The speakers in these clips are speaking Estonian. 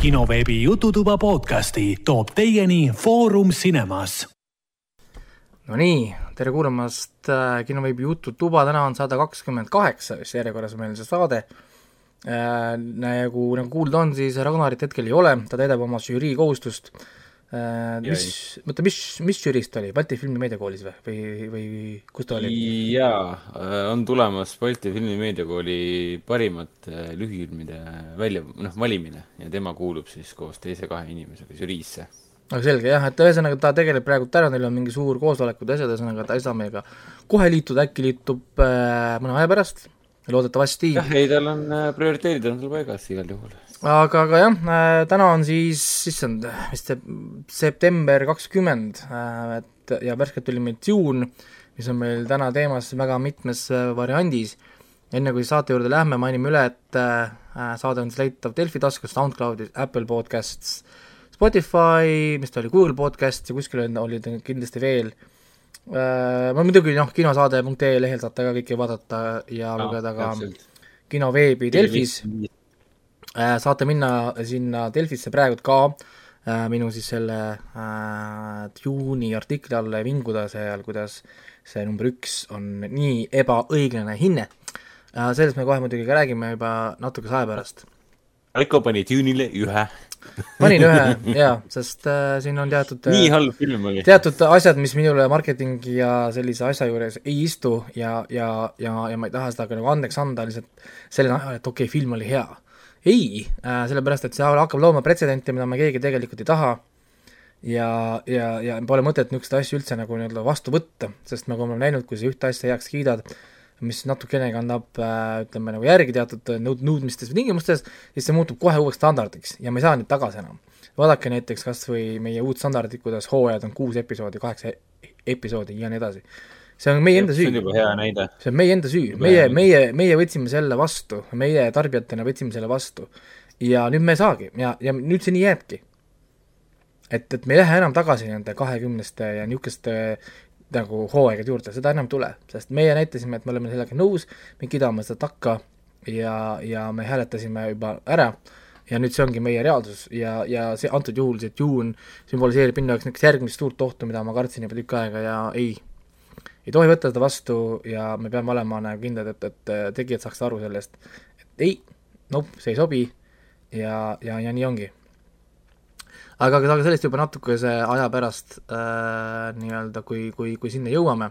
kinoveebi Jututuba podcasti toob teieni Foorum Cinemas. Nonii, tere kuulamast äh, kinoveebi Jututuba, täna on saade kakskümmend kaheksa vist järjekorras meil see saade äh,. nagu, nagu kuulda on, siis Ragnarit hetkel ei ole, ta täidab oma žürii kohustust. Mis, oota, mis, mis žüriis ta oli, Balti Filmimeediakoolis või, või, või kus ta oli? jaa, on tulemas Balti Filmimeediakooli parimate lühifilmide välja, noh, valimine ja tema kuulub siis koos teise kahe inimesega žüriisse. Aga selge jah, et ühesõnaga ta tegeleb praegu täna, neil on mingi suur koosolekud ja asjad, ühesõnaga ta ei saa meiega kohe liituda, äkki liitub äh, mõne aja pärast, loodetavasti. jah, ei tal on äh, prioriteedid on tal paigas igal juhul. aga, aga jah äh,, täna on siis, issand, vist september kakskümmend äh, et ja värskelt tuli meil Dune, mis on meil täna teemas väga mitmes variandis. enne kui saate juurde lähme, mainime üle, et saade on siis leitav Delfi taskus, SoundCloudis, Apple Podcasts Spotify, mis ta oli, Google Podcast ja kuskil oli ta kindlasti veel. Ma muidugi noh, kinosaade.ee lehel saate ka kõike vaadata ja no, lugeda ka kinoveebi Delfis äh,. saate minna sinna Delfisse praegult ka äh, minu siis selle äh, juuni artikli alla ja vinguda seal, kuidas see number üks on nii ebaõiglane hinne äh,. sellest me kohe muidugi ka räägime juba natukese aja pärast. Raiko pani Dune'ile ühe panin ühe jaa, sest äh, siin on teatud nii halb film oli. teatud asjad, mis minule marketingi ja sellise asja juures ei istu ja, ja, ja, ja ma ei taha seda ka nagu andeks anda lihtsalt selle najal, et okei okay,, film oli hea. ei äh,, sellepärast et see hakkab looma pretsedenti, mida me keegi tegelikult ei taha ja, ja, ja pole mõtet niisuguseid asju üldse nagu nii-öelda vastu võtta, sest nagu me oleme näinud, kui sa ühte asja heaks kiidad, mis natukenegi annab äh, ütleme nagu järgi teatud nõud-, nõudmistes või tingimustes, siis see muutub kohe uueks standardiks ja me ei saa nüüd tagasi enam. vaadake näiteks kas või meie uut standardit, kuidas hooajad on kuus episoodi, kaheksa episoodi ja nii edasi. see on meie enda süü. see on juba hea näide. see on meie enda süü, meie, meie, meie võtsime selle vastu, meie tarbijatena võtsime selle vastu. ja nüüd me ei saagi ja, ja nüüd see nii jääbki et, et me ei lähe enam tagasi nende kahekümneste ja niisuguste nagu hooaegade juurde, seda enam ei tule, sest meie näitasime, et me oleme sellega nõus, me kiidame seda takka ja, ja me hääletasime juba ära. Ja nüüd see ongi meie reaalsus ja, ja see antud juhul see Dune sümboliseerib minu jaoks niisugust järgmist suurt ohtu, mida ma kartsin juba tükk aega ja ei, ei tohi võtta seda vastu ja me peame olema nagu kindlad, et, et tegijad saaksid aru sellest, et ei, nope, see ei sobi ja, ja, ja nii ongi aga, aga sellest juba natukese aja pärast äh, nii-öelda, kui, kui, kui sinna jõuame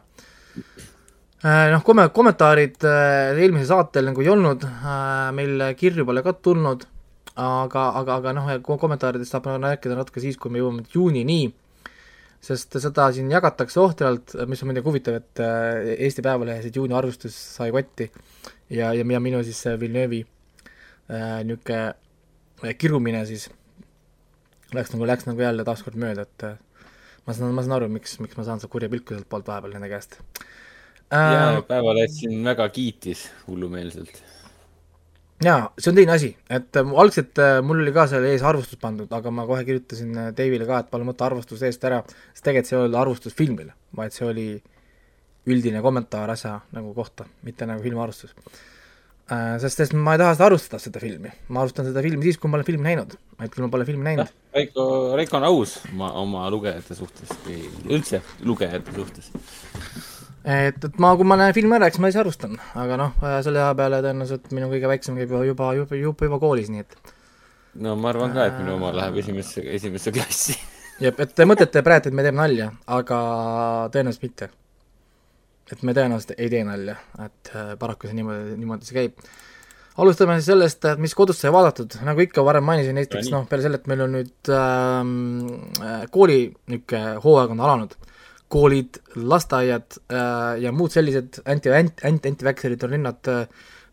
äh,. Noh, komme-, kommentaarid äh, eelmisel saatel nagu ei olnud äh,, meil kirju pole ka tulnud, aga, aga, aga noh, kommentaaridest saab rääkida natuke siis, kui me jõuame juunini, sest seda siin jagatakse ohtralt, mis on muidugi huvitav, et äh, Eesti Päevalehes juuni arvustus sai kotti ja, ja, ja minu siis Villeneuve'i äh, niisugune äh, kirumine siis läks nagu, läks nagu jälle taaskord mööda, et äh, ma saan, ma saan aru, miks, miks ma saan seda kurja pilku sealt poolt vahepeal nende käest äh,. jaa, Päevaleht siin väga kiitis hullumeelselt. jaa, see on teine asi, et äh, algselt äh, mul oli ka seal ees arvustus pandud, aga ma kohe kirjutasin äh, Dave'ile ka, et palun võta arvustus eest ära, sest tegelikult see ei olnud arvustus filmile, vaid see oli üldine kommentaar asja nagu kohta, mitte nagu filmiarvustus Äh, sest, sest ma ei taha seda arvustada, seda filmi. ma arvustan seda filmi siis, kui ma olen filmi näinud. hetkel ma pole filmi näinud. Raiko, Raiko on aus oma, oma lugejate suhtes või üldse lugejate suhtes. et, et ma, kui ma näen filmi ära, eks ma siis arvustan, aga noh, äh, selle aja peale tõenäoliselt minu kõige väiksem käib juba, juba, juba, juba, juba koolis, nii et no ma arvan ka, et minu oma läheb esimesse, esimesse klassi. jah, et te mõtlete praegu, et me teeme nalja, aga tõenäoliselt mitte et me tõenäoliselt ei tee nalja, et äh, paraku see niimoodi, niimoodi see käib. alustame siis sellest, et mis kodus sai vaadatud, nagu ikka varem mainisin, esiteks noh, peale selle, et meil on nüüd ähm, äh, kooli niisugune hooaeg on alanud, koolid, lasteaiad äh, ja muud sellised anti, anti, anti, antiväkserid on linnad äh,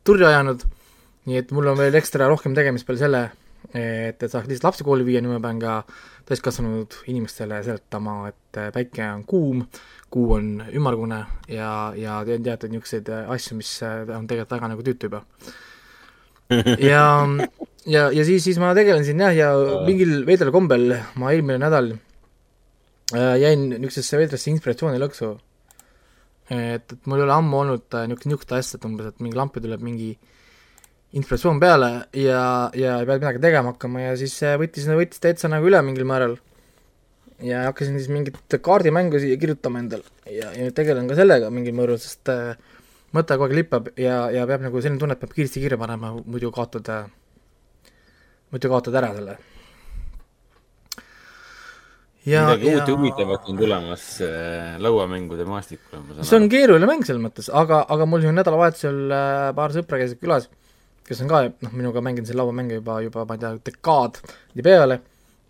turri ajanud, nii et mul on veel ekstra rohkem tegemist peale selle, et, et saaks lihtsalt lapsi kooli viia, nüüd ma pean ka täiskasvanud inimestele seletama, et äh, päike on kuum, kuu on ümmargune ja, ja teatud niisuguseid asju, mis äh, on tegelikult väga nagu tüütu juba. ja, ja, ja siis, siis ma tegelen siin jah, ja mingil veidral kombel ma eelmine nädal äh, jäin niisugusesse veidrasse inspiratsioonilõksu. et, et mul ei ole ammu olnud äh, niisugust, niisugust asja, et umbes, et mingi lampi tuleb mingi inspiratsioon peale ja, ja ei pidanud midagi tegema hakkama ja siis võttis, võttis täitsa nagu üle mingil määral. Ja hakkasin siis mingit kaardimängu siia kirjutama endal ja, ja nüüd tegelen ka sellega mingil määral, sest äh, mõte kogu aeg lippab ja, ja peab nagu selline tunne, et peab kiiresti kirja panema, muidu kaotad, muidu kaotad ära selle. midagi uut ja huvitavat on tulemas äh, lauamängude maastikul, ma saan aru. see on keeruline mäng selles mõttes, aga, aga mul siin nädalavahetusel äh, paar sõpra käisid külas, kes on ka noh, minuga mänginud siin lauamänge juba, juba ma ei tea, dekaad peale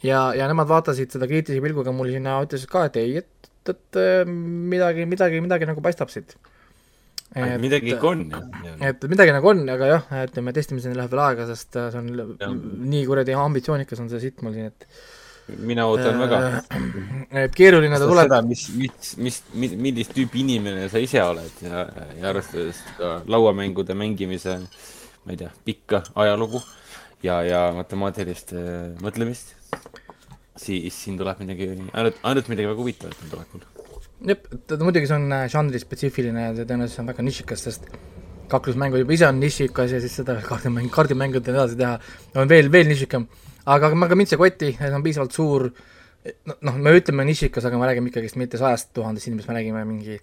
ja, ja nemad vaatasid seda kriitilise pilguga mul sinna, ütlesid ka, et ei, et, et, midagi, midagi, midagi nagu paistab siit et midagi ikka on ju. et midagi nagu on, aga jah, ütleme testimiseni läheb veel aega, sest see on ja. nii kuradi ambitsioonikas on see sitt mul siin, et mina ootan äh, väga. et keeruline ta tuleb. seda, mis, mis, mis, mis, millist tüüpi inimene sa ise oled ja, ja arvestades ka lauamängude mängimise, ma ei tea, pikka ajalugu ja, ja matemaatilist äh, mõtlemist, siis siin tuleb midagi, ainult, ainult midagi väga huvitavat on tulekul jah, ta muidugi see on äh, žanrispetsiifiline ja see tõenäoliselt on väga nišikas, sest kaklusmängud juba ise on nišikas ja siis seda kaardimäng, kaardimängud edasi teha on veel, veel nišikam. aga, aga mind see koti, see on piisavalt suur, noh, me ütleme nišikas, aga me räägime ikkagist mitte sajast tuhandest inimesest, me räägime mingi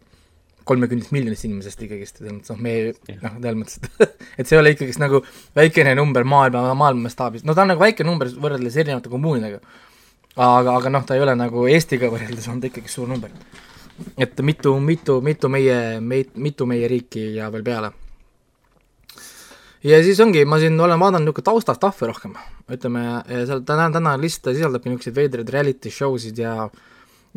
kolmekümnest miljonist inimesest ikkagist, noh, me noh, selles mõttes, et et see ei ole ikkagist nagu väikene number maailma, maailma mastaabis, no ta on nagu väike number võrreldes erinevate kommuunidega. aga, aga noh, ta ei ole nagu Eestiga võrreldes, on ta ikkagi suur number et mitu, mitu, mitu meie, meid, mitu meie riiki ja veel peale. ja siis ongi, ma siin olen vaadanud niisugune taustastahvi rohkem, ütleme, seal täna, täna list sisaldabki niisuguseid veidraid reality show sid ja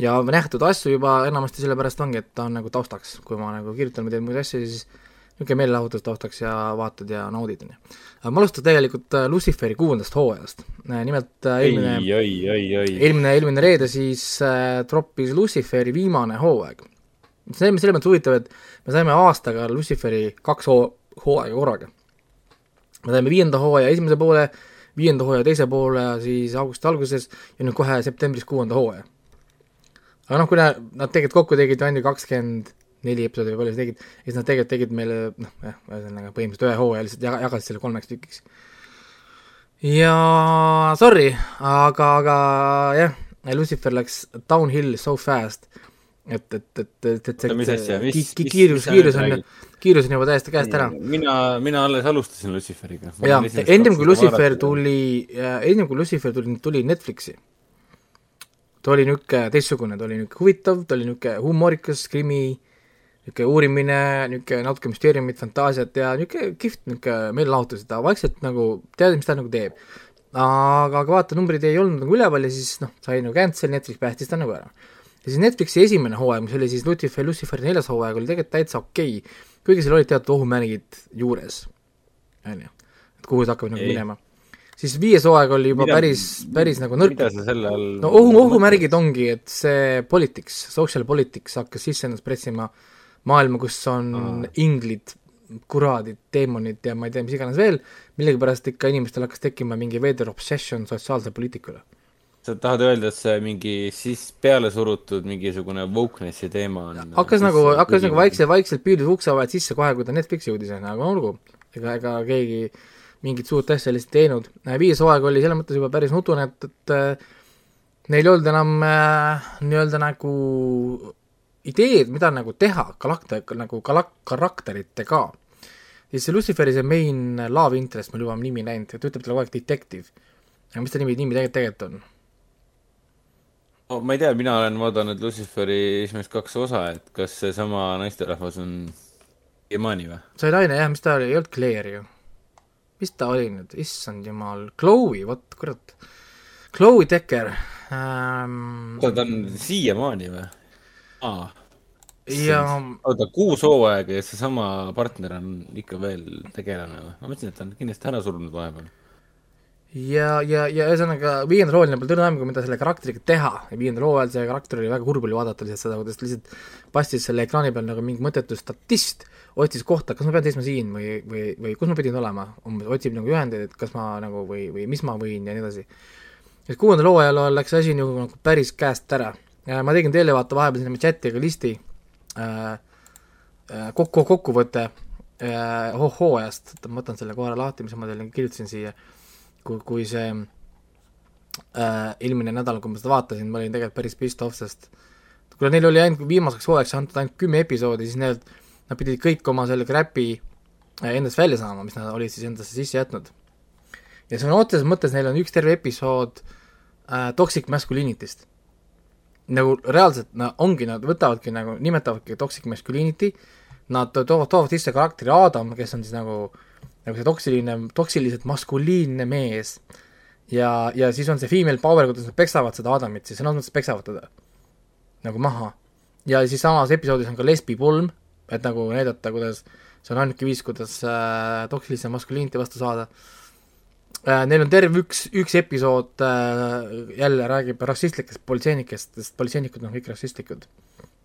ja nähtud asju juba enamasti sellepärast ongi, et ta on nagu taustaks, kui ma nagu kirjutan või teen muid asju, siis niisugune meelelahutus taustaks ja vaatad ja naudid, on ju. ma alustan tegelikult äh, Luciferi kuuendast hooajast. Äh, nimelt äh, eelmine, eelmine, eelmine reede siis äh, troppis Luciferi viimane hooaeg. see on selles mõttes huvitav, et me saime aastaga Luciferi kaks hoo-, hooaega korraga. me saime viienda hooaja esimese poole, viienda hooaja teise poole siis augusti alguses ja nüüd kohe septembris kuuenda hooaja. Aga noh, kui nad, tegelikult kokku tegid ju ainult kakskümmend neli episoodi või palju sa tegid, siis nad tegelikult tegid meile noh, jah, ühesõnaga põhimõtteliselt ühe hooaja lihtsalt jaga, jagasid selle kolmeks tükiks. ja sorry, aga, aga jah, Lucifer läks downhill so fast, et, et, et, et, et see, see ki, ki, kiirus, kiirus on, kiirus on juba täiesti käest ära. mina, mina alles alustasin Luciferiga. jaa, ennem kui Lucifer tuli, ennem kui Lucifer tuli, tuli Netflixi ta oli niisugune teistsugune, ta oli niisugune huvitav, ta oli niisugune humoorikas, krimi, niisugune uurimine, niisugune natuke müsteeriumit, fantaasiat ja niisugune kihvt niisugune meelelahutus, ta vaikselt nagu tead, mis ta nagu teeb. aga, aga vaata, numbrid ei olnud nagu üleval ja siis noh, sai nagu cancel, Netflix päästis ta nagu ära. ja siis Netflixi esimene hooaeg, mis oli siis Lucifer, Luciferi neljas hooaeg, oli tegelikult täitsa okei okay., kuigi seal olid teatud ohumärgid juures, on ju, et kuhu ta hakkab nagu minema siis viies hooaeg oli juba mida, päris, päris nagu nõrk. mida sa selle all no ohu, ohumärgid ongi, et see politics, social politics hakkas sisse ennast pressima maailma, kus on Aa. inglid, kuraadid, teemonid ja ma ei tea, mis iganes veel, millegipärast ikka inimestel hakkas tekkima mingi veider obsession sotsiaalse poliitika üle. sa tahad öelda, et see mingi siis peale surutud mingisugune wokeness'i teema on hakkas nagu, hakkas nagu vaikselt, vaikselt piirdus ukse vahelt sisse kohe, kui ta Netflixi jõudis, on ju, aga olgu, ega, ega keegi mingit suurt asja lihtsalt teinud. viies hooaeg oli selles mõttes juba päris nutune, et, et äh, neil ei olnud enam äh, nii-öelda nagu ideed, mida nagu teha galakter, nagu galak-, karakteritega, siis see Luciferi see main love interest, mul juba on nimi läinud, ta ütleb talle kogu aeg detective. aga mis ta nimi, nimi tegelikult, tegelikult on? no ma ei tea, mina olen vaadanud Luciferi esimest kaks osa, et kas seesama naisterahvas on Imani või? see oli naine jah, mis ta oli, ei olnud Claire ju. Mis ta oli nüüd, issand jumal, Chloe, vot kurat. Chloe Decker ähm.... oota, ta on siiamaani või? aa. ja. oota, kuus hooaega ja seesama partner on ikka veel tegelane või? ma mõtlesin, et ta on kindlasti ära surnud vahepeal. Ja, ja, ja ühesõnaga viiendal hooajal polnud õrna aimu, mida selle karakteriga teha. Ja viiendal hooajal see karakter oli väga kurb oli vaadata lihtsalt seda, kuidas lihtsalt pastis selle ekraani peal nagu mingi mõttetu statist, otsis kohta, kas ma pean seisma siin või, või, või kus ma pidin olema, umbes otsib nagu juhendeid, et kas ma nagu või, või mis ma võin ja nii edasi. ja kuuendal hooajal läks asi nagu, nagu päris käest ära. Ma tegin teile vaata vahepeal sinna chati ka listi äh, äh, kokku, kokkuvõte äh, ho- hooajast, ma võtan selle kohe lahti, mis ma teile kirjutasin siia, kui, kui see äh, eelmine nädal, kui ma seda vaatasin, ma olin tegelikult päris pissed off, sest kuna neil oli ainult viimaseks hooajaks antud ainult kümme episoodi, siis need, nad pidid kõik oma selle crap'i äh, endast välja saama, mis nad olid siis endasse sisse jätnud. ja sõna otseses mõttes neil on üks terve episood äh, toxic masculinity'st. nagu reaalselt, no ongi, nad võtavadki nagu, nimetavadki toxic masculinity, nad to-, toovad, toovad sisse karakteri Adam, kes on siis nagu, nagu see toksiline, toksiliselt maskuliinne mees. ja, ja siis on see female power, kuidas nad peksavad seda Adamit, siis sõna otseses mõttes peksavad teda nagu maha. ja siis samas episoodis on ka lesbi pulm, et nagu näidata, kuidas see on ainuke viis, kuidas äh, toksilise maskuliiniti vastu saada äh,. Neil on terve üks, üks episood äh, jälle räägib rassistlikest politseinikest, sest politseinikud on kõik rassistlikud.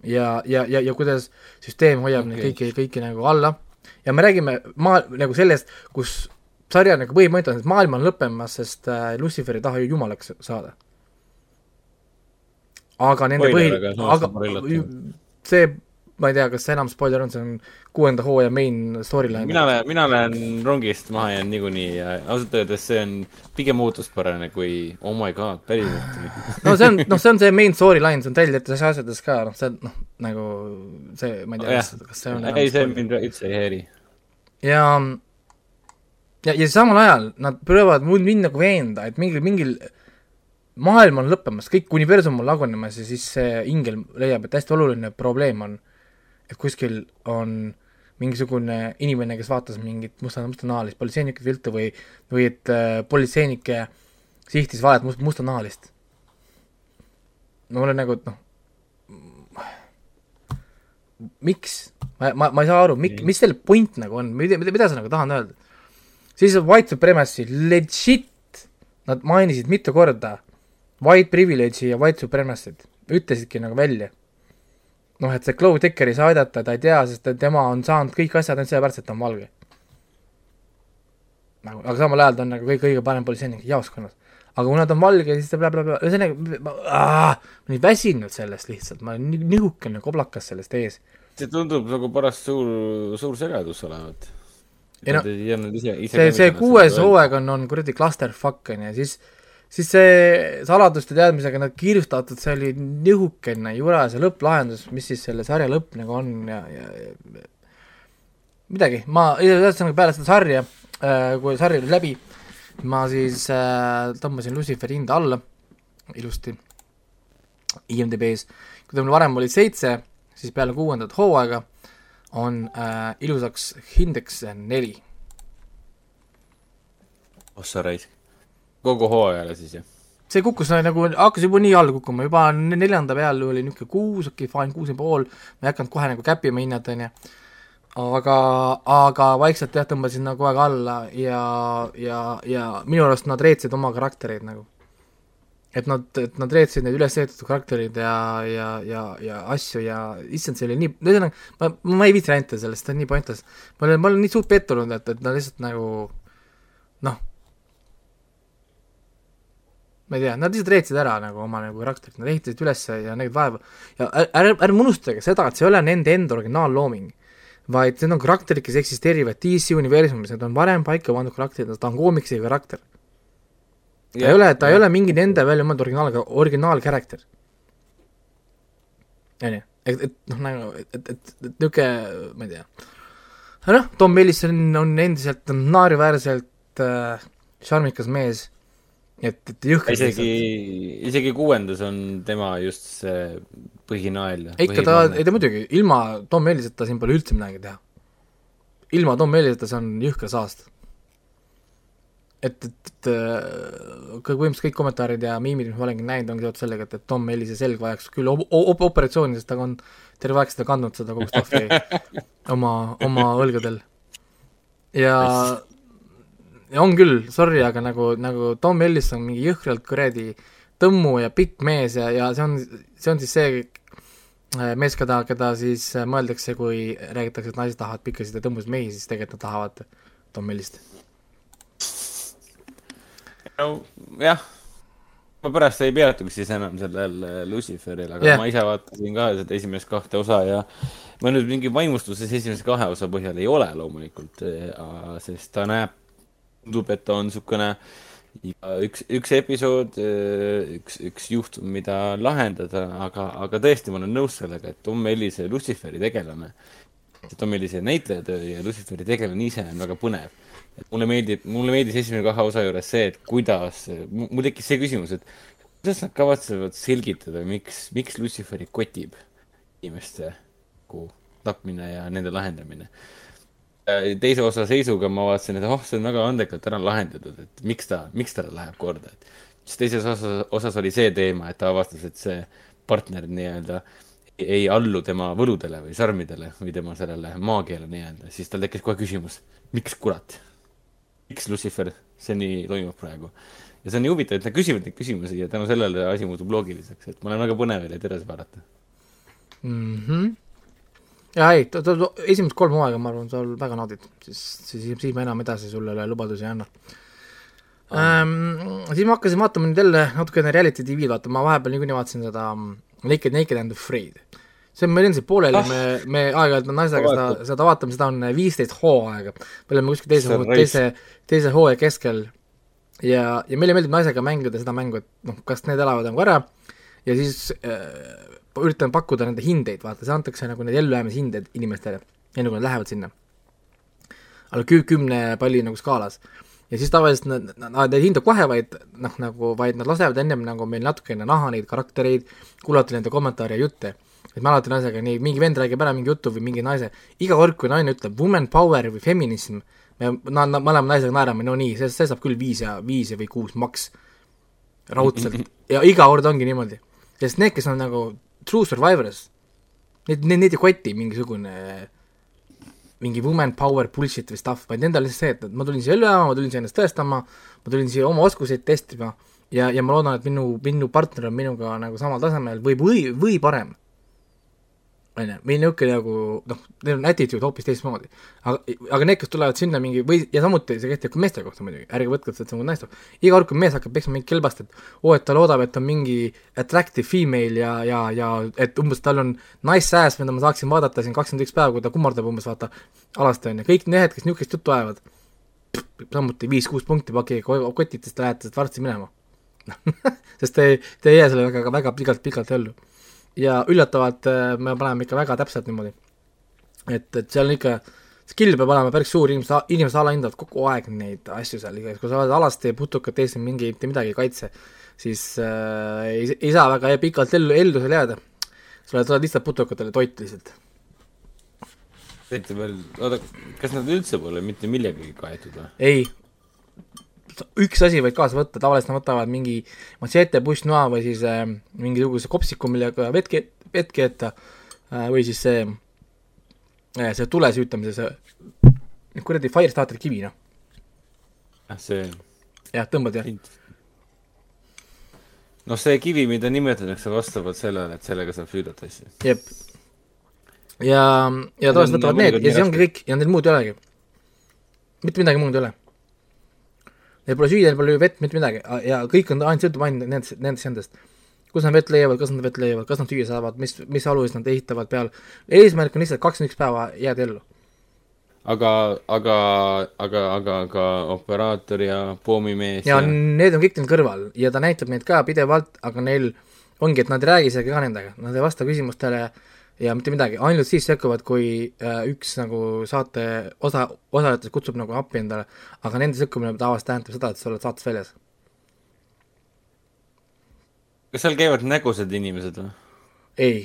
ja, ja, ja, ja kuidas süsteem hoiab okay. neid kõiki, kõiki nagu alla ja me räägime maa-, nagu sellest, kus sarja nagu põhimõte on, et maailm on lõppemas, sest äh, Lucifer ei taha ju jumalaks saada. Aga nende põhi, aga see, ma ei tea, kas see enam spoiler on, see on kuuenda hooaja main storyline. mina lähen, mina lähen rongist maha jään niikuinii ja ausalt öeldes see on pigem ootuspärane kui oh my god, päriselt. no see on, noh, see on see main storyline, see on täidetes asjades ka, noh, see noh, nagu see, ma ei tea, kas, kas see on ei, see mind üldse ei häiri. ja ja, ja samal ajal nad proovivad mul mind nagu veenda, et mingil, mingil maailm on lõppemas, kõik universum on lagunemas ja siis see ingel leiab, et hästi oluline probleem on, et kuskil on mingisugune inimene, kes vaatas mingit musta, mustanahalist politseinike filtu või, või et äh, politseinike sihtis valet must, mustanahalist. no mul on nagu, et noh, miks? ma, ma, ma ei saa aru, mik-, mis selle point nagu on, mida, mida, mida sa nagu tahan öelda? siis white supremacy, legit, nad mainisid mitu korda white privilege'i ja white supremacy't, ütlesidki nagu välja. Noh, et see Chloe Decker ei saa aidata, ta ei tea, sest tema on saanud kõik asjad ainult sellepärast, et ta on valge. nagu, aga samal ajal ta on nagu kõige, kõige parem politseinik jaoskonnas. aga kui nad on valge, siis ta blablabla, ühesõnaga, ma olen nii väsinud sellest lihtsalt, ma olen nii nihukene koblakas sellest ees. see tundub nagu parast suur, suur segadus olevat. Ei no, ei olnud ise, ise see, see kuues hooaeg on, on kuradi clusterfuck on ju, siis siis see saladuste teadmisega nad kiirustatud, see oli nihukene jura, see lõpplahendus, mis siis selle sarja lõpp nagu on ja, ja, ja midagi, ma ühesõnaga peale seda sarja äh,, kui sari oli läbi, ma siis äh, tõmbasin Luciferi hinda alla ilusti IMDB-s, kui ta mul varem oli seitse, siis peale kuuendat hooaega on äh, ilusaks hindeks neli. oh sa raisk kogu hooajale siis, jah? see kukkus nagu, hakkas juba nii alla kukkuma, juba neljanda peal oli niisugune kuus, okei okay,, fine, kuus ja pool, ma ei hakanud kohe nagu käppima hinnad, on ju, aga, aga vaikselt jah, tõmbasin nagu aega alla ja, ja, ja minu arust nad reetsid oma karaktereid nagu. et nad, et nad reetsid neid üles ehitatud karakterid ja, ja, ja, ja asju ja issand, see oli nii, ühesõnaga, ma, ma ei viitsi rääkida sellest, see on nii pointless. ma olen, ma olen nii suht pettunud, et, et nad lihtsalt nagu noh ma ei tea, nad lihtsalt reetsid ära nagu oma nagu karakterit, nad ehitasid üles ja nägid vaeva. ja ärge, ärge unustage seda, et see ei ole nende enda originaallooming, vaid need on karakterid, kes eksisteerivad DC universumis, need on varem paika pandud karakterid, ta on koomiksi karakter. ta ja, ei ole, ta ja. ei ole mingi nende välja mõeldud originaal, originaalkarakter. on ju, et, et noh, nagu, et, et, et, et niisugune, ma ei tea. aga noh, Tom Ellis on, on endiselt naeruväärselt äh, šarmikas mees et, et jõhker isegi, isegi kuuendas on tema just see põhinael. ikka ta, ei ta muidugi, ilma Tom Elliseta siin pole üldse midagi teha. ilma Tom Elliseta see on jõhker saast. et, et, et kõik põhimõtteliselt kõik kommentaarid ja miimid, mis ma olengi näinud, ongi seotud sellega, et, et Tom Ellise selg vajaks küll op-, op operatsiooni, sest ta on terve aeg seda kandnud, seda kogu staffi oma, oma õlgadel. ja on küll, sorry, aga nagu, nagu Tom Ellis on mingi jõhkralt kuradi tõmmu ja pikk mees ja, ja see on, see on siis see äh, mees, keda, keda siis äh, mõeldakse, kui räägitakse, et naised tahavad pikkasid ja tõmmus mehi, siis tegelikult nad tahavad Tom Ellist. nojah, ma pärast ei peatuks siis enam sellel äh, Luciferil, aga yeah. ma ise vaatasin ka seda esimest kahte osa ja ma nüüd mingi vaimustuses esimese kahe osa põhjal ei ole loomulikult, sest ta näeb, tundub, et ta on niisugune üks, üks episood, üks, üks juhtum, mida lahendada, aga, aga tõesti, ma olen nõus sellega, et Tom Ellise Luciferi tegelane, Tom Ellise näitlejatöö ja Luciferi tegelane ise on väga põnev. et mulle meeldib, mulle meeldis esimene kahe osa juures see, et kuidas, mul tekkis see küsimus, et kuidas nad kavatsevad selgitada, miks, miks Luciferi kotib inimeste tapmine ja nende lahendamine. Äh, teise osa seisuga ma vaatasin, et oh, see on väga andekalt ära lahendatud, et miks ta, miks talle läheb korda, et siis teises osas, osas oli see teema, et ta avastas, et see partner nii-öelda ei allu tema võludele või sarmidele või tema sellele maagiale nii-öelda, siis tal tekkis kohe küsimus, miks kurat, miks Lucifer see nii toimub praegu ja see on nii huvitav, et nad küsivad neid küsimusi ja tänu sellele asi muutub loogiliseks, et ma olen väga põnev neid edasi vaadata mm. -hmm. Ja ei, ta, ta, esimesed kolm hooaega, ma arvan, sa väga naudid, siis, siis, siis ma enam edasi sulle lubadusi ei anna ähm,. siis ma hakkasin vaatama nüüd jälle natukene reality tv-d vaatama, ma vahepeal niikuinii vaatasin seda mm, Naked, Naked and Afraid. see on meil endiselt pooleli ah., me, me aeg-ajalt naisega seda, seda vaatame, seda on viisteist hooaega. me oleme kuskil teise, teise, teise hooaja keskel ja, ja meile meeldib naisega mängida seda mängu, et noh, kas need elavad nagu ära ja siis äh, üritame pakkuda nende hindeid, vaata, see antakse nagu need ellujäämishindeid inimestele, enne kui nad lähevad sinna. alla kü-, kümne palli nagu skaalas. ja siis tavaliselt nad, nad ei hinda kohe, vaid noh, nagu, vaid nad lasevad ennem nagu meil natukene näha neid karaktereid, kuulata nende kommentaare ja jutte. et ma alati naisega nii, mingi vend räägib ära mingi jutu või mingi naise, iga kord, kui naine ütleb woman power või feminism, me, na-, na-, mõlema naisega naerame, no nii, see, see saab küll viis ja, viis või kuus maks, raudselt, ja iga kord ongi niimoodi. sest need, kes on nagu true survivors, need, need, need ei koti mingisugune mingi woman power bullshit või stuff, vaid nendel on lihtsalt see, et ma tulin siia ellu jääma, ma tulin siia ennast tõestama, ma tulin siia oma oskuseid testima ja, ja ma loodan, et minu, minu partner on minuga nagu samal tasemel või, või, või parem on ju, meil niisugune nagu noh, neil on attitude hoopis teistmoodi. aga, aga need, kes tulevad sinna mingi või, ja samuti see kehtib ka meeste kohta muidugi, ärge võtke seda nagu naiste kohta, iga kord, kui mees hakkab peksma mingit kelbast, et oo, et ta loodab, et on mingi attractive female ja, ja, ja et umbes tal on nice ass, mida ma saaksin vaadata siin kakskümmend üks päeva, kui ta kummardab umbes vaata alasti, on ju, kõik mehed, kes niisugust juttu ajavad, samuti viis-kuus punkti pakige kotitest, lähete varsti minema. Sest te, te ei jää selle väga, väga pikalt-pikalt ellu ja üllatavalt äh, me paneme ikka väga täpselt niimoodi. et, et seal on ikka, skill peab olema päris suur, inimesed, inimesed alahindavad kogu aeg neid asju seal, kui sa oled alasti putukat ees mingi, mitte midagi ei kaitse, siis äh, ei, ei saa väga pikalt ellu, ellu seal jääda. sa oled, sa oled lihtsalt putukatele toit lihtsalt. eriti veel, oota, kas nad üldse pole mitte millegagi kaetud või? ei, üks asi võid kaasa võtta, tavaliselt nad võtavad mingi matsete, pussnoa või siis äh, mingisuguse kopsiku, millega vett ke-, vett keeta äh, või siis see äh,, see tule süütamise, see kuradi fire starter kivi, noh. ah, see jah, tõmbad jah. noh, see kivi, mida nimetatakse vastavalt sellele, et sellega saab süüdata asju. jep. ja, ja tavaliselt võtavad need ja see ongi kõik ja neil muud ei olegi. mitte midagi muud ei ole Neil pole süüa, neil pole vett, mitte midagi ja kõik on ainult sõltub ainult nendest, nendest endast. kus nad vett leiavad, kas nad vett leiavad, kas nad süüa saavad, mis, mis aluses nad ehitavad peal, eesmärk on lihtsalt kakskümmend üks päeva jääda ellu. aga, aga, aga, aga, aga operaator ja pommimees ja, ja need on kõik neil kõrval ja ta näitab neid ka pidevalt, aga neil ongi, et nad ei räägi isegi ka nendega, nad ei vasta küsimustele ja mitte midagi, ainult siis sekkuvad, kui äh, üks nagu saate osa, osalejatest kutsub nagu appi endale, aga nende sekkumine tavaliselt tähendab seda, et sa oled saatest väljas. kas seal käivad nägusad inimesed või? ei,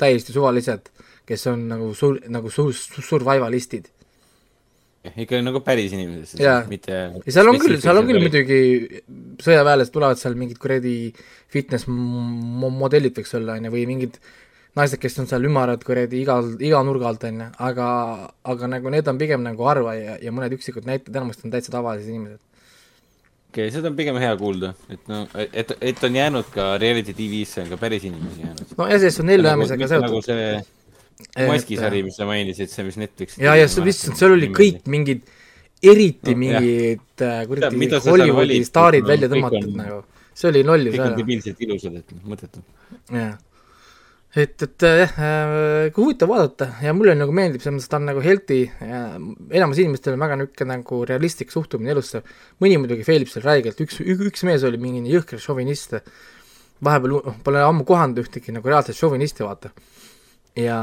täiesti suvalised, kes on nagu suur, nagu suur, survivalistid. ikka nagu päris inimesed mitte ja seal on küll, seal on küll muidugi sõjaväelased tulevad seal mingid kuradi fitness modellid võiks olla, on ju, või mingid naised, kes on seal ümarad kuradi igal, iga nurga alt, on ju, aga, aga nagu need on pigem nagu harva ja, ja mõned üksikud näited, enamasti on täitsa tavalised inimesed. okei okay,, seda on pigem hea kuulda, et no, et, et on jäänud ka reality tv-sse on ka päris inimesi jäänud. no ja sellest on ellujäämisega nagu, seotud. nagu see maskisari, mis sa mainisid, see, mis Netflixis ja, ja see vist, seal oli kõik mingid eriti no, mingid äh, kuradi Hollywoodi staarid välja tõmmatud nagu, see oli lollus. kõik on debiilselt ilusad, et mõttetu. jah et, et jah äh,, kui huvitav vaadata ja mulle nagu meeldib, selles mõttes, et ta on nagu healthy enamus inimestel on väga niisugune nagu realistlik suhtumine elusse, mõni muidugi failib seal räigelt, üks, üks mees oli mingi jõhker šovinist, vahepeal pole ammu kohanud ühtegi nagu reaalset šovinisti, vaata. ja,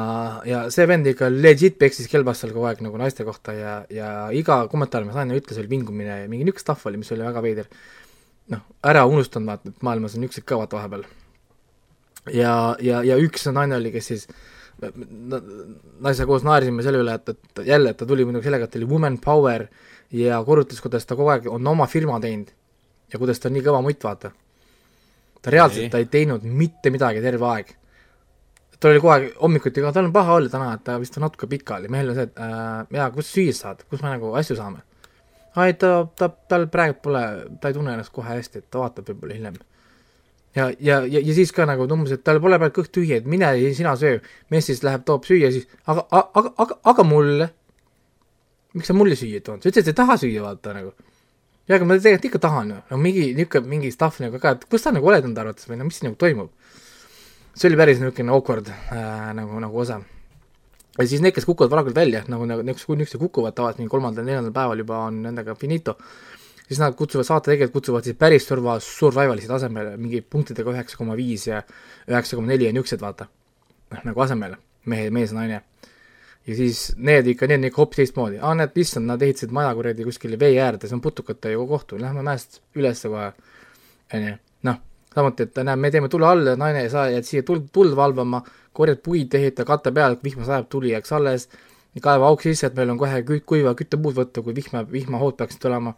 ja see vend ikka legit peksis kelbast seal kogu aeg nagu naiste kohta ja, ja iga kommentaar, mis naine ütles, oli vingumine ja mingi niisugune stuff oli, mis oli väga veider. noh, ära unustanud vaata, et maailmas on niisugused ka vaata vahepeal ja, ja, ja üks naine oli, kes siis naisega koos naersime selle üle, et, et jälle, et ta tuli muidugi sellega, et oli woman power ja korrutas, kuidas ta kogu aeg on oma firma teinud ja kuidas ta on nii kõva mutt, vaata. ta reaalselt, ta ei teinud mitte midagi terve aeg. tal oli kogu aeg hommikuti ka, tal on paha olla täna, et ta vist on natuke pikali, mehel on see, et äh, jaa, kus süüa saad, kus me nagu asju saame? aa ei, ta, ta, tal praegu pole, ta ei tunne ennast kohe hästi, et ta vaatab võib-olla hiljem ja, ja, ja, ja siis ka nagu umbes, et tal pole peal kõht tühi, et mine sina söö. mees siis läheb, toob süüa, siis aga, aga, aga, aga mulle? miks sa mulle süüa ei toonud, sa ütlesid, et ei taha süüa, vaata nagu. ja aga ma tegelikult ikka tahan ju, no mingi niisugune, mingi stuff nagu ka, et kus sa nagu oled enda arvates või no mis siin nagu toimub. see oli päris niisugune awkward äh, nagu, nagu osa. ja siis need, kes kukuvad varakult välja, nagu, nagu niisugused kukuvad tavaliselt mingi kolmandal-neljandal päeval juba on nendega finito siis nad kutsuvad, saate tegelikult kutsuvad siis päris surva, survivalisi tasemele, mingi punktidega üheksa koma viis ja üheksa koma neli ja niisugused, vaata. noh, nagu asemele, mehe, mees, naine. ja siis need ikka, need on ikka hoopis teistmoodi, aa, näed, issand, nad ehitasid maja kuradi kuskile vee äärde, see on putukate ju kohtu, lähme mäest ülesse kohe, on ju, noh, samuti, et näe, me teeme tule alla, naine, sa jääd siia tuld, tuld valvama, korjad puid, ehita katte peal, vihma sajab, tuli jääks alles, kaeva auk sisse, et meil on kohe kuiva küttepuud võtta, kui vihma, vihmahood peaksid tulema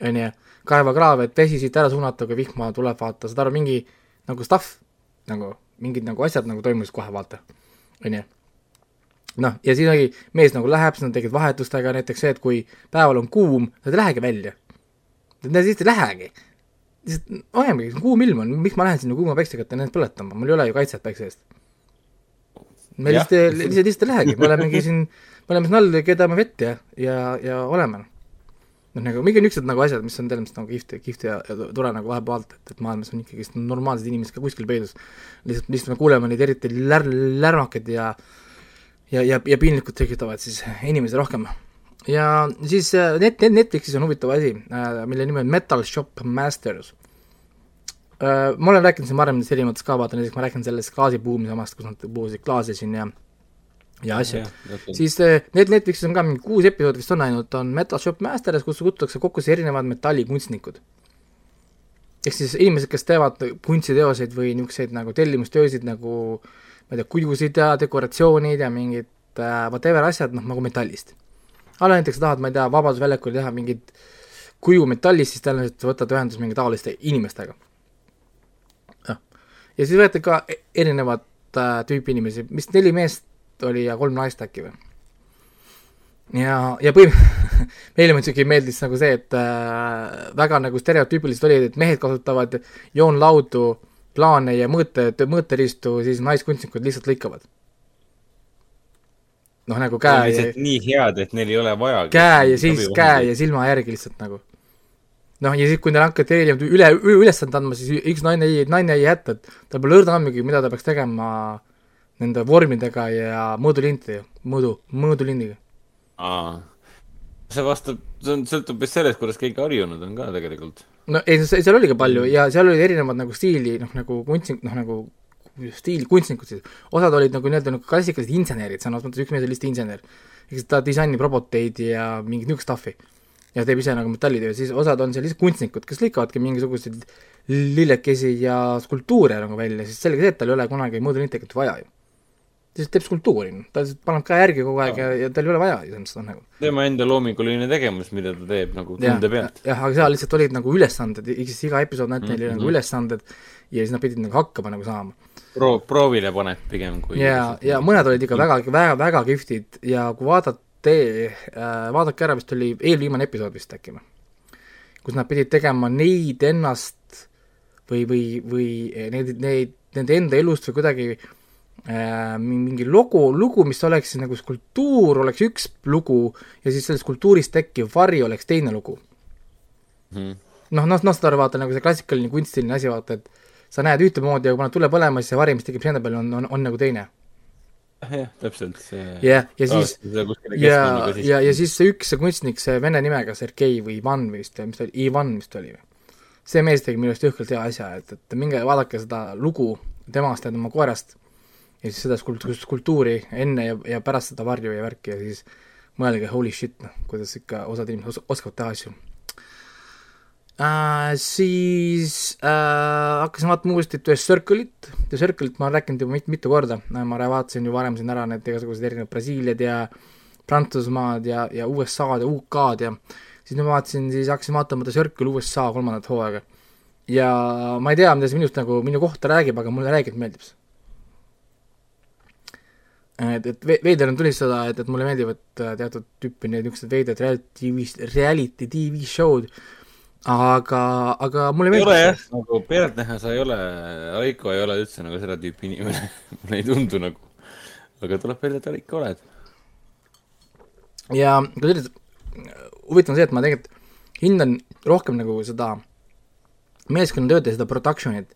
on ju, kaeva kraave, et vesi siit ära suunata, kui vihma tuleb, vaata, saad aru, mingi nagu stuff, nagu mingid nagu asjad nagu toimusid kohe, vaata, on ju. noh, ja siis oli, mees nagu läheb, siis nad tegid vahetustega näiteks see, et kui päeval on kuum, nad ei lähegi välja. Nad lihtsalt ei lähegi. lihtsalt, olemegi, kuum ilm on, miks ma lähen sinna kuuma päikse kätte ennast põletama, mul ei ole ju kaitset päikse eest. me lihtsalt, lihtsalt, lihtsalt ei lähegi, me olemegi siin, me oleme siin all, keedame vett ja, ja, ja oleme noh, nagu mingi niisugused nagu asjad, mis on mõttes nagu kihvt, kihvt ja, ja tore nagu vahepealt, et, et maailmas on ikkagist normaalsed inimesed ka kuskil peidus. lihtsalt, lihtsalt me kuuleme neid eriti lär-, lärmakad ja ja, ja, ja piinlikud tekitavad siis inimesi rohkem. ja siis äh, net-, net-, Netflixis on huvitav asi, äh, mille nimi on Metal Shop Masters. Äh, ma olen rääkinud siin varem nendest erinevatest ka, vaata näiteks ma rääkisin sellest klaasibuumi samast, kus nad puhusid klaase siin ja ja asjad. siis eh, need Netflixis on ka mingi kuus episoodi vist on ainult, on Metal Shop Masters, kus kutsutakse kokku siis erinevad metallikunstnikud. ehk siis inimesed, kes teevad kunstiteoseid või niisuguseid nagu tellimustöösid nagu ma ei tea, kujusid ja dekoratsioonid ja mingid äh, whatever asjad, noh, nagu metallist. aga näiteks tahad, ma ei tea, Vabadusväljakul teha mingit kuju metallist, siis tõenäoliselt võtad ühendust mingi taoliste inimestega. noh, ja siis võeti ka e-, erinevat äh, tüüpi inimesi, vist neli meest oli ja kolm naist äkki või. ja, ja põhi- meile muidugi meeldis nagu see, et äh, väga nagu stereotüüpiliselt oli, et mehed kasutavad joonlaudu, plaane ja mõõte, mõõteriistu, siis naiskunstnikud lihtsalt lõikavad. noh, nagu käe lihtsalt nii head, et neil ei ole vaja. käe ja siis käe ja silma järgi lihtsalt nagu. noh, ja siis, kui neile hakati hiljem üle, ülesandet andma, siis üks naine ei, naine ei jätta, et tal pole õrna andmegi, mida ta peaks tegema nende vormidega ja mõõdulintidega, mõõdu, mõõdulindiga. aa, see vastab, see on, sõltub vist sellest, kuidas keegi harjunud on ka tegelikult. no ei, seal oli ka palju ja seal olid erinevad nagu stiili, noh nagu kunstnik, noh nagu stiili kunstnikud siis, osad olid nagu nii-öelda nagu klassikalised insenerid, sõnas mõttes üks mees oli lihtsalt insener. siis ta disainib roboteid ja mingit niisugust stuff'i ja teeb ise nagu metallitöö, siis osad on seal lihtsalt kunstnikud, kes lõikavadki mingisuguseid lillekesi ja skulptuure nagu välja, siis selge see, et tal ei ole kunagi mõõdulinteket vaja ju ta lihtsalt teeb skulptuuri, ta lihtsalt paneb käe järgi kogu aeg ja, ja tal ei ole vaja iseenesest on nagu. tema enda loominguline tegevus, mida ta teeb nagu tunde pealt. jah, aga seal lihtsalt olid nagu ülesanded, siis iga episood näete mm, -hmm. oli nagu mhm. ülesanded ja siis nad pidid nagu hakkama nagu saama. Proo-, proovile paned pigem kui ja, ja mõned olid ikka väga, väga, väga kihvtid ja kui vaadate äh,, vaadake ära, vist oli eelviimane episood vist äkki või, kus nad pidid tegema neid ennast või, või, või neid, neid, nende enda elust või kuidagi mingi logo, lugu, mis oleks siis nagu skulptuur, oleks üks lugu ja siis sellest skulptuurist tekkiv vari oleks teine lugu mm.. noh, noh, noh, seda vaata nagu see klassikaline kunstiline asi, vaata, et sa näed ühtemoodi ja kui paned tule põlema, siis see vari, mis tekib seina peal, on, on, on nagu teine. jah, täpselt jah, ja siis, ja, ja, ja siis see üks, see kunstnik, see vene nimega Sergei või Ivan vist, mis ta oli, Ivan vist oli või? see mees tegi minu arust jõhkralt hea asja, et, et minge vaadake seda lugu temast ja tema koerast ja siis seda skult-, skulptuuri enne ja, ja pärast seda varju ja värki ja siis mõelge, holy shit, noh, kuidas ikka osad inimesed os-, oskavad teha asju äh,. Siis äh, hakkasin vaatama uuesti The Circle'it, The Circle'it ma olen rääkinud juba mit-, mitu korda, ma vaatasin ju varem siin ära need igasugused erinevad Brasiiliad ja Prantsusmaad ja, ja USA-d ja UK-d ja siis ma vaatasin, siis hakkasin vaatama The Circle USA kolmandat hooaega. ja ma ei tea, mida see minust nagu minu kohta räägib, aga mulle räägib, meeldib see et, et veider on tunnistada, et, et mulle meeldivad äh, teatud tüüpi need niisugused veidrad reality tv, reality tv show'd, aga, aga mulle meeldib. ei ole jah, nagu pealtnäha sa ei ole, Aiko ei ole üldse nagu seda tüüpi inimene mulle ei tundu nagu. aga tuleb välja, et sa ikka oled. ja kusjuures huvitav on see, et ma tegelikult hindan rohkem nagu seda meeskonnatööd ja seda production'it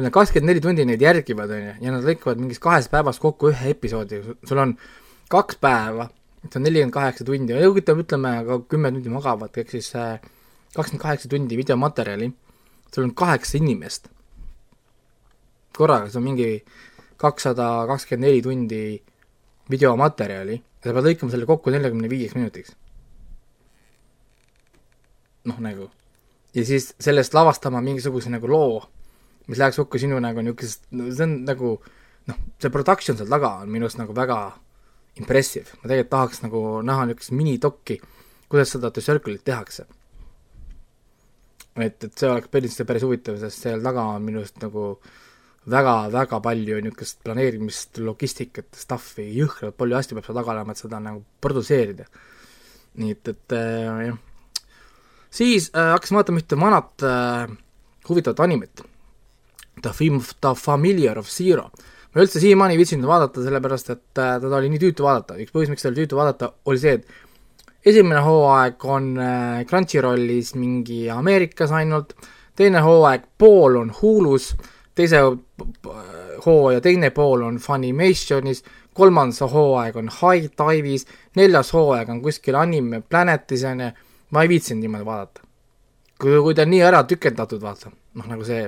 kui nad kakskümmend neli tundi neid järgivad, on ju, ja nad lõikavad mingis kahes päevas kokku ühe episoodi, sul on kaks päeva, see on nelikümmend kaheksa tundi, ütleme, ütleme ka kümme tundi magavad, ehk siis äh, kakskümmend kaheksa tundi videomaterjali, sul on kaheksa inimest korraga, see on mingi kakssada kakskümmend neli tundi videomaterjali ja sa pead lõikama selle kokku neljakümne viieks minutiks. noh, nagu. ja siis sellest lavastama mingisuguse nagu loo mis läheks kokku sinu nagu niisugusest, no see on nagu noh, see production seal taga on minu arust nagu väga impressive, ma tegelikult tahaks nagu näha niisugust minidokki, kuidas seda The Circle'it tehakse. et, et see oleks päris, päris huvitav, sest seal taga on minu arust nagu väga-väga palju niisugust planeerimist, logistikat, stuff'i, jõhkralt palju asju peab seal taga olema, et seda nagu produtseerida. nii et, et äh, jah. siis äh, hakkasin vaatama ühte vanat äh, huvitavat animet The Film, The Familiar of Zero. ma üldse siiamaani ei viitsinud vaadata, sellepärast et äh, teda oli nii tüütu vaadata, üks põhjus, miks ta oli tüütu vaadata, oli see, et esimene hooaeg on äh, Crunchyrollis mingi Ameerikas ainult, teine hooaeg pool on Hulus, teise hooaja teine pool on Funimationis, kolmas hooaeg on High Dive'is, neljas hooaeg on kuskil Anime Planetis, on ju, ma ei viitsinud niimoodi vaadata. kui, kui ta on nii ära tükendatud, vaata, noh nagu see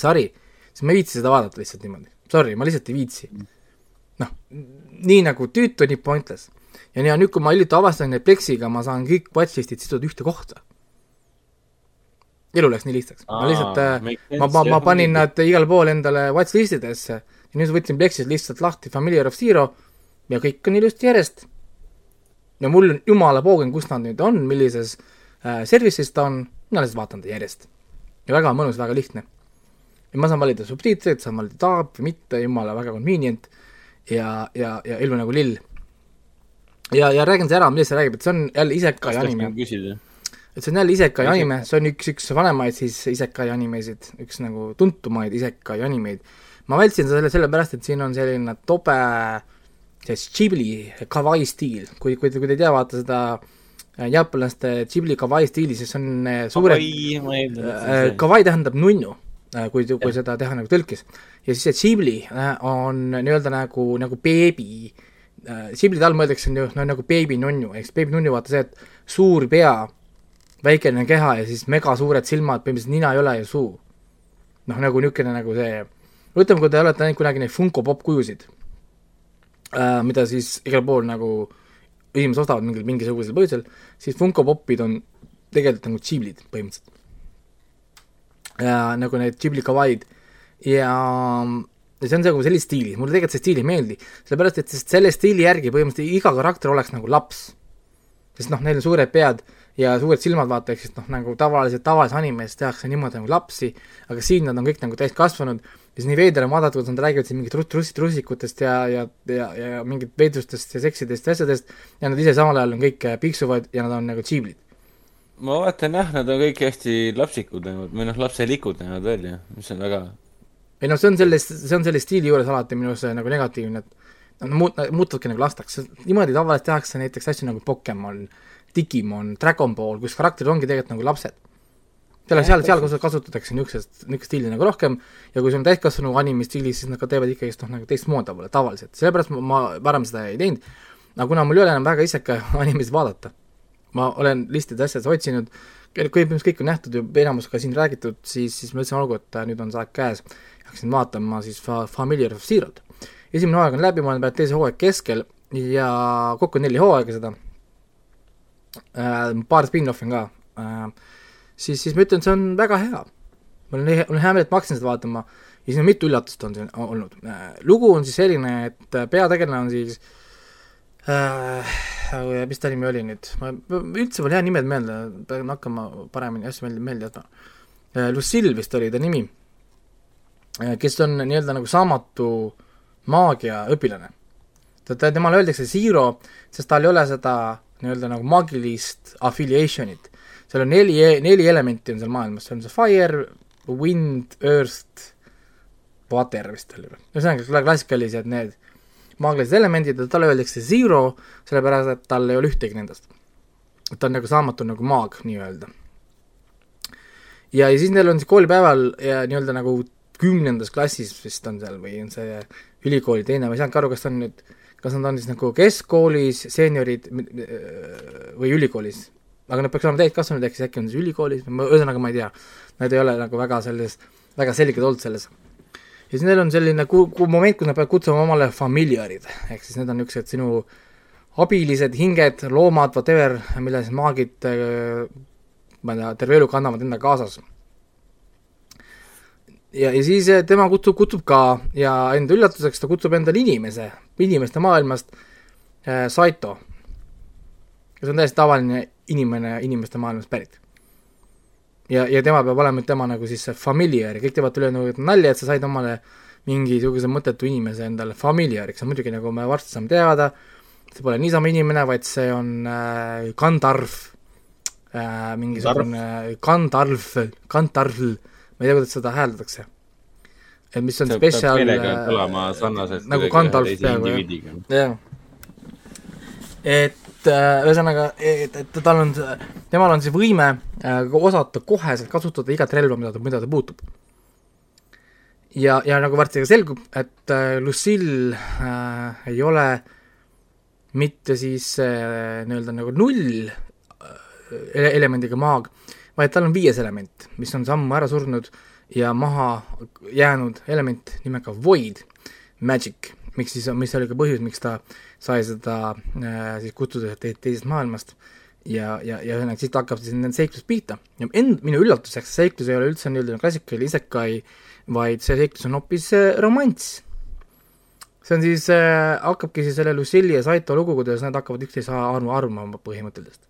sari, siis ma ei viitsi seda vaadata lihtsalt niimoodi. Sorry, ma lihtsalt ei viitsi. noh, nii nagu tüütu, nii pointless. ja nii, nüüd, kui ma hiljuti avastasin, et Plexiga ma saan kõik watchlist'id siduda ühte kohta. elu läks nii lihtsaks. ma lihtsalt äh,, ma, ma, ma panin nad igale poole endale watchlist idesse ja nüüd võtsin Plexist lihtsalt lahti Familiar of Zero ja kõik on ilusti järjest. ja mul on jumala poogen, kus nad nüüd on, millises äh, service'is ta on, mina lihtsalt vaatan ta järjest. ja väga mõnus, väga lihtne ja ma saan valida subtiitreid, saan valida taab või mitte, jumala väga convenient ja, ja, ja elu nagu lill. ja, ja räägin see ära, millest see räägib, et see on jälle isekai anime. et see on jälle isekai anime, see on üks, üks vanemaid siis isekai animesid, üks nagu tuntumaid isekai animeid. ma vältsin selle sellepärast, et siin on selline tobe see Ghibli kawaii stiil, kui, kui, kui te ei tea, vaata seda äh, jaapanlaste Ghibli kawaii stiili, siis on äh, suured, äh, kawaii tähendab nunnu kui, kui seda teha nagu tõlkes. ja siis see Ghibli äh, on nii-öelda nagu, nagu beebi, äh, all mõeldakse ju no nagu beebinunnu, siis beebinunnu vaata see, et suur pea, väikene keha ja siis megasuured silmad, põhimõtteliselt nina ei ole ja suu. noh, nagu niisugune nagu see, ütleme, kui te olete näinud kunagi neid Funko Pop kujusid äh,, mida siis igal pool nagu inimesed ostavad mingil, mingisugusel põhjusel, siis Funko Popid on tegelikult nagu Ghiblid põhimõtteliselt ja nagu need Ghibli kawaiid ja ja see on nagu sellises stiilis, mulle tegelikult see stiil ei meeldi, sellepärast et selle stiili järgi põhimõtteliselt iga karakter oleks nagu laps. sest noh, neil on suured pead ja suured silmad, vaata, ehk siis noh, nagu tavaliselt tavalises animes tehakse niimoodi nagu lapsi, aga siin nad on kõik nagu täiskasvanud. Ja siis nii veider on vaadata, kuidas nad räägivad siin mingit truss, trussikutest ja, ja, ja, ja mingit veidrustest ja seksidest ja asjadest. Ja nad ise samal ajal on kõik piiksuvad ja nad on nagu tsiiblid ma vaatan jah, nad on kõik hästi lapsikud näinud või noh, lapselikud näinud välja, mis on väga ei noh, see on selles, see on selle stiili juures alati minu arust nagu negatiivne, et nad muut-, muutuvadki nagu lasteks, niimoodi tavaliselt tehakse näiteks asju nagu Pokemon, Digimon, Dragon Ball, kus karakterid ongi tegelikult nagu lapsed. seal, seal, seal kasutatakse niisugust, niisugust stiili nagu rohkem ja kui see on täiskasvanu anime stiilis, siis nad ka teevad ikkagist noh, nagu teistmoodi tavaliselt, sellepärast ma, ma varem seda ei teinud, aga kuna mul ei ole enam väga iseka animesid vaadata, ma olen listide asjades otsinud, põhimõtteliselt kõik on nähtud ju, enamus ka siin räägitud, siis, siis ma ütlesin, olgu, et nüüd on see aeg käes, hakkasin vaatama siis fa-, Familiar of Zero'd. esimene hooaeg on läbi, ma olen praegu teise hooaeg keskel ja kokku on neli hooaega seda äh,, paar spin-off'i on ka äh,, siis, siis ma ütlen, see on väga hea. mul on mul on hea meel, et ma hakkasin seda vaatama ja siin on mitu üllatust on siin olnud. Äh, lugu on siis selline, et äh, peategelane on siis äh, mis ta nimi oli nüüd, ma üldse pole hea nimed meelde, pean hakkama paremini asju meelde, meelde jätma. Äh,. Lucille vist oli ta nimi. Äh,, kes on nii-öelda nagu saamatu maagia õpilane. ta, ta, temale öeldakse Zero, sest tal ei ole seda nii-öelda nagu maagilist affiliation'it. Seal on neli, neli elementi on seal maailmas, seal on see fire, wind, earth, water vist oli või, ühesõnaga klassikalised need maagilised elemendid ja talle öeldakse zero, sellepärast et tal ei ole ühtegi nendest. ta on nagu saamatu nagu maag nii-öelda. ja, ja siis neil on siis koolipäeval ja nii-öelda nagu kümnendas klassis vist on seal või on see ülikooli teine, ma ei saanudki aru, kas ta on nüüd, kas nad on siis nagu keskkoolis, seeniorid või ülikoolis aga nad peaks olema täiskasvanud, ehk siis äkki on siis ülikoolis, ühesõnaga ma ei tea. Nad ei ole nagu väga selles, väga selged olnud selles. Ja siis neil on selline ku-, ku-, moment, kus nad peavad kutsuma omale familiarid, ehk siis need on niisugused sinu abilised hinged, loomad, whatever, mille siis maagid ma ei tea, terve elu kannavad enda kaasas. ja, ja siis eh, tema kutsub, kutsub ka ja enda üllatuseks ta kutsub endale inimese, inimeste maailmast äh, Saito, kes on täiesti tavaline inimene inimeste maailmast pärit. Ja, ja tema peab olema tema nagu siis see familiar. Ja kõik teevad talle nagu nalja, et sa said omale mingisuguse mõttetu inimese endale familiariks. Muidugi nagu me varsti saame teada, see pole niisama inimene, vaid see on äh, Kandarv äh,, mingisugune Kandarv, Kandarv, ma ei tea, kuidas seda hääldatakse. et mis on spetsial sarnaselt nagu Gandalf peaaegu, jah. et et äh, ühesõnaga, et, et tal on, temal on see võime äh, osata koheselt kasutada igat relva, mida ta, mida ta puutub. ja, ja nagu varsti ka selgub, et äh, Lucille äh, ei ole mitte siis äh, nii-öelda nagu null äh, elemendiga maag, vaid tal on viies element, mis on sammu ära surnud ja maha jäänud element nimega void, magic, miks siis, mis oli ka põhjus, miks ta äh, sai seda äh, siis kutsuda te teisest maailmast ja, ja, ja ühesõnaga siit hakkab siis nende seiklus pihta. ja end-, minu üllatuseks see seiklus ei ole üldse nii-öelda klassikaline isekai, vaid see seiklus on hoopis äh, romanss. see on siis äh,, hakkabki siis selle Lucilli ja Saito lugu, kuidas nad hakkavad üksteise armu armama põhimõtteliselt.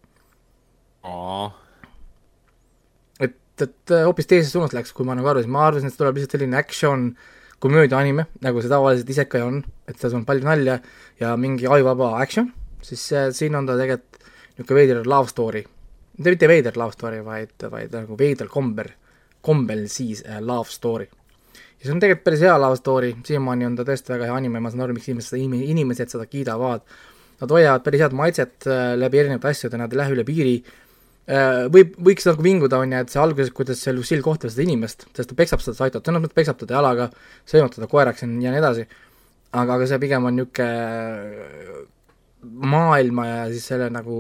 et, et äh, hoopis teises suunas läks, kui ma nagu arvasin, ma arvasin, et tuleb lihtsalt selline action äh, komöödia anime, nagu see tavaliselt isekai on, et selles on palju nalja ja mingi ajuvaba action, siis äh, siin on ta tegelikult niisugune veider love story. mitte, veider love story, vaid, vaid nagu veider komber, kombel siis äh, love story. ja see on tegelikult päris hea love story, siiamaani on ta tõesti väga hea anime, ma saan aru, miks inimesed seda, inimesed seda kiidavad. Nad hoiavad päris head maitset äh, läbi erinevate asjade, nad ei lähe üle piiri võib, võiks nagu vinguda, on ju, et see alguses, kuidas see Lucille kohtleb seda inimest, sest ta peksab seda Saitot, selles mõttes peksab teda jalaga, sõimab teda koeraks ja nii edasi, aga, aga see pigem on niisugune maailma ja siis selle nagu,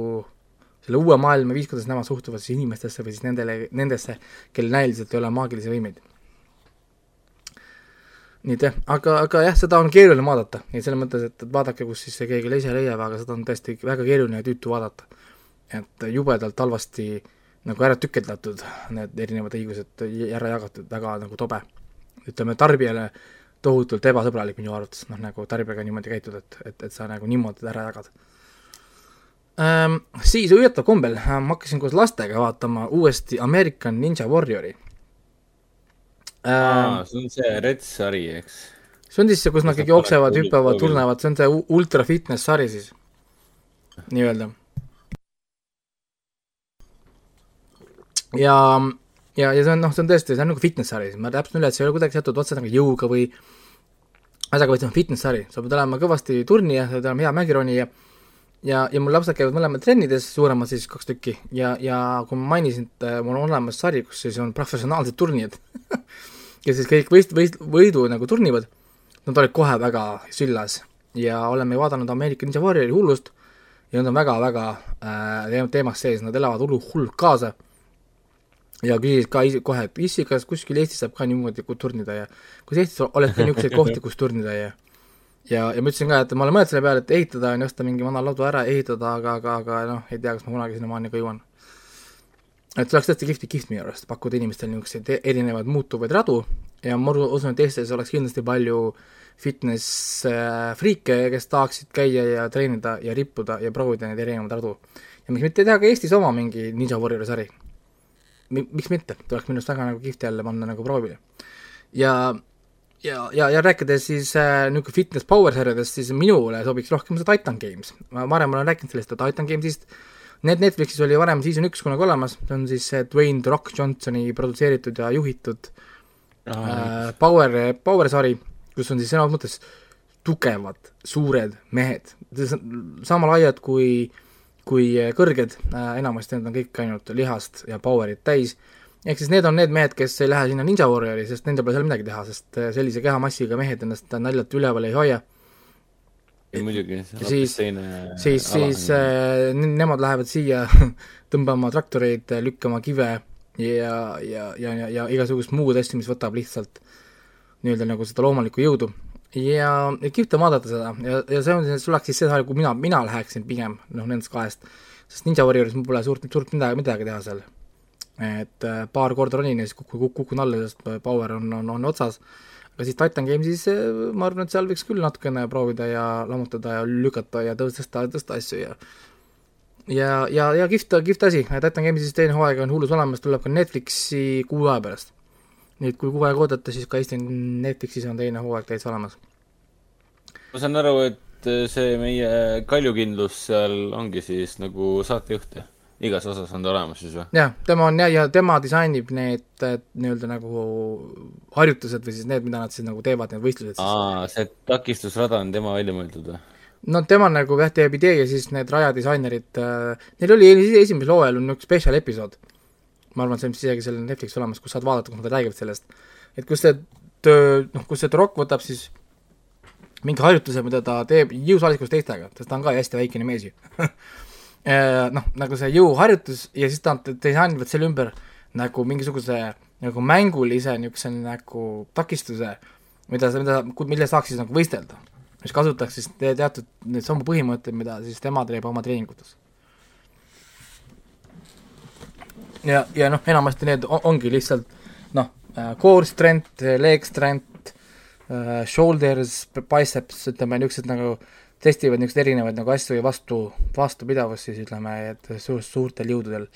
selle uue maailma viis, kuidas nemad suhtuvad siis inimestesse või siis nendele, nendesse, kellel näiliselt ei ole maagilisi võimeid. nii et jah, aga, aga jah, seda on keeruline vaadata, nii selles mõttes, et, et vaadake, kus siis see keegi ise leiab, aga seda on tõesti väga keeruline ja tüütu vaadata et jubedalt halvasti nagu ära tükeldatud, need erinevad õigused ära jagatud, väga nagu tobe. ütleme, tarbijale tohutult ebasõbralik minu arvates, noh nagu tarbijaga niimoodi käituda, et, et, et sa nagu niimoodi ära jagad ähm,. Siis üllatav kombel ma hakkasin koos lastega vaatama uuesti American Ninja Warriori ähm,. see on see Red sari, eks? see on siis see, kus nad kõik jooksevad, hüppavad, turnevad, see on see ultra fitness sari siis, nii-öelda ja, ja, ja see on noh, see on tõesti, see on nagu fitness sari, ma täpsustan üle, et see ei ole kuidagi seotud otseselt nagu jõuga või asjaga, vaid see on fitness sari, sa pead olema kõvasti turnija, sa pead olema hea mägironija ja, ja mul lapsed käivad mõlemad trennides, suuremad siis kaks tükki, ja, ja kui ma mainisin, et äh, mul on olemas sari, kus siis on professionaalsed turnijad kes siis kõik võist-, võist-, võidu nagu turnivad, nad olid kohe väga süllas. Ja oleme vaadanud Ameerika Ninja Warriori hullust ja nad on väga-väga äh, teemas sees, nad elavad hullu, hullult kaasa ja küsisid ka kohe, issi, kas kuskil Eestis saab ka niimoodi turnida ja kas Eestis oleks ka niisuguseid kohti, kus turnida ja ja, ja ma ütlesin ka, et ma olen mõelnud selle peale, et ehitada on ju, osta mingi vana laudu ära, ehitada, aga, aga, aga noh, ei tea, kas ma kunagi sinnamaani ka jõuan. et see oleks tõesti kihvt, kihvt minu arust, pakkuda inimestele niisuguseid e-, erinevaid muutuvaid radu ja ma usun, et Eestis oleks kindlasti palju fitness äh, friike, kes tahaksid käia ja treenida ja rippuda ja proovida neid erinevaid radu. ja miks mitte teha ka Eestis oma mingi Ninja Warriori sari. Miks mitte, tuleks minu arust väga nagu kihvt jälle panna nagu proovile. ja ja, ja, ja rääkides siis äh, niisugune fitness power sarjadest, siis minule sobiks rohkem see Titan Games. ma varem olen rääkinud sellest Titan Gamesist, need Netflixis oli varem season üks kunagi olemas, see on siis Dwayne The Rock Johnsoni produtseeritud ja juhitud ah, äh, power, power sari, kus on siis sõna mõttes tugevad, suured mehed, sama laiad kui, kui kõrged äh,, enamasti need on kõik ainult lihast ja power'it täis ehk siis need on need mehed, kes ei lähe sinna Ninja Warriori, sest nendel pole seal midagi teha, sest äh, sellise kehamassiga mehed ennast naljalt üleval ei hoia. ei muidugi, teine siis, siis äh, nemad lähevad siia tõmbama traktoreid, lükkama kive ja, ja, ja, ja, ja igasugust muud asja, mis võtab lihtsalt nii-öelda nagu seda loomulikku jõudu. Ja, ja kihvt on vaadata seda. Ja, ja see on, see oleks siis see saal, kuhu mina, mina läheksin pigem, noh, nendest kahest, sest Ninja Warrioris mul pole suurt, suurt midagi, midagi teha seal. Et äh, paar korda ronin ja siis kukun, kukun alla, sest power on, on, on otsas, aga siis Titan Gamesis äh, ma arvan, et seal võiks küll natukene proovida ja lammutada ja lükata ja tõsta, tõsta asju ja ja, ja, ja kihvt, kihvt asi, Titan Gamesis teine hooaeg on hullus olemas, tuleb ka Netflixi kuu aja pärast. Nii et kui kuu aega oodata, siis ka Eesti Netflixis on teine hooaeg täitsa olemas. ma saan aru, et see meie kaljukindlus seal ongi siis nagu saatejuht, jah? igas osas on ta olemas siis või? jah, tema on ja, ja tema disainib need nii-öelda nagu harjutused või siis need, mida nad siis nagu teevad, need võistlused siis. aa, see takistusrada on tema välja mõeldud või? no tema nagu jah, teeb idee ja siis need rajadisainerid äh,, neil oli esimesel hooajal on niisugune spetsial episood, ma arvan, see on isegi seal Netflixis olemas, kus saad vaadata, kus nad räägivad sellest, et kus see töö, noh, kus see Rock võtab siis mingi harjutuse, mida ta teeb jõusaalis koos teistega, sest ta on ka hästi väikene mees ju noh, nagu see jõuharjutus ja siis nad disainivad selle ümber nagu mingisuguse nagu mängulise niisuguse nagu takistuse, mida, mida, mille saaks siis nagu võistelda. mis kasutaks siis te teatud neid samu põhimõtteid, mida siis tema teeb oma treeningutes. Ja, ja noh, enamasti need ongi lihtsalt noh, äh, core strength, leg strength, äh, shoulders, biceps, ütleme niisugused nagu testivad niisuguseid erinevaid nagu asju ja vastu, vastupidavust siis ütleme, et suur, suurtel jõududel.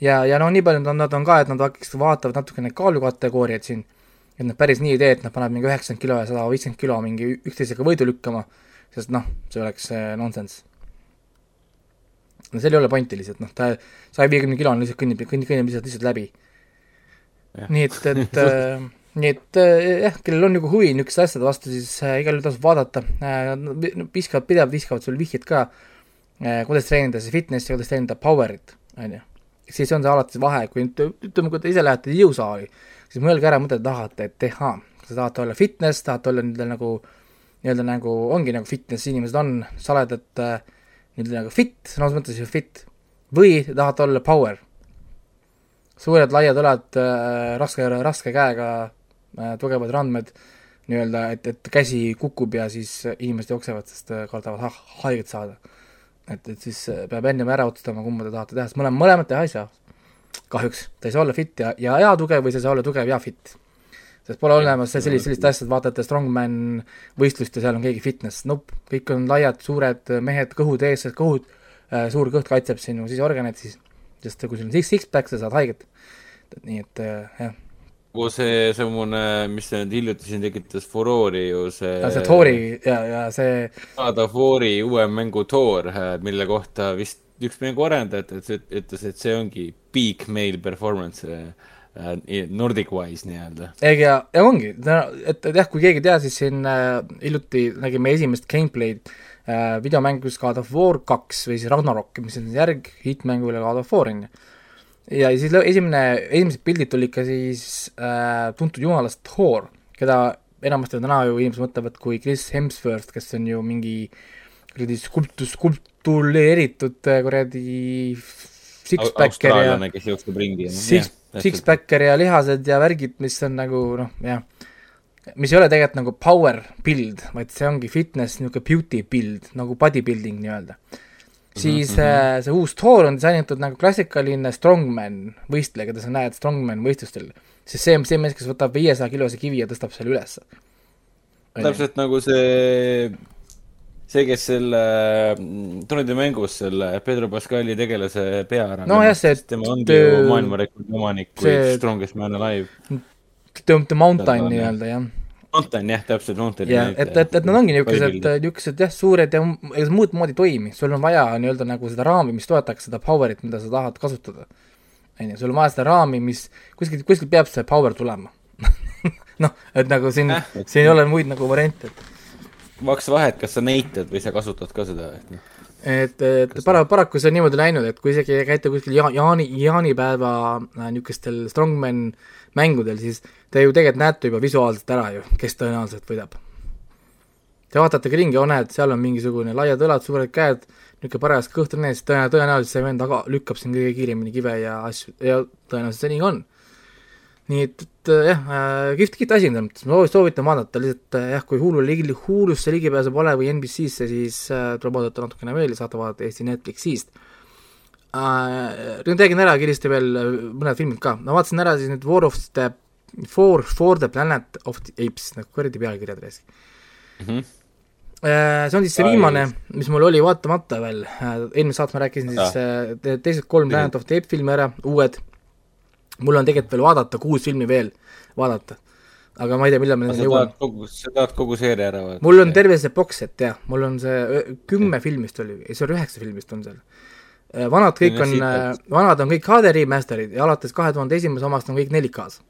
ja, ja no nii palju nad, nad on ka, et nad hakkaks, vaatavad natuke neid kaalukategooriaid siin, et nad päris nii ei tee, et nad panevad mingi üheksakümmend kilo ja sada viiskümmend kilo mingi üksteisega võidu lükkama, sest noh, see oleks äh, nonsense. No seal ei ole pointi lihtsalt, noh, ta saja viiekümne kilo on lihtsalt kõnnib, kõnnib, kõnnib lihtsalt, lihtsalt läbi. nii et, et äh, nii et äh, jah, kellel on nagu huvi niisuguste asjade vastu, siis äh, igal juhul tasub vaadata äh,, viskavad, pidevalt viskavad sulle vihjeid ka äh,, kuidas treenida siis fitnessi, kuidas treenida power'it, on ju. siis on see alati vahe, kui ütleme, kui te ise lähete jõusaali, siis mõelge ära, mida te tahate teha, kas te tahate olla fitness, tahate olla nii-öelda nagu, nii-öelda nagu, ongi nagu fitness, inimesed on saledad äh, nii-öelda nagu fit, sõna otseses mõttes ju fit, või te tahate olla power suured laiad õlad äh,, raske, raske käega Äh, tugevad randmed nii-öelda, et, et käsi kukub ja siis inimesed jooksevad, sest äh, kardavad ha haiget saada. et, et siis äh, peab ennem ära otsustama, kumba te tahate teha, sest mõlem-, mõlemat teha ei saa. kahjuks, ta ei saa olla fit ja, ja hea tugev või sa ei saa olla tugev ja fit. Sest pole olemas sellist, sellist asja, et vaatate Strongman võistlust ja seal on keegi fitness, nope, kõik on laiad, suured mehed, kõhud ees, kõhud, suur kõht kaitseb sinu siseorganeid siis, sest kui sul on six, six-pack, sa saad haiget. nii et jah nagu see, semmoine, mis nüüd hiljuti siin tekitas furoori ju see. see Tori ja, ja see. saada Fori uue mängu Thor, mille kohta vist üks mängu arendajatest ütles, et see ongi peak male performance äh, Nordic wise nii-öelda. ja, ja ongi, et, et jah, kui keegi teadis siin äh, hiljuti nägime esimest gameplay'd äh, videomängus God of War kaks või siis Ragnarok, mis on järg hittmängule God of War, on ju. ja siis esimene, esimesed pildid tulid ka siis äh, tuntud jumalast Thor, keda enamasti täna ju inimesed mõtlevad kui Chris Hemsworth, kes on ju mingi kuradi skulptus, skulptureeritud äh, kuradi six-packer ja kes jookseb ringi. six, six-packer ja lihased ja värgid, mis on nagu noh, jah, mis ei ole tegelikult nagu power build, vaid see ongi fitness, niisugune beauty build nagu bodybuilding nii-öelda. siis mm -hmm. see uus Thor on disainitud nagu klassikaline strongman võistleja, keda sa näed strongman võistlustel. siis see on see mees, kes võtab viiesaja kilose kivi ja tõstab selle ülesse. täpselt nagu see, see, kes selle mm, Tornide mängus selle Pedro Pascali tegelase pea ära No jah, see- tema ongi töö- ju maailmarekordi omanik kui see- Strongest Man Alive. The, the mountain nii-öelda jah Mountain jah, täpselt Mountain. jah, et, et, et nad ongi niisugused, niisugused jah, suured ja ega see muud moodi ei toimi, sul on vaja nii-öelda nagu seda raami, mis toetaks seda power'it, mida sa tahad kasutada. on ju, sul on vaja seda raami, mis kuskilt, kuskilt peab see power tulema. noh, et nagu siin et- siin ei ole muid nagu variante, maks vahet, kas sa neitad või sa kasutad ka seda, et noh. et, et para-, paraku see on niimoodi läinud, et kui isegi käite kuskil ja-, jaani, jaanipäeva äh, niisugustel strongman mängudel, siis te ju tegelikult näete juba visuaalselt ära ju, kes tõenäoliselt võidab. Te vaatategi ringi, oh näed, seal on mingisugune laiad õlad, suured käed, niisugune paras kõht on ees, tõenäoliselt, see vend aga lükkab siin kõige kiiremini kive ja asju ja tõenäoliselt see nii on. Nii et, et äh, jah äh,, kihvt, kihvt asi on selles mõttes, ma soovi- soovitan vaadata lihtsalt äh, jah, kui Hulu ligi, Hulusse ligipääsu pole või NBC-sse, siis äh, tuleb vaadata natukene veel ja saate vaadata Eesti Netflixist. Äh,. nüüd räägin ära kiiresti veel äh, mõned filmid ka, ma vaatasin ära siis nüüd War of the, For, For the Planet of the Apes, nagu kuradi pealkirjad reis Mhm. Äh, see on siis see viimane, mis mul oli vaatamata veel, eelmine saate ma rääkisin siis te- teised kolm Mhm. Planet of the Apes filmi ära, uued, mul on tegelikult veel vaadata kuus filmi veel vaadata. aga ma ei tea, millal ma nendeni jõuan sa tahad kogu seeria ära vaadata? mul on terve see box set jah, mul on see kümme filmist oli, ei see oli üheksa filmist on seal. vanad kõik on Selline, vanad on kõik HD remaster'id ja alates kahe tuhande esimese omast on kõik 4K-s.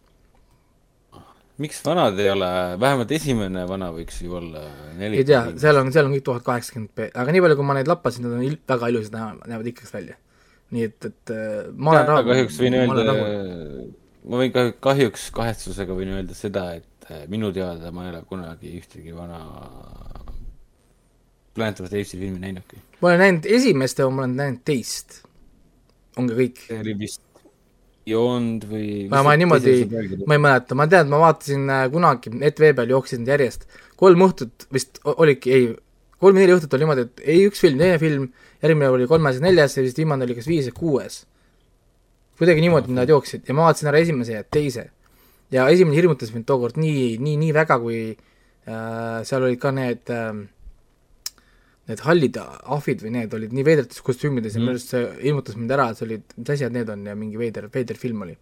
miks vanad ei ole, vähemalt esimene vana võiks ju olla neli. ei tea, seal on, seal on kõik tuhat kaheksakümmend p, aga nii palju, kui ma neid lappasin, nad on il- väga ilusad, näevad, näevad ikkagist välja. Nii et, et äh, ma olen rahul. kahjuks võin ma öelda, ma võin ka kahjuks kahetsusega võin öelda seda, et äh, minu teada ma ei ole kunagi ühtegi vana Planet of the Apes'i filmi näinudki. ma olen näinud esimest ja ma olen näinud teist. ongi kõik. see oli vist Beyond või ma, ma niimoodi, ma ei mäleta, ma tean, et ma vaatasin äh, kunagi ETV peal jooksid need järjest, kolm õhtut vist o- olidki, ei, kolm-neli õhtut oli niimoodi, et ei üks film, teine film, järgmine oli kolmas ja neljas ja vist viimane oli kas viies ja kuues. kuidagi niimoodi nad jooksid ja ma vaatasin ära esimese ja teise. ja esimene hirmutas mind tookord nii, nii, nii väga, kui äh, seal olid ka need äh, need hallid ahvid või need olid nii veidrates kostüümides ja Mhm. minu arust see ilmutas mind ära, see olid, mis asjad need on ja mingi veider, veider film oli.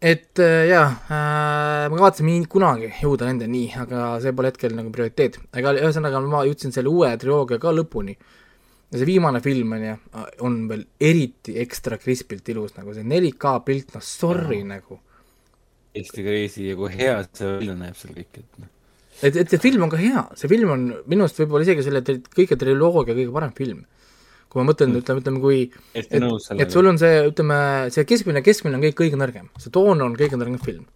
et äh, jaa äh,, ma kavatsen kunagi jõuda nendeni, aga see pole hetkel nagu prioriteet. aga ühesõnaga ma jõudsin selle uue triloogia ka lõpuni ja see viimane film on ju, on veel eriti ekstra krispilt ilus, nagu see 4K pilt, noh sorry Jaa. nagu. Eesti Crazy ja kui hea see välja näeb seal kõik, et noh. et, et see film on ka hea, see film on minu arust võib-olla isegi selle tri- kõige triloogia kõige parem film. kui ma mõtlen, ütleme, ütleme kui et, nõus et sul on see, ütleme, see keskmine, keskmine on kõik kõige nõrgem, see toon on kõige nõrgem film.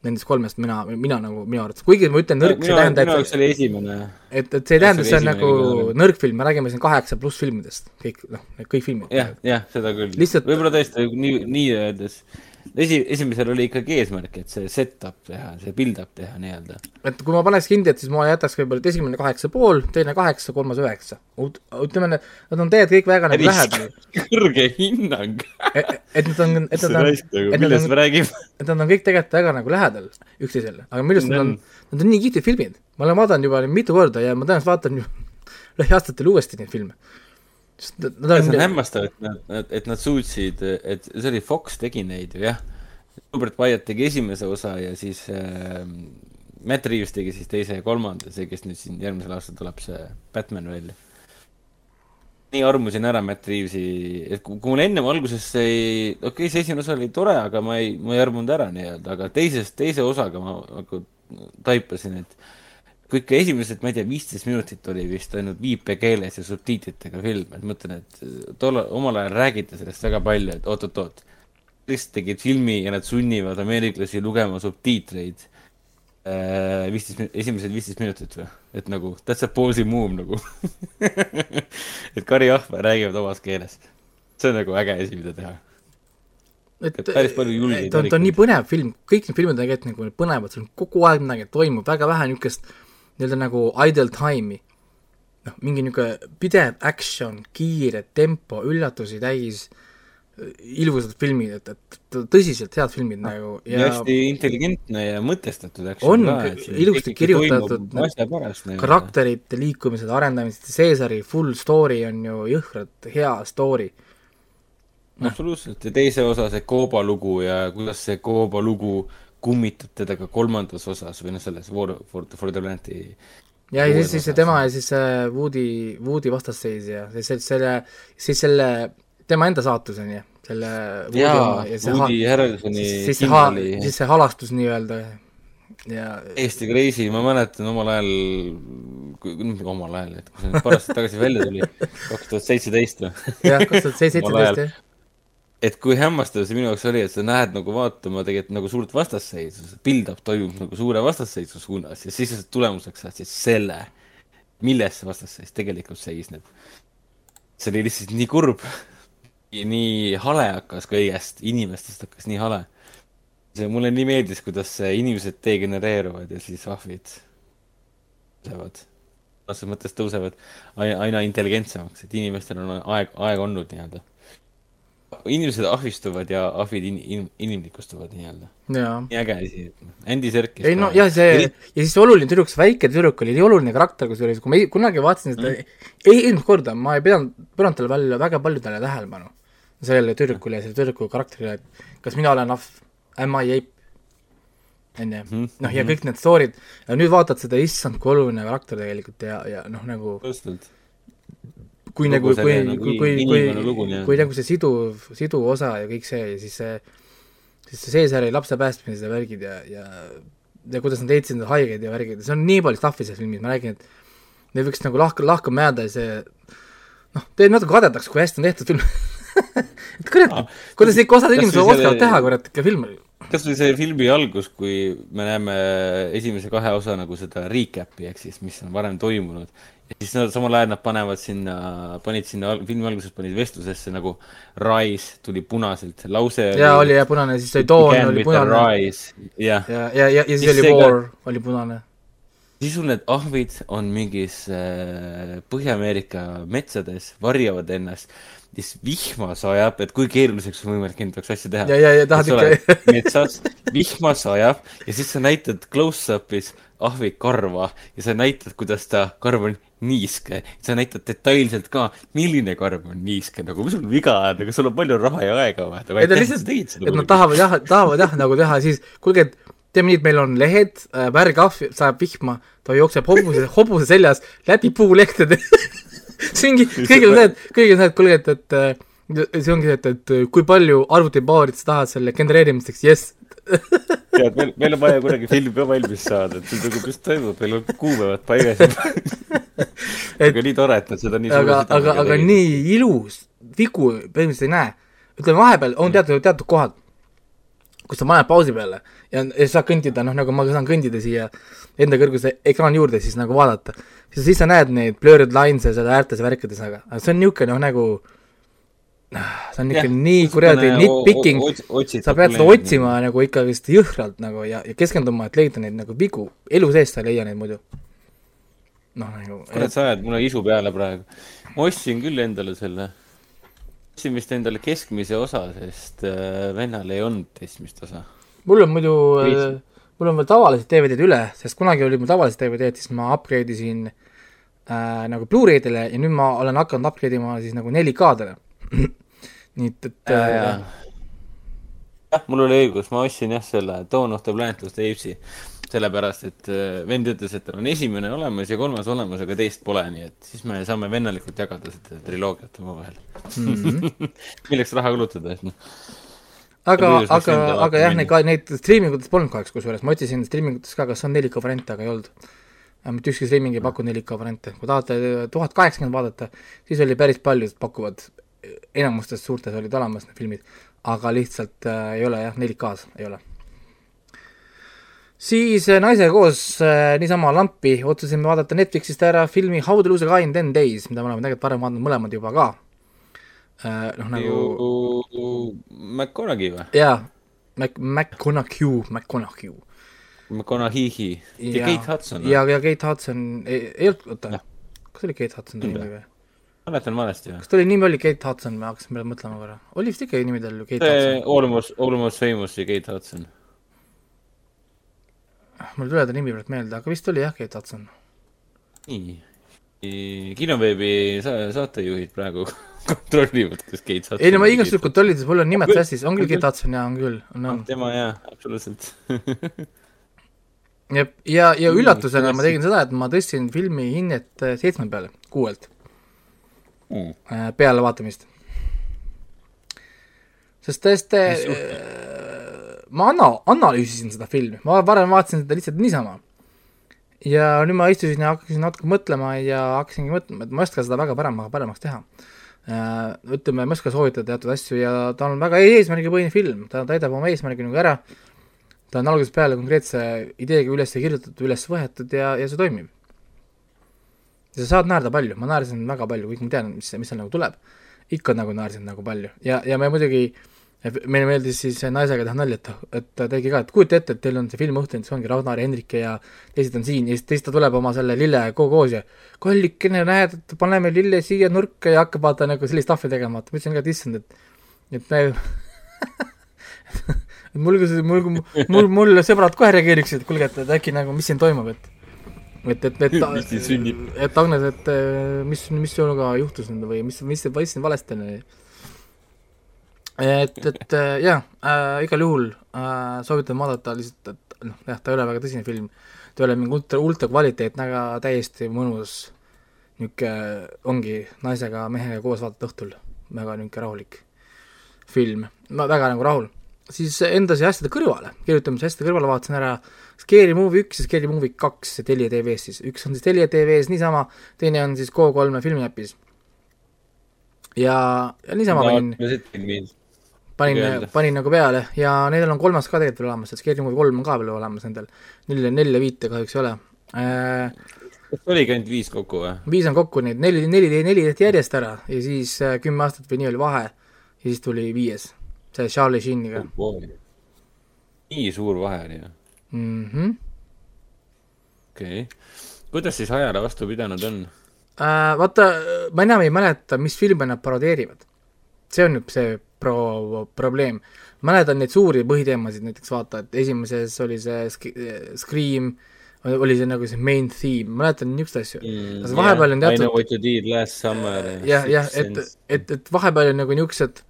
Nendest kolmest mina, mina nagu, minu arvates, kuigi ma ütlen nõrk, see ei tähenda, minu jaoks et, oli esimene, et, et see ei tähenda, et see on nagu esimene nõrk film, me räägime siin kaheksa pluss filmidest, kõik, noh, kõik filmid. jah, jah, seda küll. Lihtsalt- võib-olla tõesti nii, nii öeldes, esi, esimesel oli ikkagi eesmärk, et see set-up teha, see build-up teha nii-öelda. et kui ma paneks hindijat, siis ma jätaks võib-olla, et esimene kaheksa pool, teine kaheksa, kolmas üheksa. ütleme, nad on tegelikult kõik väga nagu lähedal. kõrge hinnang. et nad on, et nad on, et nad millest on et nad on kõik tegelikult väga nagu lähedal üksteisele, aga arust nad on nad on nii kihvtid filmid. ma olen vaadanud juba mitu korda ja ma tõenäoliselt vaatan ju lähiaastatel uuesti neid filme. Nad on on, hämmastav, et nad, et nad suutsid, et see oli Fox tegi neid ju jah. Robert Wyatt tegi esimese osa ja siis äh, Matt Reaves tegi siis teise ja kolmanda, see, kes nüüd siin järgmisel aastal tuleb, see Batman välja. nii armusin ära Matt Reavesi, et kui, kui mul ennem alguses see ei, okei okay,, see esimene osa oli tore, aga ma ei, ma ei armunud ära nii-öelda, aga teises, teise osaga ma nagu taipasin, et ikka esimesed, ma ei tea, viisteist minutit oli vist ainult viipekeeles ja subtiitritega film, et mõtlen, et tollal, omal ajal räägiti sellest väga palju, et oot-oot-oot. lihtsalt tegid filmi ja nad sunnivad ameeriklasi lugema subtiitreid? Äh, viisteist, esimesed viisteist minutit või, et nagu that's a ballsy move nagu. Et Kari Ahve räägivad omas keeles. see on nagu äge asi, mida teha. et Et päris palju julgeid ta on, ta on nii põnev film, kõik need filmid on tegelikult nagu põnevad, seal on kogu aeg midagi toimub, väga vähe niisugust nii-öelda nagu idle time'i. noh, mingi niisugune pidev action, kiire tempo, üllatusi täis, ilusad filmid, et, et tõsiselt head filmid nagu ja ja hästi intelligentne ja mõtestatud. On ilusti kirjutatud, nagu. karakterite liikumised, arendamised, Caesari full story on ju jõhkralt hea story. absoluutselt ja teise osa see Kooba lugu ja kuidas see Kooba lugu kummitab teda ka kolmandas osas või noh, selles War for, for the Planet'i ja, siis, siis see tema ja siis see Woody, Woody vastasseis ja siis selle, siis selle, tema enda saatus on ju, selle Woody jaa oma ja, see Woody Harrelsoni siis, siis see ha-, siis see halastus nii-öelda ja Eesti crazy, ma mäletan omal ajal, omal ajal, et kui see nüüd paar aastat tagasi välja tuli, kaks tuhat seitseteist või, jah, kaks tuhat seitseteist jah. Et kui hämmastav see minu jaoks oli, et sa näed nagu vaatama tegelikult nagu suurt vastasseisu, see build-up toimub nagu suure vastasseisu suunas ja siis tulemuseks saad siis selle, milles see vastasseis tegelikult seisneb. see oli lihtsalt nii kurb, nii hale hakkas kõigest, inimestest hakkas nii hale. see mulle nii meeldis, kuidas inimesed degenereeruvad ja siis ahvid tõusevad, otseses mõttes tõusevad aina intelligentsemaks, et inimestel on aeg, aeg olnud nii-öelda inimesed ahvistuvad ja ahvid in, in, inimlikustuvad nii-öelda. nii äge asi. Andy Serkis. ei no jah, see ja siis oluline tüdruk, see väike tüdruk oli oluline karakter, kusjuures kui ma ei- kunagi vaatasin seda mm., ei eelmist korda ma ei pidanud, pööranud talle välja väga palju talle tähelepanu. sellele tüdrukule ja selle tüdruku karakterile, et kas mina olen ahv, am I ape, on ju, noh ja kõik need story'd nüüd vaatad seda, issand, kui oluline karakter tegelikult ja, ja noh, nagu just, kui nagu, kui nagu kui, kui, kui, nii-öelda. kui nagu see siduv, siduv osa ja kõik see ja siis see, siis see Caesari lapse päästmised ja värgid ja, ja ja kuidas nad leidsid need haigeid ja värgid see on nii palju stuff'i selles filmis, ma räägin, et neid võiks nagu lahka, lahkama jääda ja see noh, teeb natuke kadedaks, kui hästi on tehtud film et kurat, kuidas ikka osad inimesed oskavad selle- teha, kurat, ikka filme. kas või see filmi algus, kui me näeme esimese kahe osa nagu seda recap'i ehk siis, mis on varem toimunud. Ja siis nad samal ajal nad panevad sinna, panid sinna filmi alguses panid vestlusesse nagu Rise tuli punaselt, see lause jaa, oli jah punane, siis oli Dawn oli punane. ja, ja, ja, ja siis Siis oli see ka- War oli punane. siis sul need ahvid on mingis äh, Põhja-Ameerika metsades, varjavad ennast, siis vihma sajab, et kui keeruliseks on võimalik jaoks asja teha. ja, ja, ja tahad ikka metsas, vihma sajab ja siis sa näitad close-up'is ahvi karva ja sa näitad, kuidas ta karv on niiske. sa näitad detailselt ka, milline karv on niiske, nagu mis sul viga on, aga sul on palju raha ja aega vaja. ei ta lihtsalt, et nad tahavad jah, tahavad jah nagu teha siis, kuulge, et teeme nii, et meil on lehed, värgahv sajab vihma, ta jookseb hobuse, hobuse seljas läbi puulehtede see ongi, kõigil on see, et kõigil on see, et kuulge, et, et äh, see ongi see, et, et kui palju arvutipaarit sa tahad selle genereerimiseks, jess. tead, meil, meil on vaja kuidagi film ka valmis saada, et see nagu, mis toimub, meil on kuupäevad paigas juba. aga nii tore, et nad seda nii aga, aga, aga. nii ilus, vigu põhimõtteliselt ei näe. ütleme vahepeal on teatud, teatud kohad, kus sa paned pausi peale ja, ja sa kõndida, noh nagu ma saan kõndida siia enda kõrguse ekraani juurde, siis nagu vaadata. siis, siis sa näed neid blurred lines ja seal äärtes ja värkides, aga, aga see on niisugune noh, nagu see on niisugune nii kuradi nitpicking, sa pead seda otsima nagu ikkagist jõhkralt nagu ja, ja keskenduma, et leida neid nagu vigu, elu sees sa ei leia neid muidu. noh, nagu kurat, sa ajad mulle isu peale praegu. ma ostsin küll endale selle, ostsin vist endale keskmise osa, sest äh, vennal ei olnud esimest osa. mul on muidu Viis., mul on veel tavalised DVD-d üle, sest kunagi olid mul tavalised DVD-d, siis ma upgrade isin äh, nagu Blu-raydele ja nüüd ma olen hakanud upgrade ima siis nagu 4K-dele. nii et, et äh, jah, mul oli õigus, ma ostsin jah selle Dawn of the Planet of the Apes'i, sellepärast et äh, vend ütles, et tal on esimene olemas ja kolmas olemas, aga teist pole, nii et siis me saame vennalikult jagada seda triloogiat omavahel mm. -hmm. milleks raha kulutada, et noh. aga, aga aga jah, neid neid striimingutes polnud kahjuks kusjuures, ma otsisin striimingutes ka, kas on 4K variante, aga ei olnud. Mitte ükski streaming ei paku 4K variante, kui tahate tuhat kaheksakümmend vaadata, siis oli päris paljud pakuvad, enamustes suurtes olid olemas need filmid, aga lihtsalt äh, ei ole jah, 4K-s ei ole. siis äh, naisega koos äh, niisama lampi otsusime vaadata Netflixist ära filmi How to lose a guy in ten days, mida me oleme tegelikult varem vaadanud mõlemad juba ka äh,. noh nagu. McConaughey või? jaa, Mac, McConaughey, McConaughey McConaughey ja, ja Kate Hudson. ja, ja Kate Hudson, ei, olnud, oota, kas oli Kate Hudson nimi või? mäletan valesti või? kas ta oli nimi oli Kate Hudson, ma hakkasin peale mõtlema korra, oli vist ikka nimi tal ju Kate Hudson? Almost, Almost Famous ja Kate Hudson. mul ei tule ta nimi praegu meelde, aga vist oli jah, Kate Hudson. nii, kinoveebi sa saatejuhid praegu kontrollivad, kas Kate Hudson ei no ma igaks juhuks kontrollisin, mul on nimed sassis, on küll Kate Hudson jaa, on küll, on, on. tema jaa, absoluutselt jep, ja, ja üllatusena ma tegin seda, et ma tõstsin filmi hinnet äh, seitsme peale, kuuelt mm. peale vaatamist. sest tõesti äh, ma ana-, analüüsisin seda filmi, ma varem vaatasin seda lihtsalt niisama. ja nüüd ma istusin ja hakkasin natuke mõtlema ja hakkasingi mõtlema, et ma ei oska seda väga parema, paremaks teha ütleme, ma ei oska soovitada teatud asju ja ta on väga eesmärgipõhine film, ta täidab oma eesmärgi nagu ära ta on algusest peale konkreetse ideega üles kirjutatud, üles võetud ja, ja see toimib. ja sa saad naerda palju, ma naersin väga palju, kõik ma tean, mis, mis seal nagu tuleb. ikka nagu naersin nagu palju. Ja, ja me muidugi, meile meeldis siis naisega teha nalja, et, et ta tegi ka, et kujuta ette, et teil on see film õhtunud, siis ongi Ragnar ja Hendrik ja teised on siin. Ja siis, siis ta tuleb oma selle lille koos ja kallikene, näed, et paneme lille siia nurka ja hakkab vaata nagu sellist ahvi tegema, vaata, ma ütlesin ka, et issand, et, et me mul, mul, mul, mul sõbrad kohe reageeriksid, et kuulge, et, et äkki nagu, mis siin toimub, et et, et, et, et, et Agnes, et mis, mis sinuga juhtus nüüd või mis, mis, mis siin valesti on? et, et jah äh,, igal juhul äh, soovitan vaadata lihtsalt, et noh, jah, ta ei ole väga tõsine film, ta ei ole mingi ultra, ultra kvaliteetne, aga täiesti mõnus niisugune, ongi naisega, mehega koos vaadata õhtul, väga niisugune rahulik film, ma väga nagu rahul siis endas ja asjade kõrvale, kirjutamise asjade kõrvale vaatasin ära Scary Movie üks ja Scary Movie kaks Telia tv-s siis, üks on siis Telia tv-s niisama, teine on siis Go3 filmiäpis. ja, ja niisama panin, panin, panin nagu peale. Ja nendel on kolmas ka tegelikult veel olemas, et Scary Movie kolm on ka veel olemas nendel, nelja, nelja viite kahjuks ei ole. Äh, kas oligi ainult viis kokku või? viis on kokku neid, neli, neli, neli tehti järjest ära ja siis äh, kümme aastat või nii oli vahe ja siis tuli viies see Charlie Sheeniga oh,. nii suur vahe oli või mm -hmm.? okei okay., kuidas siis ajale vastu pidanud on äh,? Vaata, ma enam ei mäleta, mis filme nad parodeerivad. see on nüüd see pro-, probleem. mäletan neid suuri põhiteemasid, näiteks vaata, et esimeses oli see sk-, Scream, oli see nagu see main theme, mäletan niisuguseid asju mm,. vahepeal yeah, on teatud I know what you did last summer. jah, jah, et, et, et vahepeal on nagu niisugused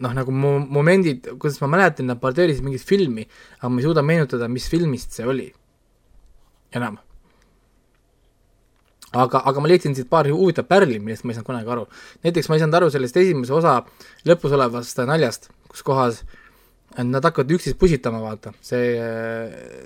noh, nagu mo-, momendid, kuidas ma mäletan, nad parodeerisid mingit filmi, aga ma ei suuda meenutada, mis filmist see oli. enam. aga, aga ma leidsin siit paar huvitavat pärli, millest ma ei saanud kunagi aru. näiteks ma ei saanud aru sellest esimese osa lõpus olevast naljast, kus kohas nad hakkavad üksteist pusitama, vaata, see,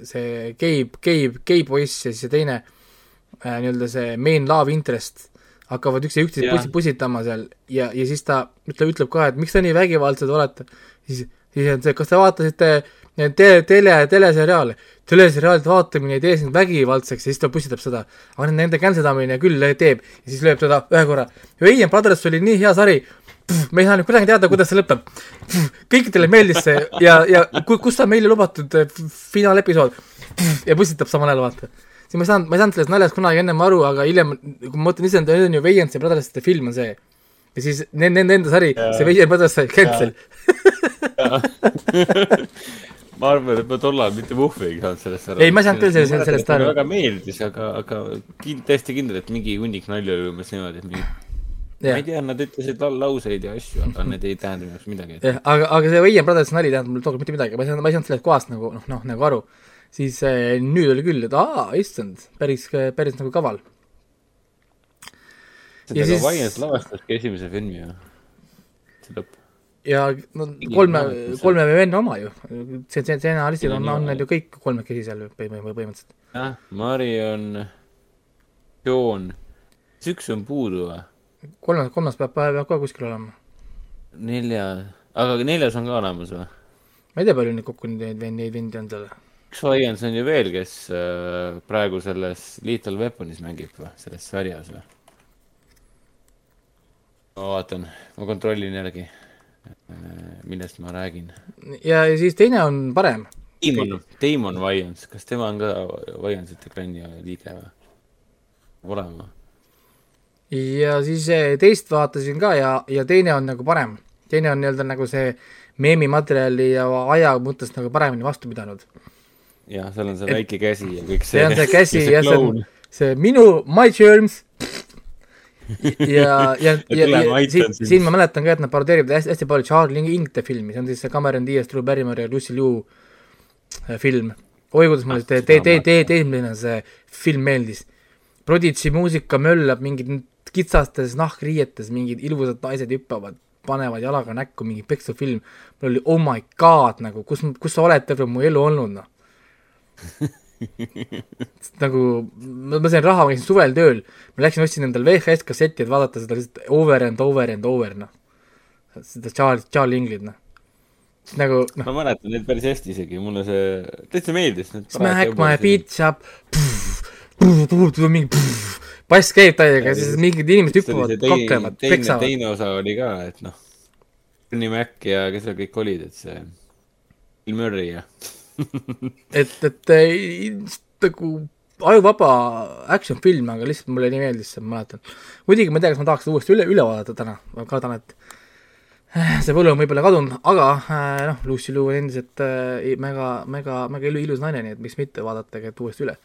see gei, gei, gei poiss ja siis see teine äh, nii-öelda see main love interest hakkavad üksteist üksteist pusi, pusitama seal ja, ja siis ta ütleb, ütleb ka, et miks te nii vägivaldsed olete. siis, siis on see, kas te vaatasite te, tele, teleseriaale, teleseriaalide vaatamine ei tee sind vägivaldseks ja siis ta pussitab seda. aga nende känsedamine küll teeb ja siis lööb teda ühe korra. Veien Brothers oli nii hea sari, me ei saa nüüd kuidagi teada, kuidas see lõpeb. kõikidele meeldis see ja, ja kus on meile lubatud eh, finaalepisood ja pussitab samal ajal, vaata siis ma ei saanud, ma ei saanud sellest naljast kunagi ennem aru, aga hiljem, kui ma mõtlen ise, need on ju Veientsi Brothersite film on see. ja siis nende, nende enda sari, see Veient Brothers sai cancel. ma arvan, et ma tollal mitte muhvi ei saanud sellest aru. ei, ma ei saanud küll sellest, sellest aru. väga meeldis, aga, aga kind, täiesti kindel, et mingi hunnik nalja oli umbes niimoodi, et mingi Ja. ma ei tea, nad ütlesid lauseid ja asju, aga need ei tähenda minu arust midagi. jah, aga, aga see Veien Brothers nali tähendab mulle tookord mitte midagi, ma ei saanud, ma ei saanud sellest kohast nagu noh, noh nagu aru siis äh, nüüd oli küll, et aa, issand, päris, päris nagu kaval. ja siis. Vaiens lavastaski esimese filmi ju, see lõpp. ja no kolme, kolme venna oma ju. see, see stsenaristid on, on neil ju kõik kolmekesi seal põhimõtteliselt. jah, Marion, Joon, kas üks on puudu või? kolmas, kolmas peab, peab ka kuskil olema. nelja, aga neljas on ka olemas või? ma ei tea, palju neid kokku neid, neid vendi on seal. Üks Lions on ju veel, kes äh, praegu selles Lethal Weaponis mängib või, selles sarjas või? ma vaatan, ma kontrollin järgi, millest ma räägin. ja, ja siis teine on parem. Damon, Damon Wayans, kas tema on ka Wayansite klanni liige või? olema. ja siis teist vaatasin ka ja, ja teine on nagu parem. teine on nii-öelda nagu see meemimaterjali ja aja mõttes nagu paremini vastu pidanud. Jah, seal on see Et, väike käsi ja kõik see. see on see käsi ja see on see minu, my germs ja, ja, ja, ja siin, siin ma mäletan ka, et nad parodeerivad hästi, hästi palju Charlie Ingte filmi, see on siis see Cameron Diaz, Drew Barrymore ja Lucy Liu äh, film. oi, kuidas mulle te-, te-, te-, te-, teismeline see film meeldis. Prodigy muusika möllab mingid kitsastes nahkriietes, mingid ilusad naised hüppavad, panevad jalaga näkku, mingi peksuv film. mul oli oh my god nagu, kus, kus sa oled terve mu elu olnud, noh nagu ma, sain raha, ma käisin suvel tööl, ma läksin, ostsin endale VHS kasseti, et vaadata seda lihtsalt over and over and over, noh. seda Charles, Charles Inglit, noh. nagu noh. ma mäletan neid päris hästi isegi, mulle see täitsa meeldis. Smack my bitch up, mingi bass käib täiega siis mingid inimesed hüppavad, kaklevad, peksavad. teine osa oli ka, et noh, Bernie Mac ja kes seal kõik olid, et see Bill Murray ja et, et nagu ajuvaba action film, aga lihtsalt mulle nii meeldis see, ma mäletan. muidugi ma ei tea, kas ma tahaks seda uuesti üle, üle vaadata täna, ma kardan, et eh, see võlu on võib-olla kadunud, aga äh, noh, Lucy Liu on endiselt äh, mega, mega, mega ilus naine, nii et miks mitte vaadata tegelikult uuesti üle.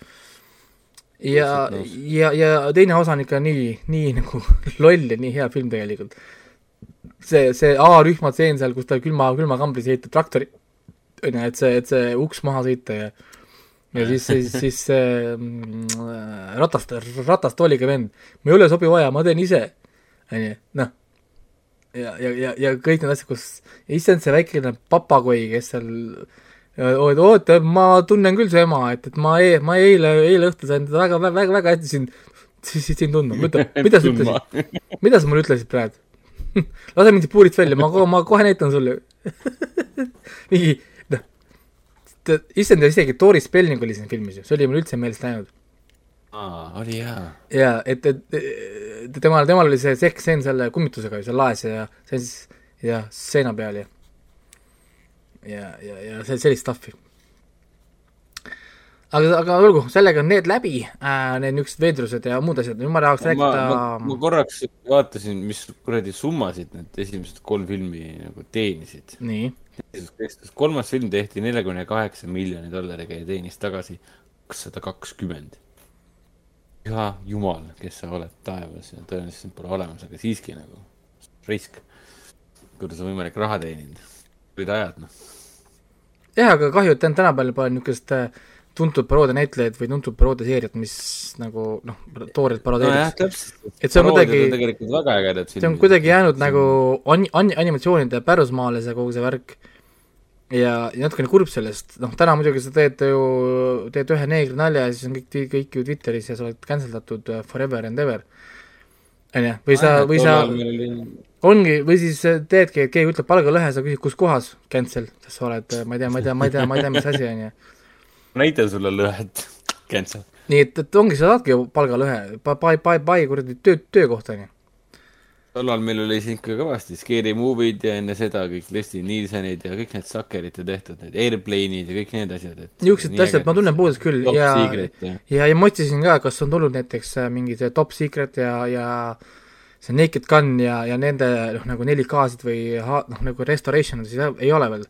ja, ja, ja teine osa on ikka nii, nii nagu loll ja nii hea film tegelikult. see, see A-rühma tseen seal, kus ta külma, külmakambris ehitab traktori on ju, et see, et see uks maha sõita ja ja siis, siis, siis see äh, ratast, ratastooliga vend, ma ei ole sobiv aja, ma teen ise, on ju, noh. ja, ja, ja, ja kõik need asjad, kus, issand, see väikene papagoi, kes seal oota, ma tunnen küll su ema, et, et ma e-, ma eile, eile õhtul sain teda väga, väga, väga hästi sind, sind tundma, mida, mida sa ütlesid, mida sa mulle ütlesid praegu? Lase mind siit puurist välja, ma, ma kohe näitan sulle. Mingi issand, isegi Tori Spelling oli siin filmis ju, see oli mul üldse meelest läinud. aa, oli jaa. jaa, et, et temal, temal oli see seksseen selle kummitusega ju seal laes ja see siis, ja seina peal ja ja, ja, ja see, sellist stuff'i. aga, aga olgu, sellega on need läbi äh,, need niisugused veidrused ja muud asjad, nüüd ma tahaks rääkida ma korraks vaatasin, mis kuradi summasid need esimesed kolm filmi nagu teenisid. nii kolmas film tehti neljakümne kaheksa miljoni dollariga ja teenis tagasi kakssada kakskümmend. püha jumal, kes sa oled taevas ja tõenäoliselt pole olemas, aga siiski nagu risk, kuidas on võimalik raha teenida. olid ajad, noh. jah, aga kahju, et tänapäeval pole niisugust äh, tuntud paroodianäitlejaid või tuntud paroodiaseeriat, mis nagu noh, toorelt parodeeriks no. et see on kuidagi, see on kuidagi jäänud nagu an-, an-, animatsioonide pärusmaale, see kogu see värk ja, ja natukene kurb sellest, noh täna muidugi sa teed ju, teed ühe neegri nalja ja siis on kõik, kõik ju Twitteris ja sa oled cancel datud uh, forever and ever. on ju, või sa, või sa, ongi, või siis teedki, et keegi ütleb palgalõhe, sa küsid, kus kohas, cancel, sest sa oled, ma ei tea, ma ei tea, ma ei tea, ma ei tea, mis asi, on ju. Näita sulle lõhet, cancel. nii et, et ongi, sa saadki ju palgalõhe, pai, pai, pai kuradi töö, töökoht, on ju tollal meil oli siin ikka kõvasti Scary Movie'd ja enne seda kõik Leslie Nielsenid ja kõik need Suckerite tehtud, need Airplane'id ja kõik need asjad, et niisugused asjad ma tunnen puudust küll top ja, ja, ja, ja ma otsisin ka, kas on tulnud näiteks äh, mingi see Top Secret ja, ja see Naked Gun ja, ja nende noh, nagu 4K-sid või noh, nagu restoration siis ei ole veel.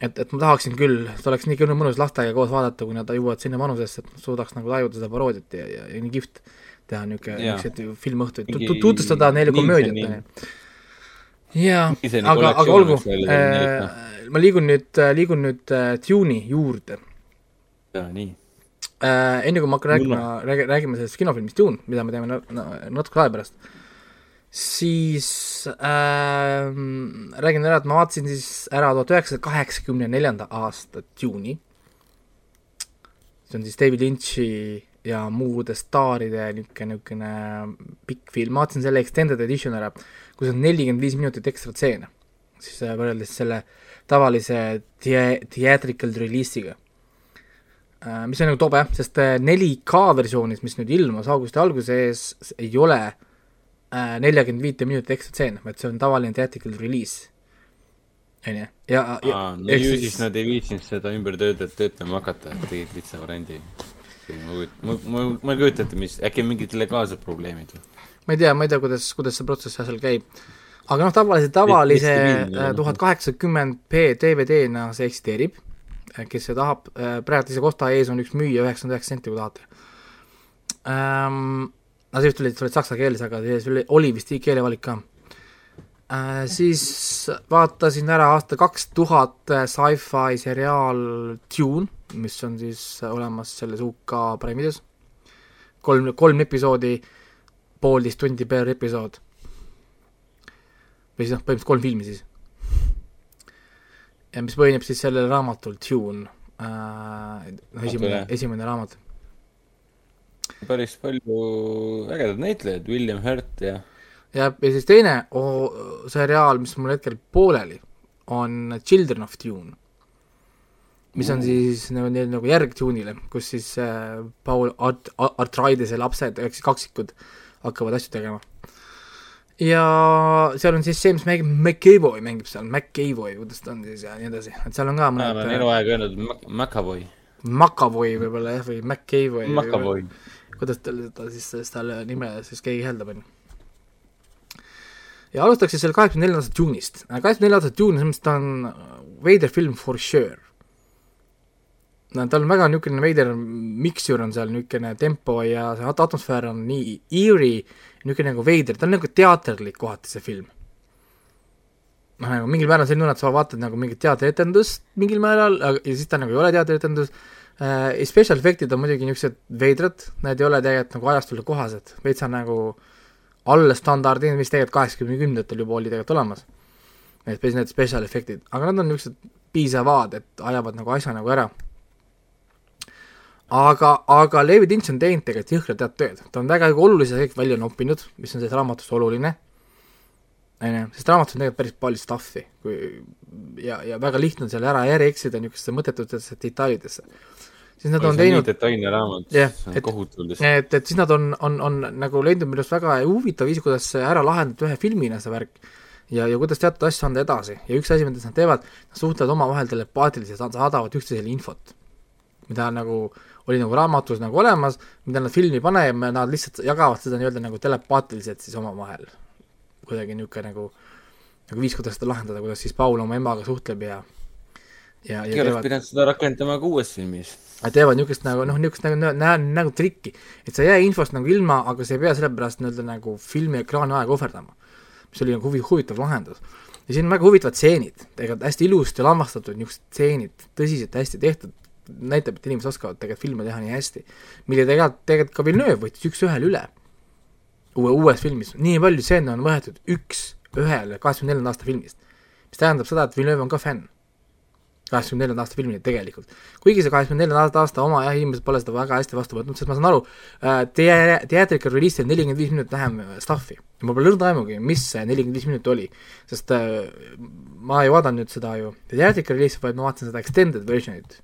Et, et ma tahaksin küll, see oleks nii mõnus lastega koos vaadata, kui nad jõuavad sinna vanusesse, et suudaks nagu tajuda seda paroodiat ja, ja, ja nii kihvt teha niisuguseid filmõhtuid, tutvustada neile komöödiat, jaa, aga, aga olgu, äh, ma liigun nüüd, liigun nüüd äh, Tune'i juurde. jaa, nii äh,. enne kui ma hakkan rääkima, räägi, räägime sellest kinofilmist Dune, mida me teeme na, na, natuke aja pärast. Siis äh, räägin ära, et ma vaatasin siis ära tuhat üheksasaja kaheksakümne neljanda aasta Dune'i. see on siis David Lynch'i ja muude staaride niisugune, niisugune pikk film, ma vaatasin selle extended edition ära, kus on nelikümmend viis minutit ekstra stseene, siis äh, võrreldes selle tavalise dia-, theatrical release'iga äh,. mis on nagu tobe, sest 4K äh, versioonis, mis nüüd ilmus augusti alguses, ei ole äh, neljakümmend viite minutit ekstra stseene, vaid see on tavaline theatrical release onju, ja, ja no ju siis nad ei viitsinud seda ümber töötada, töötama hakata, et tegid lihtsa variandi ma ma, ma, ma ei kujuta ette, mis, äkki mingid legaalsed probleemid või? ma ei tea, ma ei tea, kuidas, kuidas see protsess seal käib. aga noh, tavaliselt tavalise tuhat kaheksakümmend P DVD-na see eksisteerib, kes see tahab, praegu isegi Osta ees on üks müüja, üheksakümmend üheksa senti, kui tahate ähm,. No oli, see oli saksa keeles, aga see oli, oli vist keelevalik ka äh,. Siis vaatasin ära aasta kaks tuhat sci-fi seriaal Dune mis on siis olemas selles UK Prime'ides. kolm, kolm episoodi, poolteist tundi per episood. või siis noh, põhimõtteliselt kolm filmi siis. ja mis põhineb siis sellel raamatul Dune äh,, esimene, esimene raamat. Päris palju ägedaid näitlejaid, William Hurt ja ja, ja siis teine oh, seriaal, mis mul hetkel pooleli, on Children of Dune mis on siis nagu, nagu järg Dune'ile, kus siis äh, Paul Art-, Artraidese lapsed, ehk siis kaksikud, hakkavad asju tegema. ja seal on siis James Mac-, McAvoy mängib seal, McAvoy, kuidas ta on siis ja nii edasi, et seal on ka mõned ma olen eluaeg öelnud McAvoy. McAvoy võib-olla jah, või McAvoy. McAvoy. Kuidas tal seda siis, seda nime siis keegi hääldab, on ju ja alustaks siis selle kaheksakümne neljanda aasta Dune'ist. kaheksakümne neljanda aasta Dune, selles mõttes ta on veider film for sure no tal on väga niisugune veider miksjur on seal, niisugune tempo ja see atmosfäär on nii eerie, niisugune nagu veider, ta on nagu teaterlik kohati, see film. noh, nagu mingil määral selline tunne, et sa vaatad nagu mingit teatrietendust mingil määral, ja siis ta nagu ei ole teatrietendus äh,, special efektid on muidugi niisugused veidrad, need ei ole tegelikult nagu ajastule kohased, veits on nagu alla standardi, mis tegelikult kaheksakümnendatel juba oli tegelikult olemas. Need, need special efektid, aga nad on niisugused piisavad, et ajavad nagu asja nagu ära aga, aga Levi Lynch on teinud tegelikult jõhkralt head tööd, ta on väga olulise kõik välja noppinud, mis on selles raamatus oluline, on ju, sest raamatus on tegelikult päris palju stuff'i, kui ja, ja väga lihtne on seal ära järgi eksida niisugustesse mõttetutesse detailidesse. Siis nad on teinud detailne raamat yeah,, see on kohutav lihtsalt. et, et siis nad on, on, on nagu leidnud minu arust väga huvitav viis, kuidas ära lahendada ühe filmina see värk ja, ja kuidas teatud asju anda edasi ja üks asi, mida nad teevad, nad suhtlevad omavahel telepaatiliselt, saadavad üksteisele infot, mida nagu oli nagu raamatus nagu olemas, mida nad filmi paneme, nad lihtsalt jagavad seda nii-öelda nagu telepaatiliselt siis omavahel. kuidagi niisugune nagu, nagu viis, kuidas seda lahendada, kuidas siis Paul oma emaga suhtleb ja ja, ja oleks pidanud seda rakendama ka uues filmis. teevad niisugust nagu noh, niisugust nagu näe, nagu trikki, et sa ei jää infost nagu ilma, aga sa ei pea sellepärast nii-öelda nagu filmi ekraani aega ohverdama. mis oli nagu huvi, huvitav lahendus. ja siin on väga huvitavad stseenid, tegelikult hästi ilusti lavastatud niisugused stseenid, tõsiselt hästi tehtud, näitab, et inimesed oskavad tegelikult filme teha nii hästi. mille tegelikult, tegelikult ka Villeneuve võttis üks-ühele üle uue, uues filmis, nii palju stseene on võetud üks-ühele kaheksakümne neljanda aasta filmist. mis tähendab seda, et Villeneuve on ka fänn kaheksakümne neljanda aasta filmini tegelikult. kuigi see kaheksakümne neljanda aasta oma jah, inimesed pole seda väga hästi vastu võtnud, sest ma saan aru äh,, te-, teatrikal reliisil nelikümmend viis minutit vähem stuff'i. ja mul pole lõrna aimugi, mis see nelikümmend viis minutit oli. sest äh, ma ei vaadanud nüüd seda ju teatrikal reliisi, vaid ma vaatasin seda extended version'it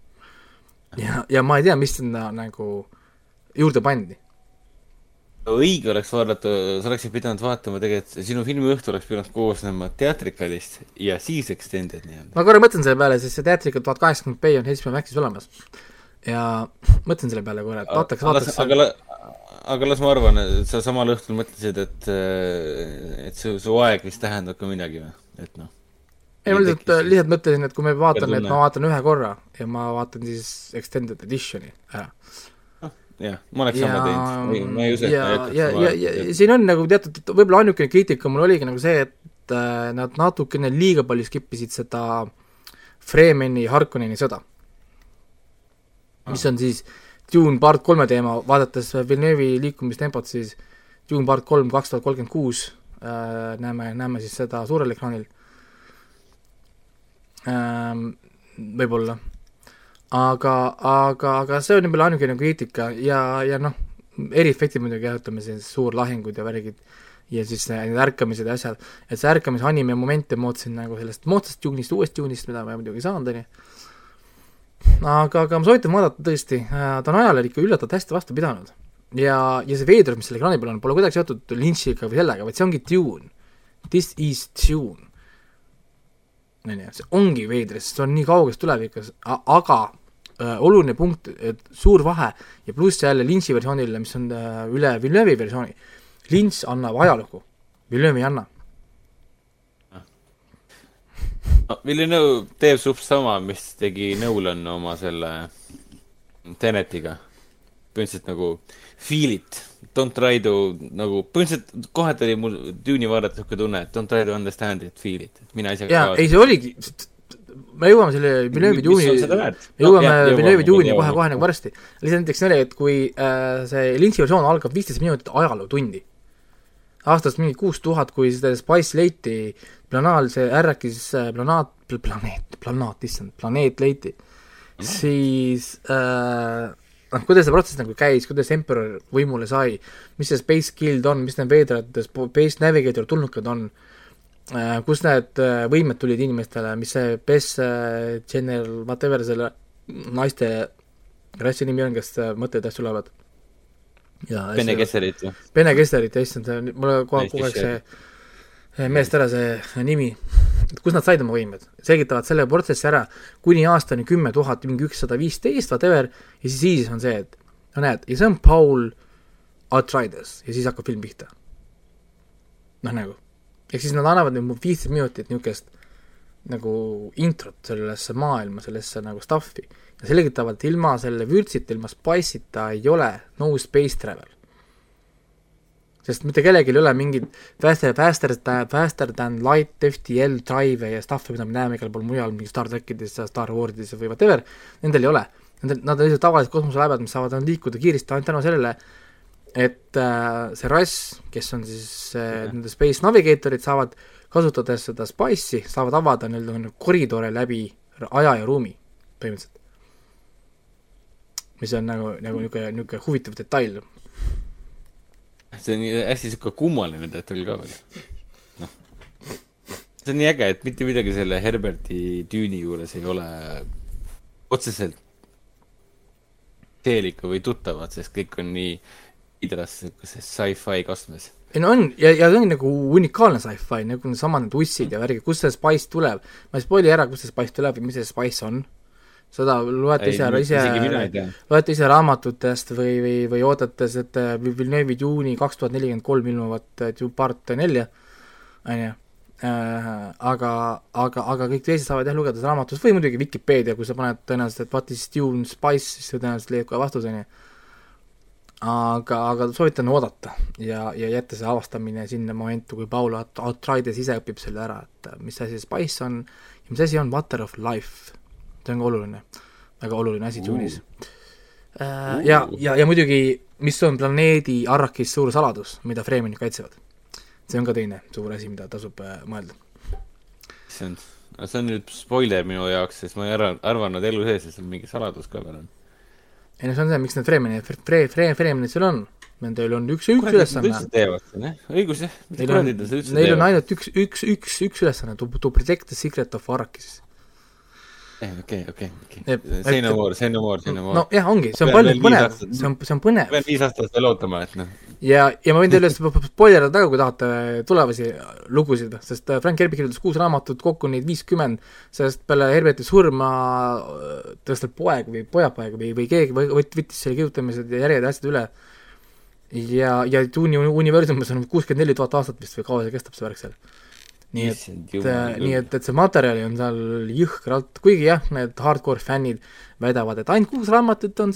ja, ja ma ei tea, mis sinna nagu juurde pandi. Õige oleks vaadata, sa oleksid pidanud vaatama tegelikult, sinu filmiõhtu oleks pidanud koosnema teatrikalist ja siis extended nii-öelda. ma korra mõtlen selle peale, sest see teatrikal tuhat kaheksakümmend B on HBO Maxis olemas. ja mõtlen selle peale korra, et vaataks, vaataks. aga, aga, aga las ma arvan, sa samal õhtul mõtlesid, et, et su, su aeg vist tähendab ka midagi või, et noh ei, ma lihtsalt, lihtsalt mõtlesin, et kui me vaatame, et ma vaatan ühe korra ja ma vaatan siis extended edition'i ära. Ah, jah, ma oleks sama teinud, ma ei usu, et ma ei hakkaks ja, ja, ja, ja siin on nagu teatud, võib-olla ainukene kriitika mul oligi nagu see, et äh, nad natukene liiga palju skip isid seda Fremeni Harkonneni sõda. mis on siis Dune part kolme teema, vaadates Villeneuve'i liikumistempot, siis Dune part kolm kaks tuhat kolmkümmend kuus äh, näeme, näeme siis seda suurel ekraanil. Ähm,, võib-olla. Aga, aga, aga see on võib-olla ainukene kriitika ja, ja noh, eriefektid muidugi jah, ütleme siis suurlahingud ja värgid ja siis need ärkamised ja asjad, et see ärkamise anime momente ma ootasin nagu sellest moodsast juunist, uuest juunist, mida ma muidugi ei saanud, on ju, aga, aga ma soovitan vaadata tõesti, ta on ajale ikka üllatavalt hästi vastu pidanud. ja, ja see veedrus, mis selle ekraani peal on, pole kuidagi seotud Lynch'iga või sellega, vaid see ongi tune. This is tune. On ju, see ongi veidris, see on nii kauges tulevikus, aga äh, oluline punkt, et suur vahe ja pluss jälle Lynch'i versioonile, mis on äh, üle Villeneuve'i versiooni, Lynch annab ajalugu, Villeneuve ei anna. No Villeneuve teeb suht sama, mis tegi Nolan oma selle Tenetiga. põhimõtteliselt nagu feel it, don't try to nagu, põhimõtteliselt kohati oli mul Dune'i vaadates niisugune tunne, et don't try to understand it, feel it, et mina ise jaa, ei see oligi, me jõuame selle Villeneuve'i Dune'i, jõuame no, Villeneuve'i Dune'i kohe-kohe nagu varsti. lihtsalt näiteks see oli, et kui äh, see Lynch'i versioon algab viisteist minutit ajalootundi. Aastast mingi kuus tuhat, kui seda Spice leiti, planaal, see ärrakis äh, planaat, planeet, planaat, issand, planeet leiti, siis äh, noh, kuidas see protsess nagu käis, kuidas Emperor võimule sai, mis see Space Guild on, mis need veidrad Space Navigator tulnukad on äh,, kust need äh, võimed tulid inimestele, mis see Best äh, General, whatever selle naiste rassi nimi on, kes mõtted hästi tulevad Bene Gesserit või? Bene Gesserit, issand, mul kogu aeg see meelest ära see nimi, et kust nad said oma võimed, selgitavad selle protsessi ära kuni aastani kümme tuhat, mingi ükssada viisteist, whatever, ja siis, siis on see, et no näed, ja see on Paul Atreides ja siis hakkab film pihta. noh, nagu, ehk siis nad annavad nüüd viisteist minutit niisugust nagu introt sellesse maailma, sellesse nagu stuff'i ja selgitavalt ilma selle vürtsita, ilma spice'ita ei ole no space travel. Sest mitte kellelgi ei ole mingit faster, faster, faster than light FTL drive'e ja stuff'i, mida me näeme igal pool mujal, mingi Star trackides ja Star Warsides või whatever, nendel ei ole. Nendel, nad on lihtsalt tavalised kosmoselaevad, mis saavad ainult liikuda kiiresti ainult tänu sellele, et äh, see rass, kes on siis äh, nende space navigatorid, saavad kasutades seda spice'i, saavad avada nii-öelda koridore läbi aja ja ruumi põhimõtteliselt mis on nagu, nagu niisugune, niisugune huvitav detail. See on hästi niisugune kummaline detail ka veel. noh, see on nii äge, et mitte midagi selle Herberti tüüni juures ei ole otseselt teelikku või tuttavat, sest kõik on nii idras niisuguses sci-fi kastmes ei no on, ja, ja see on nagu unikaalne sci-fi, nagu needsamad need ussid ja värgid, kust see spice tuleb. ma ei spoil'i ära, kust see spice tuleb ja mis see spice on seda loete ise, ise, loete ise raamatutest või, või, või oodates, et äh, Villeneuve'i juuni kaks tuhat nelikümmend kolm ilmuvat äh, part nelja, on ju, äh, aga, aga, aga kõik teised saavad jah lugeda seda raamatust või muidugi Vikipeedia, kui sa paned tõenäoliselt, et what is Dune Spice, siis sa tõenäoliselt leiad kohe vastuse, on ju. aga, aga soovitan oodata ja, ja jätta see avastamine sinna momentu, kui Paul Atreides ise õpib selle ära, et mis asi Spice on ja mis asi on Water of Life see on ka oluline, väga oluline asi Tune'is uh.. ja, ja, ja muidugi, mis on planeedi Arrakis suur saladus, mida Freemanid kaitsevad. see on ka teine suur asi, mida tasub uh, mõelda. issand, see on nüüd spoiler minu jaoks, sest ma ei arva, arvanud elu sees, et seal mingi saladus ka veel on. ei no see on see, miks need Freemanid, Fre-, Fre-, Freemanid seal on, nendel on üks, üks ülesanne. teevad seda, jah, õigus jah. Neil on, neil on ainult üks, üks, üks, üks ülesanne, to, to protect the secret of Arrakis okei, okei, okei. say no more, say no more, say no more. nojah, ongi, see on palju põnev, see on, see on põnev. pean viis aastat veel ootama, et noh. ja, ja ma võin teile spoilerida taga, kui tahate tulevasi lugusid, sest äh, Frank Herbert kirjutas kuus raamatut, kokku neid viiskümmend, sest peale Herberti surma äh, tõstas tal poeg või pojapoeg või, või keegi võttis selle kirjutamised ja järjed ja asjad üle. ja, ja Duni universumis on kuuskümmend neli tuhat aastat vist või kaua see kestab, see värk seal nii et, äh, nii et, et see materjali on seal jõhkralt, kuigi jah, need hardcore fännid väidavad, et ainult kuus raamatut on,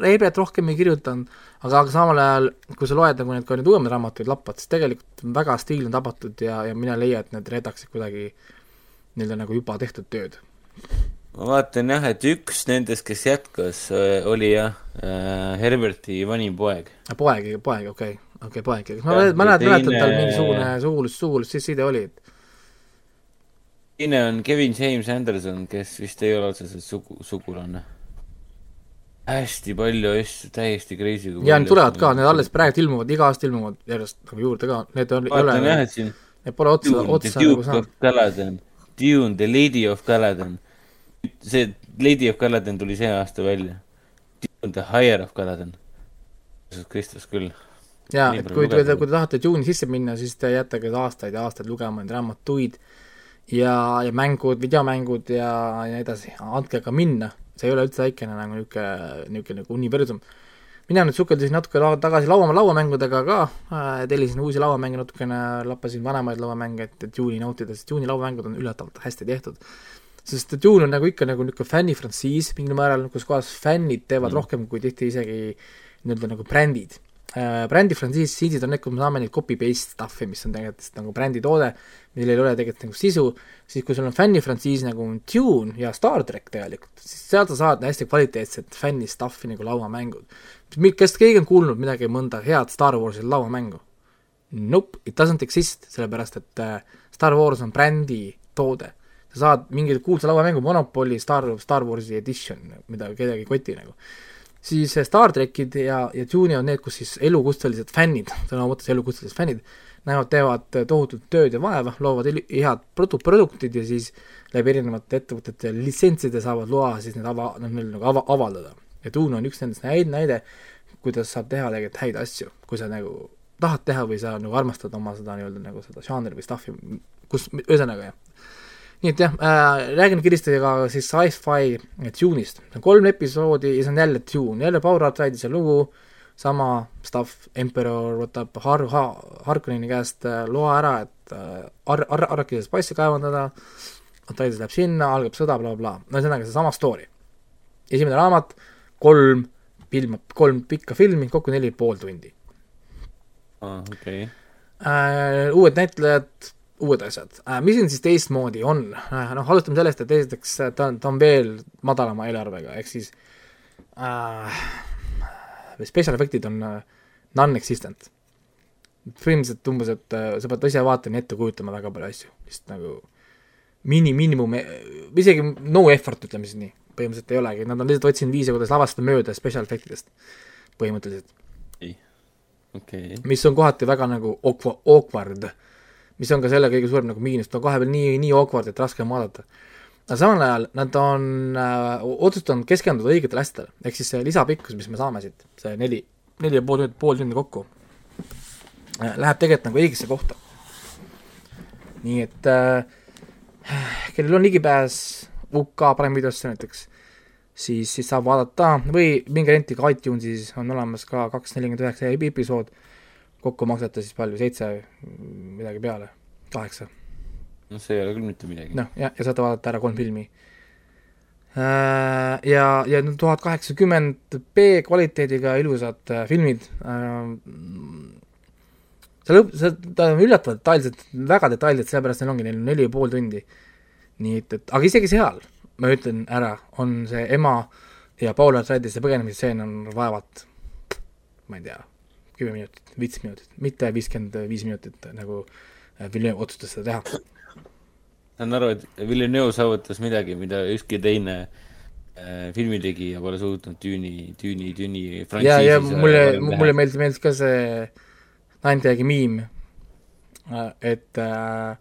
Reibet rohkem ei kirjutanud, aga, aga samal ajal, kui sa loed nagu need ka need uuemad raamatud lappad, siis tegelikult väga stiil on tabatud ja, ja mina ei leia, et need reedaksid kuidagi nii-öelda nagu juba tehtud tööd. ma vaatan jah, et üks nendest, kes jätkas, äh, oli jah äh,, Herberti vanim poeg. poeg, poeg, okei okay., okei okay,, pole ikkagi, ma mäletan, mäletan, tal mingisugune sugulus, sugulusside oli, et teine on Kevin James Anderson, kes vist ei ole otseselt sugu, sugulane. hästi palju asju, täiesti crazy. ja need tulevad ka, need alles praegu ilmuvad, iga aasta ilmuvad järjest nagu juurde ka, need on, vaatan jah, et siin need pole otsa, otsa nagu saanud. Dune, The Lady of Galadan. see Lady of Galadan tuli see aasta välja. Dune, The Higher of Galadan. Jesus Kristus küll. jaa, et kui te, kui te tahate June'i sisse minna, siis te jäätage aastaid ja aastaid lugema neid raamatuid ja, ja mängud, videomängud ja, ja nii edasi, andke ka minna, see ei ole üldse väikene nagu niisugune, niisugune nagu universum. mina nüüd sukeldusin natuke la- tagasi laua, lauamängudega ka äh,, tellisin uusi lauamänge natukene, lappasin vanemaid lauamänge, et, et June'i nautida, sest June'i lauamängud on üllatavalt hästi tehtud. sest et Dune on nagu ikka nagu niisugune fännifrantsiis mingil määral, kus kohas fännid teevad mm. rohkem kui tihti isegi nii-öelda nagu brändid. Brändi frantsiisid on need, kus me saame neid copy-paste stuff'i, mis on tegelikult nagu bränditoode, millel ei ole tegelikult nagu sisu, siis kui sul on fännifrantsiis nagu Dune ja Star track tegelikult, siis sealt sa saad hästi kvaliteetset fänni stuff'i nagu lauamängud. kas keegi on kuulnud midagi mõnda head Star Warsi lauamängu? Nope, it doesn't exist, sellepärast et äh, Star Wars on brändi toode. sa saad mingi kuulsa lauamängu Monopoly Star, Star Warsi edition, mida kedagi ei koti nagu. Siis äh, Star trackid ja, ja Dune'i on need, kus siis elukutselised fännid, sõna mõttes elukutselised fännid, näevad, teevad äh, tohutut tööd ja vaeva, loovad head produ-, produktid ja siis läbi erinevate ettevõtete litsentside saavad loa siis need ava, noh, neil nagu ava-, avaldada. ja Dune on üks nendest näide, näide, kuidas saab teha tegelikult häid asju, kui sa nagu tahad teha või sa nagu armastad oma seda nii-öelda nagu seda žanri või stuff'i, kus, ühesõnaga jah. Nii et jah äh,, räägin kiiresti ka siis sci-fi Dune'ist, kolm episoodi ja see on jälle Dune, jälle Power Outride'i lugu, sama stuff, Emperor võtab Har- ha,, Harkonneni käest äh, loa ära, et äh, Ar-, Ar-, Arrakises passi kaevandada, Outrides läheb sinna, algab sõda bla,, blablabla, no ühesõnaga seesama story. esimene raamat, kolm filmi, kolm pikka filmi, kokku neli pool tundi aa, okei. äh,. uued näitlejad, uued asjad äh,. mis siin siis teistmoodi on äh,? noh, alustame sellest, et esiteks äh, ta on, ta on veel madalama eelarvega, ehk siis äh, special efektid on non-existent. põhimõtteliselt umbes, et äh, sa pead ise vaatama ja ette kujutama väga palju asju, lihtsalt nagu mini, miinimum, isegi no effort, ütleme siis nii, põhimõtteliselt ei olegi, nad on lihtsalt otsinud viise, kuidas lavastada mööda special efektidest, põhimõtteliselt okei. mis on kohati väga nagu awkwa- awkward, mis on ka selle kõige suurem nagu miinus, ta on kohe veel nii, nii awkward, et raske on vaadata. aga samal ajal nad on äh, otsustanud keskenduda õigetele asjadele, ehk siis see lisapikkus, mis me saame siit, see neli, neli ja pool tundi, pool tundi kokku äh,, läheb tegelikult nagu õigesse kohta. nii et äh, kellel on ligipääs UK Prime videosse näiteks, siis, siis saab vaadata või minge rentige iTunesis, on olemas ka kaks nelikümmend üheksa episood, kokku maksate siis palju, seitse midagi peale, kaheksa. no see ei ole küll mitte midagi. noh, ja, ja saate vaadata ära kolm filmi. Ja, ja need tuhat kaheksakümmend B kvaliteediga ilusad äh, filmid äh,, see lõpp, see, ta on üllatavalt detailselt, väga detailselt, sellepärast neil ongi, neil on neli ja pool tundi. nii et, et aga isegi seal, ma ütlen ära, on see ema ja Paul Atreides see põgenemisstseen on vaevalt, ma ei tea, kümme minutit, viis minutit, mitte viiskümmend viis minutit, nagu äh, Villeneuve otsustas seda teha. saan aru, et Villeneuve saavutas midagi, mida ükski teine äh, filmitegija pole suutnud Dune'i, Dune'i, Dune'i ja, ja mulle, mulle meeldis, meeldis ka see Ninetagi miim, et uh,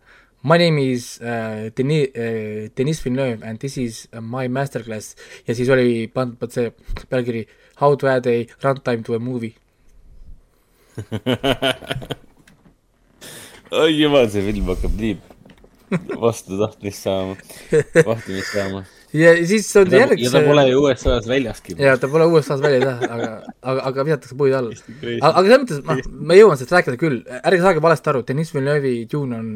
my name is uh, Denis uh,, Denis Villeneuve and this is my masterclass ja siis oli pandud see pealkiri How to add a runtime to a movie. oi jumal, see film hakkab nii vastu tahtmist saama, vahtimist saama. ja siis on järg ja ta pole ju USA-s väljaski. ja ta pole USA-s väljas jah, aga, aga, aga visatakse puid alla. aga, selles mõttes, noh, me jõuame sellest rääkida küll, ärge saage valesti aru, Deniss Villeneuve'i Dune on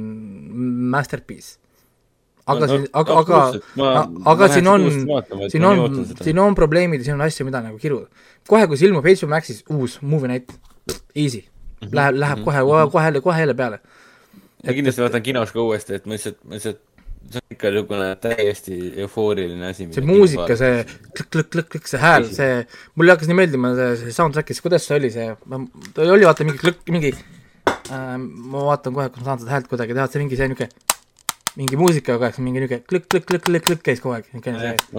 masterpiece. aga No, siin, aga, aga aga siin on siin on siin on probleemid ja siin on asju, mida nagu kiruda. kohe, kui see ilmub HBO Maxis uus movie night, easy, Mhm. läheb, läheb kohe, kohe, kohe, kohe jälle peale. ma kindlasti vaatan kinos ka uuesti, et ma lihtsalt, ma lihtsalt see on ikka niisugune täiesti eufooriline asi. see muusika, see klõkk-klõkk-klõkk, see hääl, see, mulle hakkas nii meeldima see, see soundtrack'is, kuidas see oli, see, ta oli vaata mingi klõkk, mingi äh,, ma vaatan kohe, kas ma saan seda häält kuidagi teha, see mingi see niisugune mingi muusika kogu aeg, mingi niisugune klõkk-klõkk-klõkk-klõkk käis kogu aeg,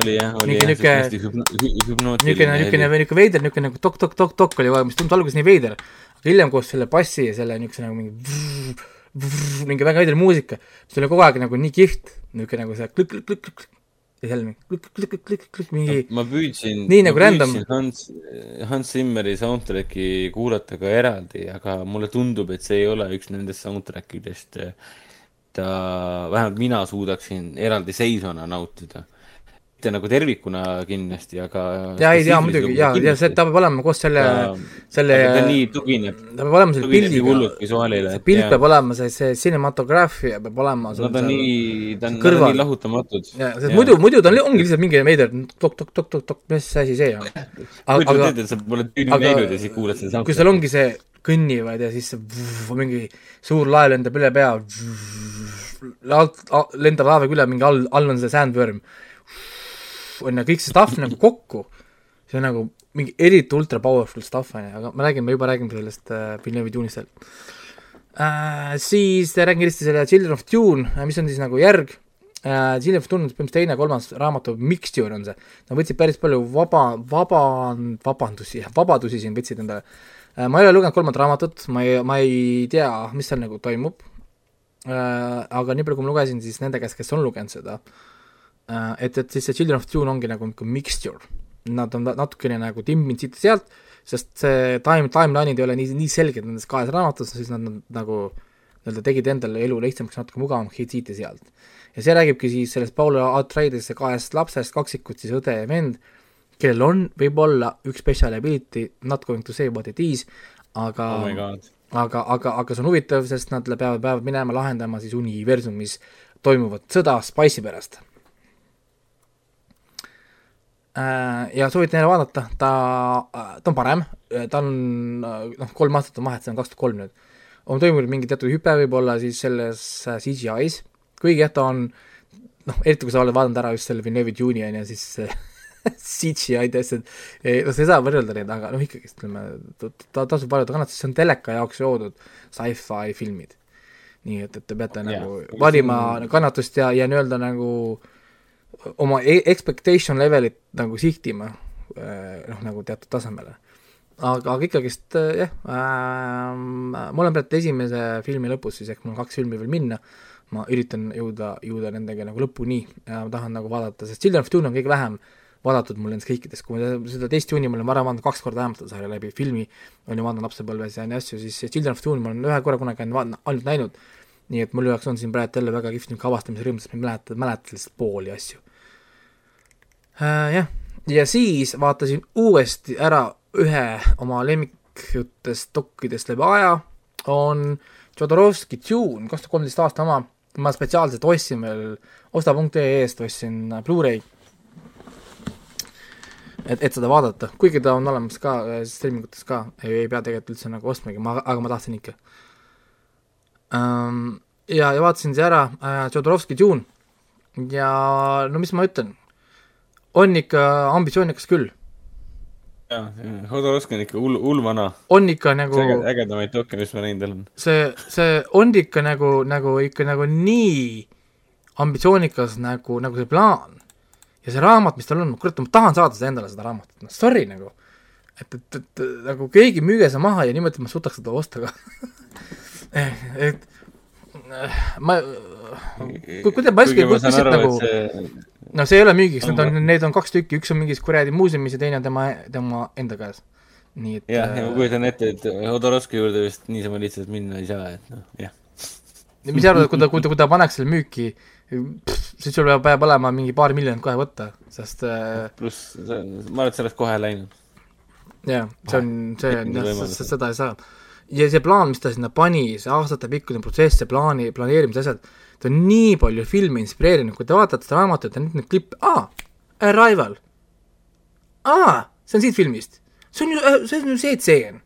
oli jah, oli jah, niisugune niisugune, niisugune, niisugune veider, niisugune nagu tok-tok-tok-tok oli kogu aeg, mis tundus alguses nii veider, aga hiljem koos selle bassi ja selle niisuguse nagu mingi vrrr, vrrr, mingi väga veider muusika, mis oli kogu aeg nagu nii kihvt, niisugune nagu see klõkk-klõkk-klõkk ja seal klõkk-klõkk-klõkk-klõkk mingi ma püüdsin, Nii ma nagu random. püüdsin Hans, Hans Zimmeri soundtrack'i kuulata ka eraldi, aga mulle tundub, et see ei ole üks nendest soundtrack idest, ta, vähemalt mina suudaksin eraldiseisvana nautida. mitte nagu tervikuna kindlasti, aga jaa, ei, jaa, muidugi, jaa, ja see, ta peab olema koos selle, selle, aga ta nii tugineb, ta peab olema selle pildiga, see pilt peab olema, see, see cinematograafia peab olema sul Nad on nii, ta on, nad on nii lahutamatud. muidu, muidu ta on, ongi lihtsalt mingi veider tok-tok-tok-tok-tok, mis asi see on? aga et sa pole tüüni aga- näinud ja siis kuulad seda kui seal ongi see kõnnivad ja siis vuh, mingi suur laev lendab üle pea, lendab laevaga üle, mingi all, all on see sandworm, on ju, kõik see stuff nagu kokku, see on nagu mingi eriti ultra powerful stuff, on ju, aga me räägime, juba räägime sellest äh, Villeneuve Dune'ist veel. Äh,. Siis räägin kiiresti selle Children of Dune, mis on siis nagu järg. Äh,, Children of Dune on põhimõtteliselt teine, kolmas raamatu mixture on see, nad võtsid päris palju vaba, vaba, vabandusi, vabadusi siin võtsid endale. äh, ma ei ole lugenud kolmandat raamatut, ma ei, ma ei tea, mis seal nagu toimub äh,, aga nii palju, kui ma lugesin siis nende käest, kes on lugenud seda äh,, et, et siis see Children of Dune ongi nagu niisugune mixture. Nad on natukene nagu timminud siit ja sealt, sest see time, timeline'id ei ole nii, nii selged nendes kahes raamatus, siis nad, nad nagu nii-öelda tegid endale elu lihtsamaks, natuke mugavamaks siit ja sealt. ja see räägibki siis sellest Paul Atreides'e kahest lapsest, kaksikut siis õde ja vend, kellel on võib-olla üks special ability, not going to say what it is, aga oh aga, aga, aga see on huvitav, sest nad peavad, peavad minema lahendama siis universumis toimuvat sõda Spice'i pärast. ja soovitan jälle vaadata, ta, ta on parem, ta on noh, kolm aastat on vahet, see on kaks tuhat kolm nüüd. on toimunud mingi teatud hüpe võib-olla siis selles äh, CGI-s, kuigi jah, ta on noh, eriti kui sa oled vaadanud ära just selle Villeneuve Dune'i on ju, siis CGI-d ja asjad, noh, sa ei saa võrrelda neid, aga noh, ikkagist ütleme, ta tasub vaadata kannatust, see on teleka jaoks loodud sci-fi filmid. nii et, et te peate Jaa. nagu valima kannatust ja, ja nii-öelda nagu oma e- expectation levelit nagu sihtima eh, noh, nagu teatud tasemele. aga, aga ikkagist eh, jah äh,, ma olen praegu esimese filmi lõpus siis, ehk mul on kaks filmi veel minna, ma üritan jõuda, jõuda nendega nagu lõpuni ja ma tahan nagu vaadata, sest Children of Dune on kõige vähem vaadatud mul nendest kõikidest, kui ma seda teist juuni ma olen varem vaadanud kaks korda vähemalt sarja läbi, filmi olen ju vaadanud lapsepõlves ja nii asju, siis Children of Dune ma olen ühe korra kunagi ainult näinud, nii et mul jaoks on siin praegu jälle väga kihvt niisugune avastamise rõõm, sest ma ei mäleta, mäleta lihtsalt pooli asju. Äh,. jah, ja siis vaatasin uuesti ära ühe oma lemmikutest dokkidest läbi aja, on Jodorowsky Dune, kaks tuhat kolmteist aasta oma, ma spetsiaalselt ostsin veel osta.ee eest ostsin Blu-ray et, et seda vaadata, kuigi ta on olemas ka äh, streamingutes ka, ei pea tegelikult üldse nagu ostmagi, ma, aga ma tahtsin ikka um,. ja, ja vaatasin see ära äh,, Jodorowsky Dune ja no mis ma ütlen, on ikka ambitsioonikas küll, jah, Hodorowski on ikka hull, hull vana. on ikka nagu üks äge- ägedamaid dokke, mis ma näinud olen. see, see on ikka nagu, nagu ikka nagu nii ambitsioonikas nagu, nagu see plaan. Ja see raamat, mis tal on, kurat, ma tahan saada seda endale, seda raamatut, noh sorry nagu. et, et, et nagu keegi müüge see maha ja niimoodi ma suudaks seda osta ka. et eh, ma, kui, kui te Baski lihtsalt nagu see... no see ei ole müügiks, need On- need on kaks tükki, üks on mingis kuradi muuseumis ja teine on tema, tema enda käes. nii et jah, ja ma äh, kujutan ette, et Hodorowski juurde vist niisama lihtsalt minna ei saa, et noh, jah. ja mis sa arvad, kui ta, kui ta, kui ta paneks selle müüki, siis sul peab, peab olema mingi paar miljonit kohe võtta, sest äh, pluss, ma arvan, et sa oleks kohe läinud. jah, see on, see on jah, seda ei saa. ja see plaan, mis ta sinna pani, see aastatepikkune protsess, see plaani, planeerimise asjad, ta on nii palju filme inspireerinud, kui te vaatate seda raamatut ja nüüd neid klippe, aa, Arrival, aa, see on siit filmist, see on ju, see on ju see tseen,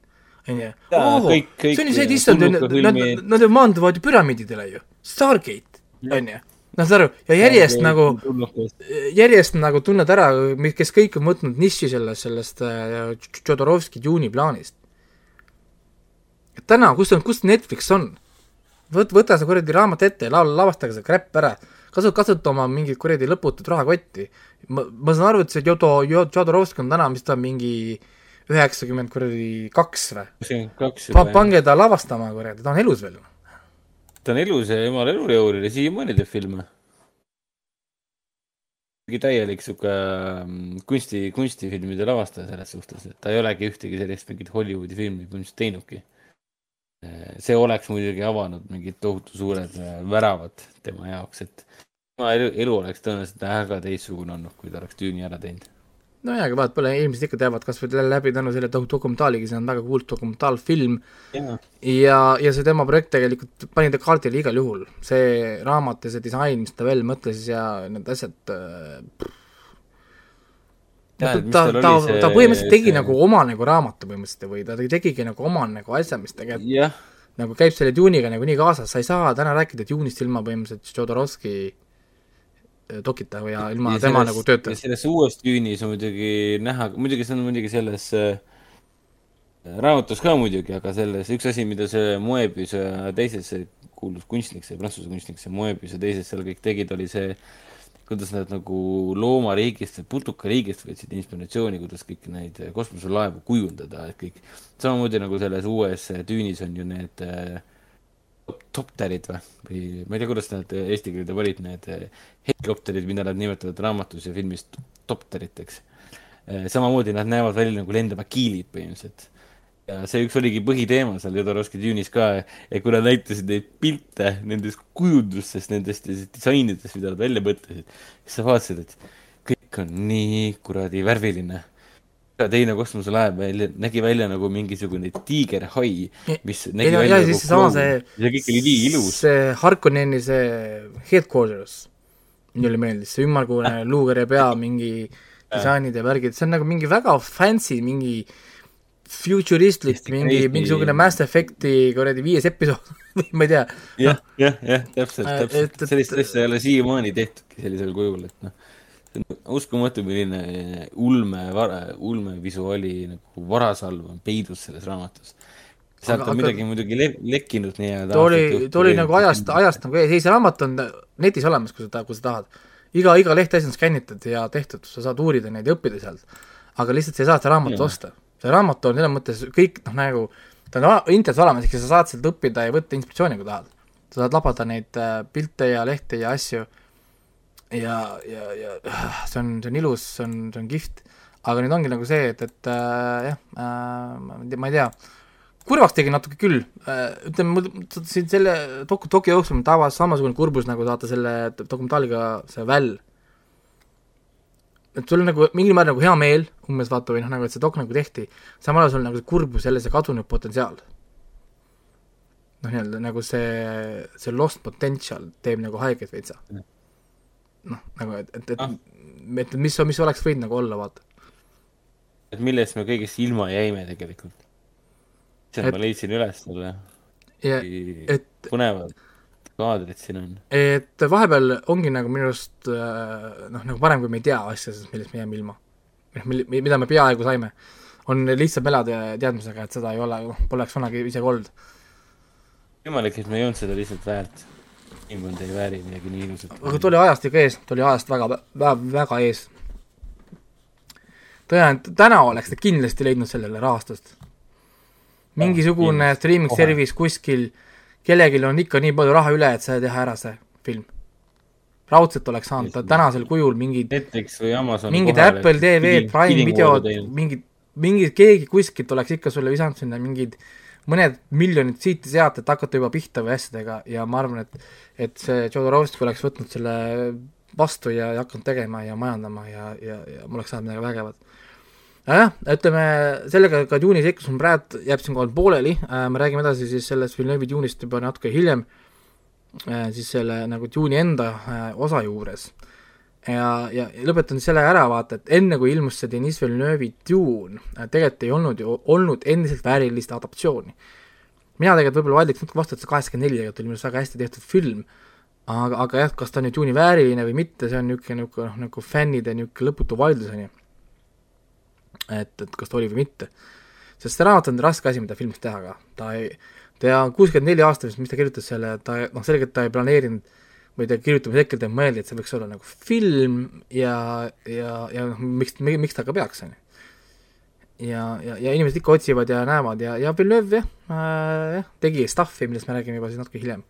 on ju, see on ju see, et issand, nad nad ju maanduvad ju püramiididele ju, Stargate, on ju noh, saad aru, ja järjest nagu, järjest nagu tunned ära, kes kõik on võtnud niši sellest, sellest äh, Tšodorovski Duni plaanist. et täna, kus on, kus Netflix on? võt-, võta see kuradi raamat ette ja la-, lavastage see crap ära. kasu-, kasuta oma mingit kuradi lõputut rahakotti. ma, ma saan aru, et see Jodo, Jodorovski on täna, mis ta mingi üheksakümmend kuradi kaks või? Pa-, pange ta lavastama kuradi, ta on elus veel. Ta on elus ja jumala elujõuline, siiamaani teeb filme. mingi täielik sihuke mm, kunsti, kunstifilmide lavastaja selles suhtes, et ta ei olegi ühtegi sellist mingit Hollywoodi filmi põhimõtteliselt teinudki. see oleks muidugi avanud mingid tohutu suured äh, väravad tema jaoks, et tema elu, elu oleks tõenäoliselt väga teistsugune olnud, kui ta oleks Düüni ära teinud. nojah, aga vaat pole, inimesed ikka teavad kas või läbi tänu selle dok- dokumentaaligi, see on väga kuulus dokumentaalfilm. Ja, ja see tema projekt tegelikult pani ta kaardile igal juhul. see raamat ja see disain, mis ta välja mõtles ja need asjad äh, Jah, ta ta ta see-, ta põhimõtteliselt tegi see- nagu oma nagu raamatu põhimõtteliselt või ta tegigi nagu oma nagu asja, mis tegelikult jah, nagu käib selle Dune'iga nagu nii kaasas, sa ei saa täna rääkida Dune'ist ilma põhimõtteliselt Jodorowsky äh, dokita ja ilma Ja tema selles- nagu tööta. selles uues Düünis on muidugi näha, muidugi see on muidugi selles äh, raamatus ka muidugi, aga selles üks asi, mida see Moebius ja teised, see kuulus kunstnik, see prantsuse kunstnik, see Moebius ja teised seal kõik tegid, oli see, kuidas nad nagu loomariigist või putukariigist võtsid inspiratsiooni, kuidas kõiki neid kosmoselaevu kujundada, et kõik, samamoodi nagu selles uues Düünis on ju need äh, topterid või, või ma ei tea, kuidas nad eesti keelde olid, need eh, helikopterid, mida nad nimetavad raamatus ja filmis topteriteks. samamoodi nad näevad välja nagu lendavad kiilid põhimõtteliselt. ja see üks oligi põhiteema seal Jodorowsky Dune'is ka, et kui nad näitasid neid pilte nendest kujundustest, nendest disainidest, mida nad välja mõtlesid, siis sa vaatasid, et kõik on nii kuradi värviline ja teine kosmoselaev välja, nägi välja nagu mingisugune tiigerhai, mis nägi ja- välja ja seesama kloun. see- kõik oli nii ilus. see Harkonneni see headquarters, mulle meeldis, see ümmargune luukere pea, mingi disainid ja värgid, see on nagu mingi väga fancy, mingi futuristlik, mingi, mingisugune Mass Effect'i kuradi viies episood ma ei tea. jah, jah, jah, täpselt, Äh, täpselt sellist asja ei ole siiamaani tehtudki sellisel kujul, et noh, uskumatu, milline ulme, ulmevisuaali nagu varasalv on peidus selles raamatus. sealt on aga- midagi muidugi le- lekkinud nii-öelda. ta oli, ta oli nagu ajast, ajast nagu ees, ei see raamat on netis olemas, kui sa, kui sa tahad. iga, iga lehtasi on skännitud ja tehtud, sa saad uurida neid ja õppida sealt. aga lihtsalt sa ei saa seda raamatut osta. see raamat on selles mõttes kõik noh, nagu ta on internetis olemas, ehk sa saad sealt õppida ja võtta inspiratsiooni, kui tahad. sa saad labada neid äh, pilte ja lehti ja asju ja, ja, ja äh, see on, see on ilus, see on, see on kihvt. aga nüüd ongi nagu see, et, et äh, jah äh,, ma ei tea- kurvaks tegi natuke küll, ütleme mul siin selle doku, doku jooksul mul tabas samasugune kurbus nagu vaata selle dokumentaaliga see Väll. et sul on nagu mingil määral nagu hea meel umbes vaata või noh, nagu et see dok nagu tehti, samal ajal sul on nagu see kurbus jälle see kadunud potentsiaal. noh, nii-öelda nagu see, see lost potential teeb nagu haiget veitsa. noh, nagu et, et, et Ah. et mis, mis oleks võinud nagu olla, vaata. et millest me kõigest ilma jäime tegelikult. ise Et- ma leidsin üles selle, et põnevad kaadrid siin on. et vahepeal ongi nagu minu arust äh, noh, nagu parem, kui me ei tea asjadest, millest me jääme ilma. noh, mil-, mida me peaaegu saime. on lihtsam elada teadmisega, et seda ei ole, poleks kunagi isegi olnud. võimalik, et me ei olnud seda lihtsalt väärt. Inimkond ei vääri midagi nii ilusat. aga ta oli ajast ikka ees, ta oli ajast väga, väga, väga ees. tõenäoliselt täna oleks ta kindlasti leidnud sellele rahastust. mingisugune kindlasti. streaming service kuskil, kellelgi on ikka nii palju raha üle, et sai teha ära see film. raudselt oleks saanud ta tänasel kujul mingid Netflix või Amazon. mingid Apple TV, Prime videod, mingid, mingid, keegi kuskilt oleks ikka sulle visanud sinna mingid mõned miljonid siit-sealt, et hakata juba pihta või asjadega ja ma arvan, et et see Jodorowsky oleks võtnud selle vastu ja, ja hakanud tegema ja majandama ja, ja, ja mul oleks saanud midagi vägevat. nojah, ütleme sellega ka juuni seiklus on praegu, jääb siinkohal pooleli äh,, me räägime edasi siis sellest Villeneuve'i juunist juba natuke hiljem äh,, siis selle nagu juuni enda äh, osa juures ja, ja lõpetan selle ära, vaata, et enne kui ilmus see Deniss Villeneuve'i Dune, tegelikult ei olnud ju olnud endiselt väärilist adaptatsiooni. mina tegelikult võib-olla vaidleks natuke vastu, et see kaheksakümmend neli tegelikult oli minu arust väga hästi tehtud film, aga, aga jah, kas ta on nüüd juunivääriline või mitte, see on niisugune, niisugune noh, nagu fännide niisugune lõputu vaidlus, on ju. et, et kas ta oli või mitte. sest see raamat on raske asi, mida filmis teha ka, ta ei, ta kuuskümmend neli aastat, mis ta kirjutas selle, ta noh, selgelt ta ei planeerinud või ta kirjutamise hetkel ta mõeldi, et see võiks olla nagu film ja, ja, ja noh, miks, miks ta ka peaks, on ju ja, ja, ja inimesed ikka otsivad ja näevad ja, ja Villeneuve jah äh,, tegi stuff'i, millest me räägime juba siis natuke hiljem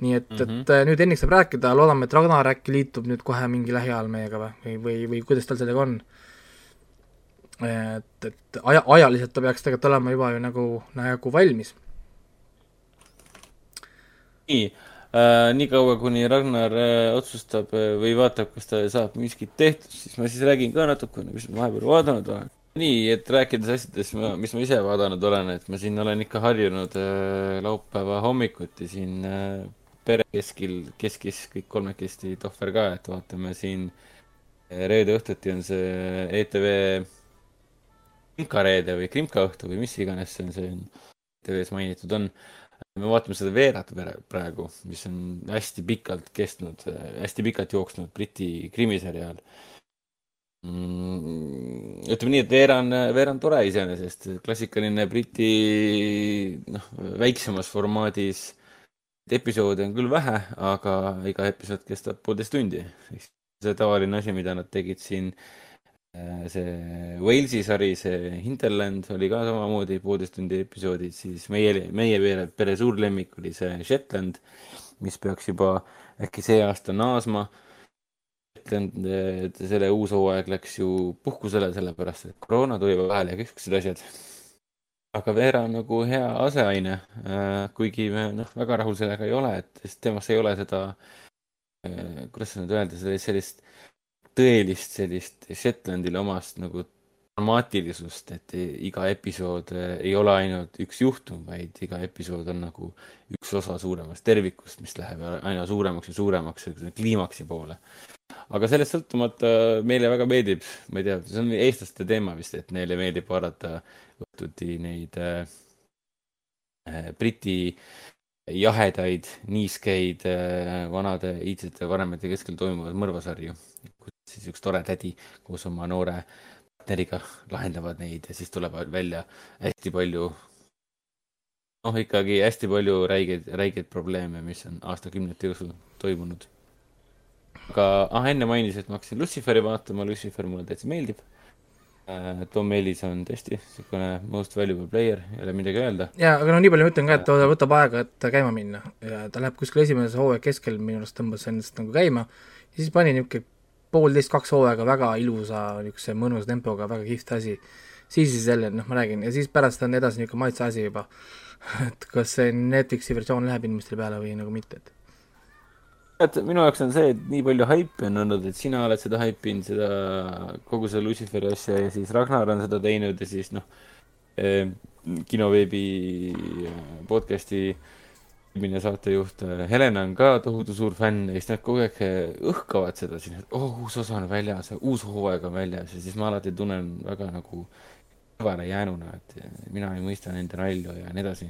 nii et mm, -hmm. et äh, nüüd Henrik saab rääkida, loodame, et Ragnar äkki liitub nüüd kohe mingi lähiajal meiega või, või, või, või kuidas tal sellega on? et, et aja, ajaliselt ta peaks tegelikult olema juba ju nagu, nagu valmis. nii niikaua kuni Ragnar äh, otsustab äh, või vaatab, kas ta saab miskit tehtud, siis ma siis räägin ka natukene, mis ma vahepeal vaadanud olen. nii, et rääkides asjadest, mis ma ise vaadanud olen, et ma siin olen ikka harjunud äh, laupäeva hommikuti siin äh, pere keskil, keskis kõik kolmekesti tohver ka, et vaatame siin reede õhtuti on see ETV Krimka reede või Krimka õhtu või mis iganes see on, see ETV-s mainitud on. Me vaatame seda Veerat praegu, mis on hästi pikalt kestnud, hästi pikalt jooksnud Briti krimiseriaal mm,. ütleme nii, et Veera on, Veera on tore iseenesest, klassikaline Briti, noh, väiksemas formaadis episoode on küll vähe, aga iga episood kestab poolteist tundi. see tavaline asi, mida nad tegid siin, äh, see Walesi sari, see Hinterland oli ka samamoodi poolteist tundi episoodid, siis meie, meie pere, pere suur lemmik oli see Shetland, mis peaks juba äkki see aasta naasma. Shetland, selle uus hooaeg läks ju puhkusele, sellepärast et koroona tuli vahele ja kõik siuksed asjad aga Veera on nagu hea aseaine, äh, kuigi me noh, väga rahul sellega ei ole, et sest temas ei ole seda, äh, kuidas nüüd öelda, sellist tõelist sellist Shetlandile omast nagu dramaatilisust, et iga episood äh, ei ole ainult üks juhtum, vaid iga episood on nagu üks osa suuremast tervikust, mis läheb aina suuremaks ja suuremaks kliimaksi poole. aga sellest sõltumata meile väga meeldib, ma ei tea, see on eestlaste teema vist, et neile meeldib vaadata õhtuti neid äh, äh, Briti jahedaid, niiskeid äh, vanade iidsete vanemate keskel toimuvaid mõrvasarju, siis üks tore tädi koos oma noore partneriga lahendavad neid ja siis tulevad välja hästi palju noh, ikkagi hästi palju räigeid, räigeid probleeme, mis on aastakümnete jooksul toimunud. aga ah, enne mainisid, et ma hakkasin Luciferi vaatama, Lucifer mulle täitsa meeldib Äh, Tom Ellis on tõesti niisugune most valuable player, ei ole midagi öelda. jaa, aga no nii palju ma ütlen ka, et ta võtab aega, et käima minna ja ta läheb kuskil esimese hooaja keskel minu arust tõmbas ennast nagu käima ja siis pani niisugune poolteist, kaks hooaega väga ilusa niisuguse mõnusa tempoga, väga kihvt asi. siis siis jälle, noh, ma räägin, ja siis pärast on edasi niisugune maitse asi juba et kas see Netflixi versioon läheb inimestele peale või nagu mitte, et et minu jaoks on see, et nii palju haipi on olnud, et sina oled seda haipinud, seda, kogu seda Luciferi asja ja siis Ragnar on seda teinud ja siis noh eh,, kinoveebi eh, podcast'i eelmine saatejuht eh, Helena on ka tohutu suur fänn ja siis nad kogu aeg eh, õhkavad seda siin, et oh, uus osa on väljas, uus hooaeg on väljas ja siis ma alati tunnen väga nagu kõvale jäänuna, et mina ei mõista nende nalju ja nii edasi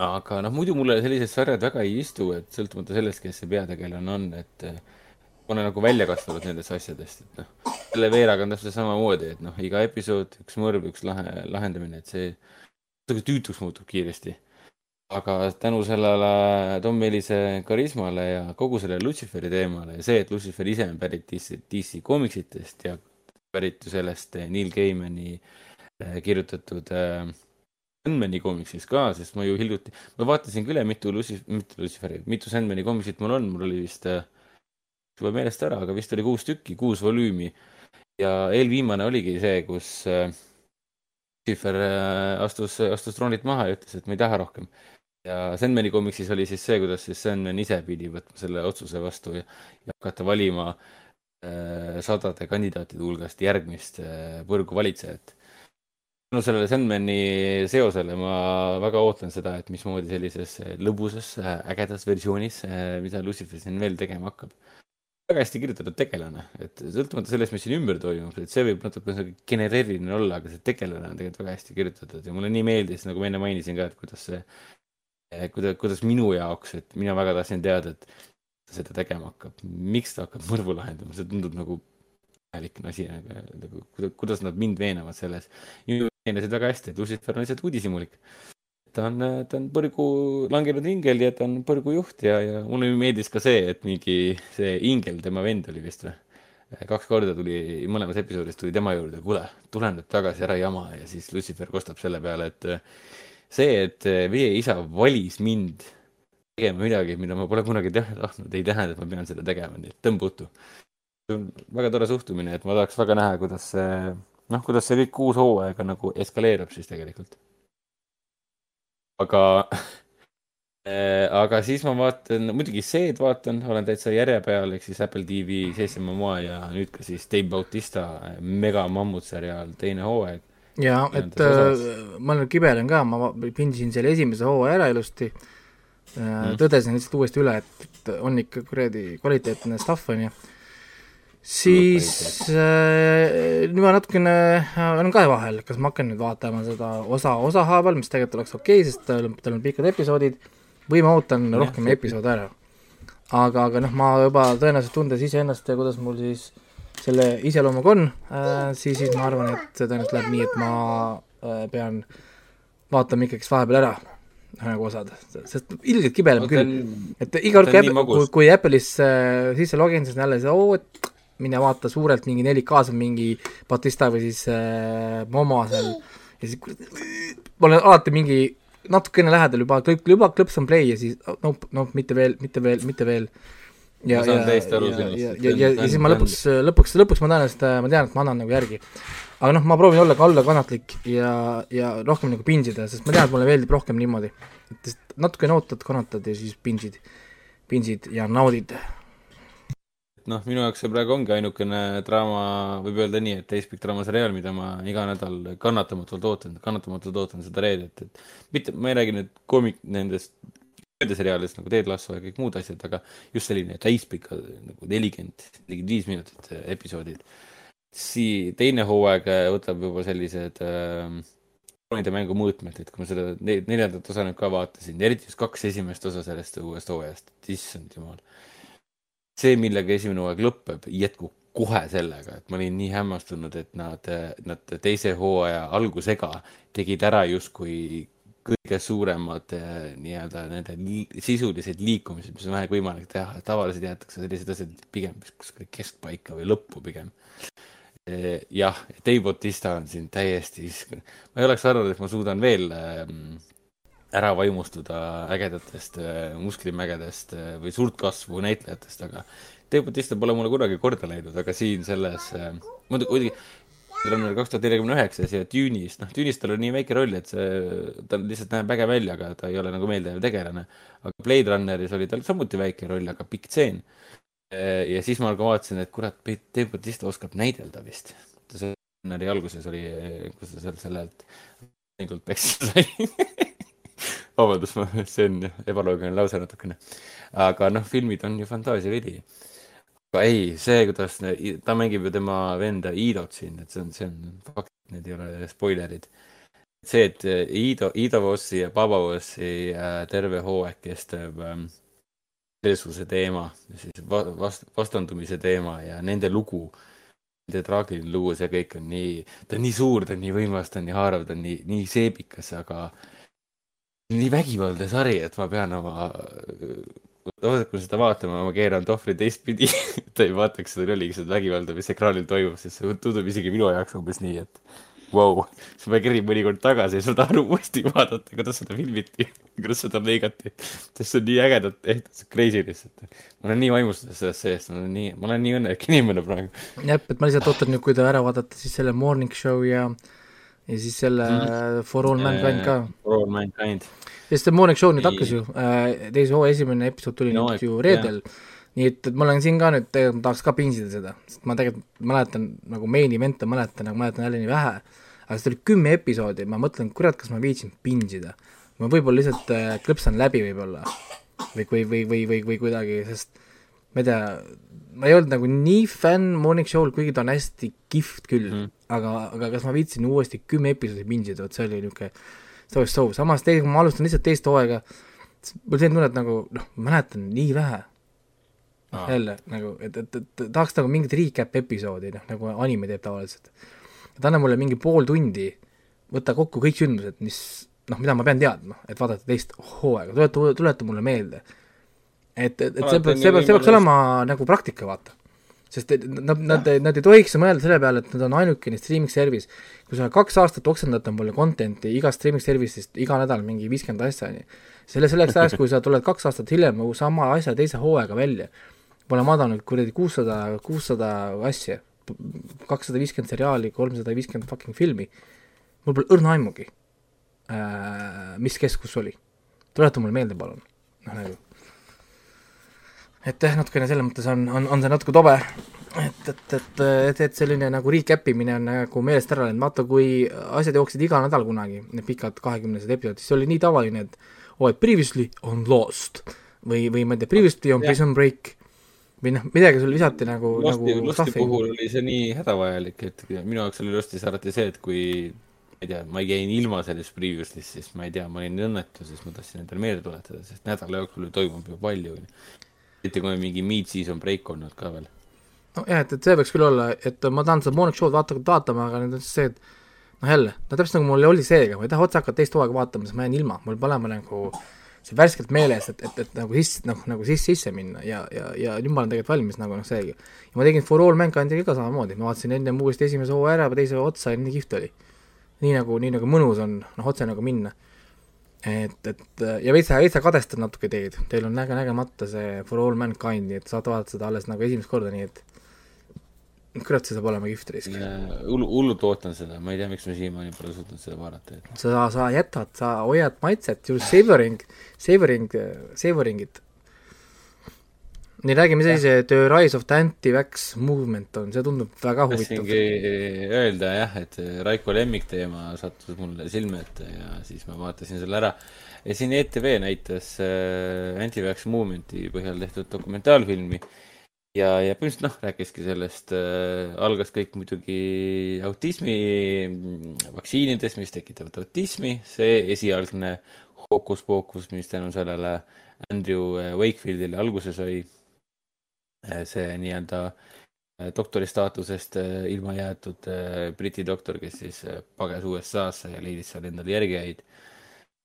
aga noh, muidu mulle sellised sarjad väga ei istu, et sõltumata sellest, kes see peategelane on, et ma olen nagu välja kasvanud nendest asjadest, et noh, selle Veeraga on täpselt samamoodi, et noh, iga episood, üks mõrv, üks lahe, lahendamine, et see natuke tüütuks muutub kiiresti. Aga tänu sellele Tom Ellise karismale ja kogu sellele Lutsiferi teemale ja see, et Lutsifer ise on pärit DC, DC komiksitest ja pärit ju sellest Neil Gaimani eh, kirjutatud äh, Sandmani komiksis ka, sest ma ju hiljuti, ma vaatasin küll, mitu Lucy, mitte Luciferi, mitu Sandmani komiksit mul on, mul oli vist juba meelest ära, aga vist oli kuus tükki, kuus volüümi. ja eelviimane oligi see, kus äh, astus, astus troonilt maha ja ütles, et ma ei taha rohkem. Ja Sandmani komiksis oli siis see, kuidas siis Sandman ise pidi võtma selle otsuse vastu ja, ja hakata valima äh, sadade kandidaatide hulgast järgmist äh, põrgu valitsejat tänu sellele Sandmani seosele ma väga ootan seda, et mismoodi sellises lõbusas, ägedas versioonis, mida Lucifer siin veel tegema hakkab. väga hästi kirjutatud tegelane, et sõltumata sellest, mis siin ümber toimub, et see võib natuke genereeriline olla, aga see tegelane on tegelikult väga hästi kirjutatud ja mulle nii meeldis, nagu ma enne mainisin ka, et kuidas see kuidas, kuidas minu jaoks, et mina väga tahtsin teada, et ta seda tegema hakkab, miks ta hakkab mõrvu lahendama, see tundub nagu imelik asi, nagu kuidas nad mind veenavad selles. veenasid väga hästi, et Lucifer on lihtsalt uudishimulik. ta on, ta on põrgu langenud ingel ja ta on põrgujuht ja, ja mulle meeldis ka see, et mingi see ingel, tema vend oli vist või? kaks korda tuli, mõlemas episoodis tuli tema juurde, kuule, tule nüüd tagasi, ära jama ja siis Lucifer kostab selle peale, et see, et meie isa valis mind tegema midagi, mida ma pole kunagi teha tahtnud, ei tähenda, et ma pean seda tegema, nii et tõmba uttu väga tore suhtumine, et ma tahaks väga näha, kuidas see, noh, kuidas see kõik uus hooaega nagu eskaleerub siis tegelikult. aga äh, aga siis ma vaatan, muidugi see-d vaatan, olen täitsa järje peal, ehk siis Apple TV, Seitse Momoa ja nüüd ka siis Dave Bautista mega mammutseriaal teine hooaeg. Ja, et äh, ma nüüd kibelen ka, ma pindisin selle esimese hooaja ära ilusti. Mm., tõdesin lihtsalt uuesti üle, et on ikka kuradi kvaliteetne stuff, on ju. Siis äh, nüüd ma natukene olen kahe vahel, kas ma hakkan nüüd vaatama seda osa osahaaval, mis tegelikult oleks okei okay,, sest tal on, tal on pikad episoodid, või ma ootan rohkem episoode ära. aga, aga noh, ma juba tõenäoliselt tundes iseennast ja kuidas mul siis selle iseloomuga on äh,, siis, siis ma arvan, et tõenäoliselt läheb nii, et ma äh, pean vaatama ikkagist vahepeal ära nagu osad, sest ilgelt kibeleb küll, et iga kord, kui, kui Apple'isse äh, sisse login, siis on jälle see, oo, et mine vaata suurelt mingi 4K-s on mingi Batista või siis äh, Momo seal. Ja siis ma olen alati mingi natukene lähedal juba, juba klõps on play ja siis nope, nope, mitte veel, mitte veel, mitte veel. Ja, ja, ja, ja, ja, ja, ja, siis ma lõpuks, lõpuks, lõpuks ma tõenäoliselt, ma tean, et ma annan nagu järgi. aga noh, ma proovin olla ka allakannatlik ja, ja rohkem nagu pinsida, sest ma tean, et mulle meeldib rohkem niimoodi. et natukene ootad, kannatad ja siis pinsid, pinsid ja naudid noh, minu jaoks see praegu ongi ainukene draama, võib öelda nii, et täispikk draamaseriaal, mida ma iga nädal kannatamatult ootan, kannatamatult ootan seda reedet, et mitte, ma ei räägi nüüd koomik-, nendest seriaalidest nagu Ted Lasso ja kõik muud asjad, aga just selline täispika nagu nelikümmend, nelikümmend viis minutit äh, episoodid. Sii-, teine hooaeg äh, võtab juba sellised äh, kroonide mängu mõõtmed, et kui ma seda neljandat osa nüüd ka vaatasin, eriti just kaks esimest osa sellest uuest hooajast, issand jumal see, millega esimene hooaeg lõpeb, jätkub kohe sellega, et ma olin nii hämmastunud, et nad, nad teise hooaja algusega tegid ära justkui kõige suuremad nii-öelda nende li sisulised liikumised, mis on vähegi võimalik teha, tavaliselt jäetakse sellised asjad pigem kuskile keskpaika või lõppu pigem. jah, Dave Bautista on siin täiesti, ma ei oleks arvanud, et ma suudan veel ähm, ära vaimustuda ägedatest äh, musklimägedest või suurt kasvu näitlejatest, aga Dave Bautista pole mulle kunagi korda läinud, aga siin selles äh,, muidugi Runner kaks tuhat nelikümmend üheksas ja Dune'is, noh, Dune'is tal on nii väike roll, et see, ta lihtsalt näeb äge välja, aga ta ei ole nagu meeldejääv tegelane. aga Blade Runneris oli tal samuti väike roll, aga pikk tseen. Ja siis ma ka vaatasin, et kurat, Dave Bautista oskab näidelda vist. see Runneri alguses oli, kus ta seal sellelt ainult peksa sai vabandust, ma, see on ebaloogiline lause natukene. aga noh, filmid on ju fantaasiavili. Aga ei, see, kuidas ta mängib ju tema venda Iidot siin, et see on, see on fakt, need ei ole spoilerid. see, et Iido, Iido Vossi ja Baba Vossi äh, terve hooaeg kestab ähm, Jeesuse teema, siis vast-, vastandumise teema ja nende lugu nende traagiline lugu, see kõik on nii, ta on nii suur, ta on nii võimas, ta on nii haarav, ta on nii, nii seebikas, aga nii vägivaldne sari, et ma pean oma, kui seda vaatama, ma keeran tohvri teistpidi et ei vaataks seda lollikesed vägivalda, mis ekraanil toimub, sest see tundub isegi minu jaoks umbes nii, et vau wow., siis ma kerin mõnikord tagasi ja suudan uuesti vaadata, kuidas seda filmiti, kuidas seda lõigati. sest see on nii ägedalt tehtud, see crazy lihtsalt. ma olen nii vaimustuses sellest seest, ma olen nii, ma olen nii õnnelik inimene praegu. jah, et ma lihtsalt ootan nüüd, kui te ära vaadata, siis selle Morning Show ja ja siis selle mm. For All Mankind ka. For All Mankind sest see Morning Show nüüd hakkas ju äh,, teise hooaja esimene episood tuli no, nüüd ju reedel, nii et, et ma olen siin ka nüüd, tegelikult tahaks ka pinsida seda, sest ma tegelikult mäletan nagu main event'e mäletan, aga mäletan jälle nii vähe, aga seda oli kümme episoodi, ma mõtlen, kurat, kas ma viitsin pinsida. ma võib-olla lihtsalt äh, klõpsan läbi võib-olla. Või, või, või, või, või, või kuidagi, sest ma ei tea, ma ei olnud nagu nii fänn Morning Show'l, kuigi ta on hästi kihvt küll. Mm., aga, aga kas ma viitsin uuesti kümme episoodi pinsida, vot see oli niisugune so-so, samas teisega ma alustan lihtsalt teist hooaega, mul selline tunne, et nagu noh, mäletan nii vähe Aa. jälle nagu, et, et, et tahaks nagu mingit recap episoodi, noh nagu anime teeb tavaliselt. et anna mulle mingi pool tundi, võta kokku kõik sündmused, mis noh, mida ma pean teadma, et vaadata teist hooaega, tuleta, tuleta mulle meelde. et, et, et see Alati on peaks, see peaks, see peaks olema nagu praktika, vaata. Sest nad, nad, nad ei tohiks mõelda selle peale, et nad on ainukene streaming service, kui sa kaks aastat oksendad mulle content'i igast streaming service'ist iga nädal mingi viiskümmend asja, on ju, selle, selleks ajaks, kui sa tuled kaks aastat hiljem nagu sama asja teise hooaega välja, ma olen vaadanud kuradi kuussada, kuussada asja, kakssada viiskümmend seriaali, kolmsada viiskümmend fucking filmi, mul pole õrna aimugi äh, mis kes kus oli. tuleta mulle meelde, palun. noh, nagu et jah, natukene selles mõttes on, on, on see natuke tobe, et, et, et, et, et selline nagu recap imine on nagu meelest ära läinud, vaata kui asjad jooksid iga nädal kunagi, need pikad kahekümnesed episoodid, siis oli nii tavaline, et oo, et previously on Lost või, või ma ei tea, previously on. Prison Break või noh, midagi sul visati nagu, nagu Losti puhul oli see nii hädavajalik, et minu jaoks oli Lostis alati see, et kui ma ei tea, ma jäin ilma sellest preview'st, siis ma ei tea, ma olin õnnetu, siis ma tahtsin endale meelde tuletada, sest nädala jooksul toimub ju palju. Eriti kui on mingi mid-season break olnud ka veel. nojah, et, et see võiks küll olla, et ma tahan seda Morning Show'd vaata, vaatama, aga nüüd on siis see, et noh jälle, no täpselt nagu mul oli seega, ma ei taha otse hakata teist hooaega vaatama, sest ma jään ilma, mul pole ma nagu see värskelt meeles, et, et, et nagu sisse, nagu, nagu sisse, sisse minna ja, ja, ja nüüd ma olen tegelikult valmis nagu noh, seegi. ja ma tegin For All Mankind'iga ka samamoodi, ma vaatasin ennem uuesti esimese hooaja ära, teise otsa ja nii kihvt oli. nii nagu, nii nagu mõnus on, noh, otse nagu minna. Et, et ja veitsa, veitsa kadestan natuke teid, teil on näge, nägemata see For All Mankind, nii et saate vaadata seda alles nagu esimest korda, nii et kurat, see saab olema kihvt risk. hullu, hullult ootan seda, ma ei tea, miks ma siiamaani pole suutnud seda vaadata, et sa, sa jätad, sa hoiad maitset, you savoring, savoring, savoring it. Nii, räägi, mis asi see The Rise of the Anti-Vax Movement on, see tundub väga huvitav. tahtsingi öelda jah, et Raiko lemmikteema sattus mulle silme ette ja siis ma vaatasin selle ära. ja siin ETV näitas äh, Anti-Vax Movement'i põhjal tehtud dokumentaalfilmi ja, ja põhimõtteliselt noh, rääkiski sellest äh,, algas kõik muidugi autismi mm, vaktsiinidest, mis tekitavad autismi, see esialgne hookus-pookus, mis tänu sellele Andrew Wakefieldile alguse sai, see nii-öelda äh, doktori staatusest äh, ilma jäetud äh, Briti doktor, kes siis äh, pages USA-sse ja leidis seal endale järgijaid.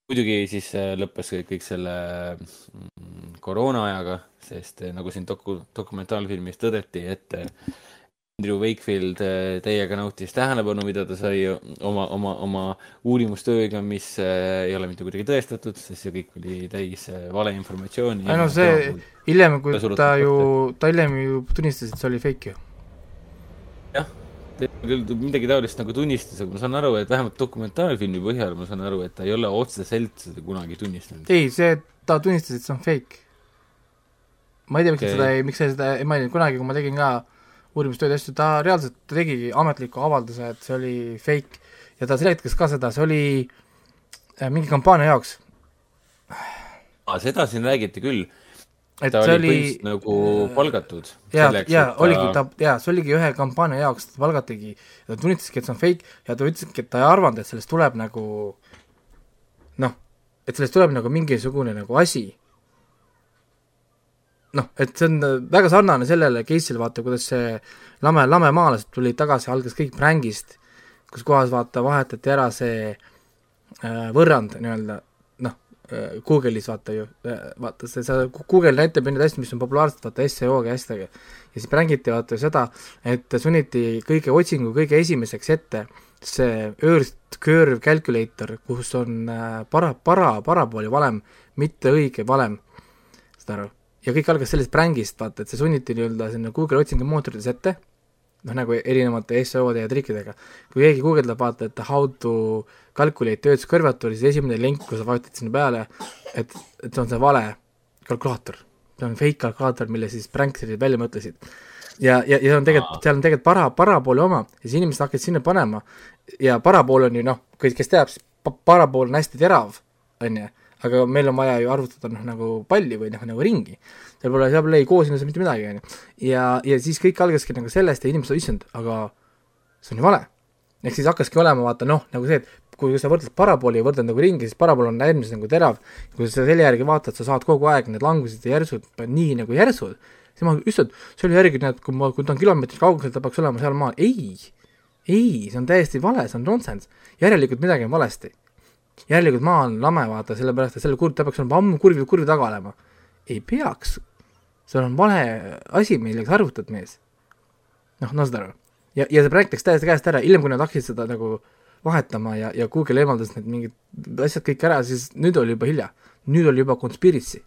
muidugi siis äh, lõppes kõik, selle mm, koroona ajaga, sest äh, nagu siin doku-, dokumentaalfilmis tõdeti, et äh, Andrew Wakefield äh, täiega nautis tähelepanu, mida ta sai oma, oma, oma uurimustööga, mis äh, ei ole mitte kuidagi tõestatud, sest see kõik oli täis äh, valeinformatsiooni. ei no see hiljem, kui Ta ta ju, ta hiljem ju tunnistas, et see oli fake ju. jah, küll midagi taolist nagu tunnistas, aga ma saan aru, et vähemalt dokumentaalfilmi põhjal ma saan aru, et ta ei ole otseselt seda kunagi tunnistanud. ei, see, ta tunnistas, et see on fake. ma ei tea, miks okay. Okei. seda ei, miks sa seda ei maininud, kunagi, kui ma tegin ka uurimustööd ja asju, ta reaalselt ta tegigi ametliku avalduse, et see oli fake ja ta seletas ka seda, see oli äh, mingi kampaania jaoks, seda siin räägiti küll, et ta see oli põhimõtteliselt nagu palgatud. ja, ja oligi ta, jaa, see oligi ühe kampaania jaoks, ta palgatigi, ta tunnistaski, et see on fake ja ta ütleski, et ta ei arvanud, et sellest tuleb nagu noh, et sellest tuleb nagu mingisugune nagu asi. Noh, et see on väga sarnane sellele case'ile, vaata, kuidas see lame, lamemaalased tulid tagasi, algas kõik prängist, kus kohas vaata, vahetati ära see äh, võrrand nii-öelda, noh, Google'is vaata ju, vaata see, sa, Google näitab ju neid asju, mis on populaarsed, vaata SEO-ga asjadega. ja siis prängiti vaata seda, et sunniti kõige otsingu kõige esimeseks ette see Earth Curve Calculator, kus on äh, para, para, parabooli valem, mitte õige valem, saad aru? Ja kõik algas sellest prängist, vaata, et see sunniti nii-öelda sinna Google otsingumootorites ette, noh nagu erinevate SEO-de ja trikkidega. kui keegi guugeldab, vaata, et how to calculate Earth's curvature, siis esimene link, kui sa vajutad sinna peale, et, et see on see vale kalkulaator. see on fake kalkulaator, mille siis pränkserid välja mõtlesid. ja, ja, ja on tegelikult, seal on tegelikult para, parabooli oma ja siis inimesed hakkasid sinna panema ja parabool on ju noh, kõik, kes teab, siis pa- parabool on hästi terav, on ju, aga meil on vaja ju arvutada noh, nagu palli või noh, nagu ringi. seal pole, seal pole ei koosinus mitte midagi, on ju. ja, ja siis kõik algaski nagu sellest ja inimesed, issand, aga see on ju vale. ehk siis hakkaski olema, vaata noh, nagu see, et kui sa võrdled parabooli ja võrdled nagu ringi, siis parabool on äärmiselt nagu terav, kui sa selle järgi vaatad, sa saad kogu aeg need langused ja järsud nii nagu järsud, siis ma et selle järgi näed, kui ma, kui ta on kilomeetrit kaugusel, ta peaks olema sealmaal, ei, ei, see on täiesti vale, see on nonsense, järelikult midagi on valesti. Järelikult maa on lame, vaata, sellepärast et selle kurv, ta peaks olema ammu kurvi, kurvi taga olema. ei peaks, see on vale asi, millega sa arvutad, mees. noh, no saad aru. ja, ja see projekt läks täiesti käest ära, hiljem, kui nad hakkasid seda nagu vahetama ja, ja Google eemaldas need mingid asjad kõik ära, siis nüüd oli juba hilja. nüüd oli juba conspiracy.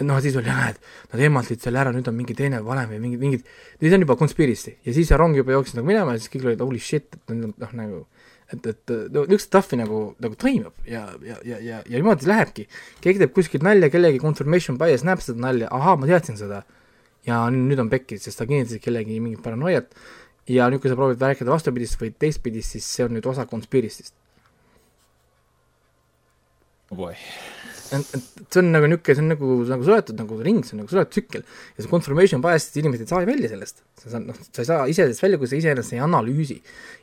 noh, siis oli jah, et nad eemaldasid selle ära, nüüd on mingi teine valem või mingid, mingid, nüüd on juba conspiracy ja siis see rong juba jooksis nagu minema ja siis kõik olid holy shit, et noh, nagu et, et no niisugust stuff'i nagu, nagu toimub ja, ja, ja, ja, ja niimoodi lähebki. keegi teeb kuskilt nalja, kellegi confirmation bias näeb seda nalja, ahaa, ma teadsin seda. ja nüüd on pekkis, sest ta kinnitas kellegi mingit paranoiat ja nüüd, kui sa proovid rääkida vastupidist või teistpidist, siis see on nüüd osa konspiiristist oh boy. Et, et see on nagu niisugune, see on nagu, nagu suletud nagu ring, see on nagu suletud tsükkel ja see confirmation bias, inimesed ei saa välja sellest. sa saad, noh, sa ei saa ise sellest välja, kui sa iseenesest ei analüüsi.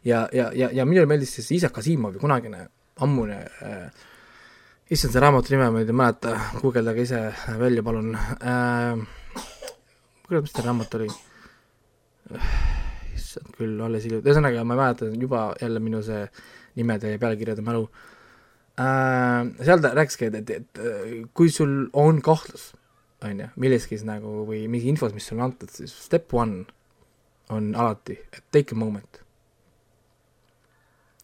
ja, ja, ja, ja minule meeldis siis Isaac Asimovi kunagine ammune äh, issand, see raamatu nime ma nüüd ei mäleta, guugeldage ise välja, palun äh,. kurat, mis ta raamat oli äh,? issand küll, alles hiljuti, ühesõnaga ma ei mäleta juba jälle minu see nimede ja pealkirjade mälu äh,. Seal ta rääkiski, et, et, et kui sul on kahtlus, on ju, milleski nagu või mingi infos, mis sulle antud, siis step one on alati, et take a moment.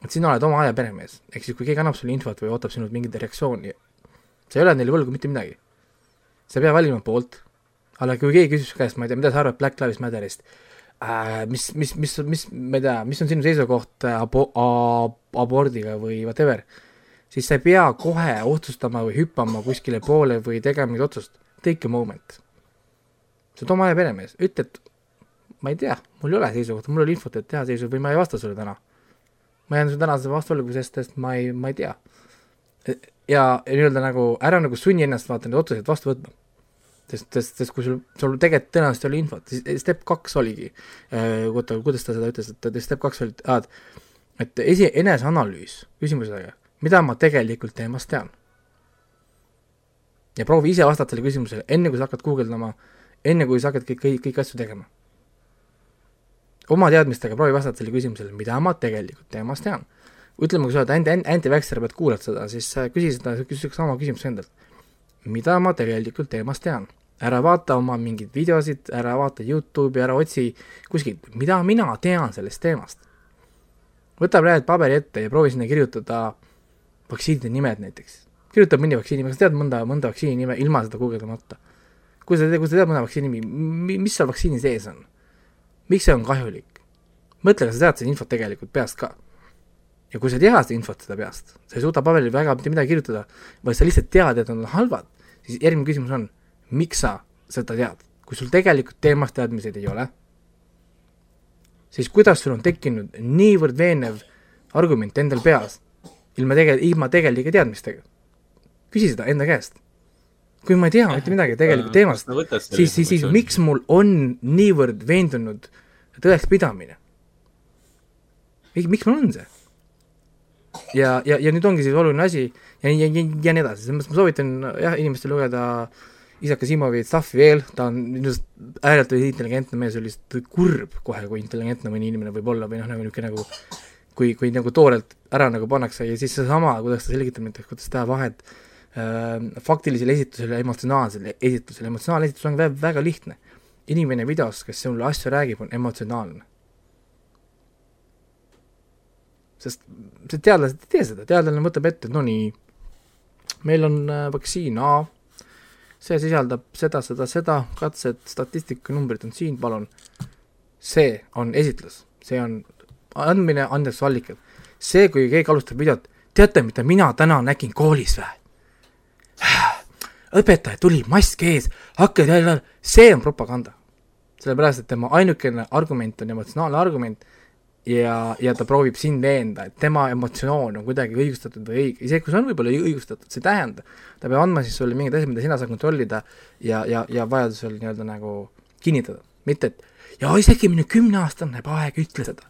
et sina oled oma aja peremees, ehk siis kui keegi annab sulle infot või ootab sinult mingit reaktsiooni, sa ei ole neile võlgu mitte midagi. sa ei pea valima poolt, aga kui keegi küsib su käest, ma ei tea, mida sa arvad Black Lives Matterist äh,, mis, mis, mis, mis, ma ei tea, mis on sinu seisukoht äh, abo-, ab, abordiga või whatever, siis sa ei pea kohe otsustama või hüppama kuskile poole või tegema mingit otsust. Take a moment. sa oled oma aja peremees, ütle, et ma ei tea, mul ei ole seisukohta, mul ei ole infot, et teha seisu või ma ei vasta sulle täna. ma jään sulle tänase vastu võlgu, sest, sest ma ei, ma ei tea. ja, ja nii-öelda nagu ära nagu sunni ennast vaata neid otsuseid vastu võtma sest, sest, sest kui sul, sul tegelikult tõenäoliselt ei ole infot, siis step kaks oligi äh,, oota, kuidas ta seda ütles, et step kaks oli, et esi, eneseanalüüs küsimusega, mida ma tegelikult teemast tean. ja proovi ise vastata sellele küsimusele, enne kui sa hakkad guugeldama, enne kui sa hakkad kõik, kõik, kõiki asju tegema. oma teadmistega proovi vastata sellele küsimusele, mida ma tegelikult teemast tean. ütleme, kui sa oled anti, anti-vaxxer, pead kuulad seda, siis küsi seda, küsi sama küsimuse endalt mida ma tegelikult teemast tean. ära vaata oma mingeid videosid, ära vaata Youtube'i, ära otsi kuskilt, mida mina tean sellest teemast. võta praegu paberi ette ja proovi sinna kirjutada vaktsiinide nimed näiteks. kirjuta mõni vaktsiini, kas tead mõnda, mõnda vaktsiini nime ilma seda guugeldamata? kui sa, kui sa tead mõnda vaktsiini nimi, mis seal vaktsiini sees on? miks see on kahjulik? mõtle, kas sa tead seda infot tegelikult peast ka ja kui sa ei tea seda infot seda peast, sa ei suuda paberil väga mitte midagi kirjutada, vaid sa lihtsalt tead, et nad on halvad, siis järgmine küsimus on, miks sa seda tead? kui sul tegelikult teemast teadmiseid ei ole, siis kuidas sul on tekkinud niivõrd veenev argument endal peas, ilma tege-, ilma tegelike teadmistega? küsi seda enda käest. kui ma ei tea mitte midagi tegelikult äh, teemast, siis, siis, siis miks mul on niivõrd veendunud tõekspidamine? miks mul on see? ja, ja, ja nüüd ongi siis oluline asi ja, ja, ja, ja nii edasi, selles mõttes ma soovitan jah, inimestel lugeda Isaka Simovi stuff'i veel, ta on arust ääretult intelligentne mees, oli lihtsalt kurb kohe, kui intelligentne mõni inimene võib olla või noh, nagu niisugune nagu kui, kui nagu toorelt ära nagu pannakse ja siis seesama, kuidas ta selgitab näiteks, kuidas teha vahet äh, faktilisel esitusel ja emotsionaalsel esitusel, emotsionaalne esitus on väga, väga lihtne. inimene videos, kes sulle asju räägib, on emotsionaalne. Sest see teadlased ei tee seda, teadlane võtab ette, et no nii, meil on äh, vaktsiin A, see sisaldab seda, seda, seda, katsed, statistika, numbrid on siin, palun. see on esitlus, see on andmine andestusallikad. see, kui keegi alustab videot, teate, mida mina täna nägin koolis või? õpetaja tuli, mask ees, hakkas jälle, see on propaganda. sellepärast, et tema ainukene argument on emotsionaalne argument ja, ja ta proovib sind veenda, et tema emotsioon on kuidagi õigustatud või õige, isegi kui see on võib-olla õigustatud, see ei tähenda, ta peab andma siis sulle mingid asjad, mida sina saad kontrollida ja, ja, ja vajadusel nii-öelda nagu kinnitada, mitte et ja isegi minu kümneaastane poeg ütles seda.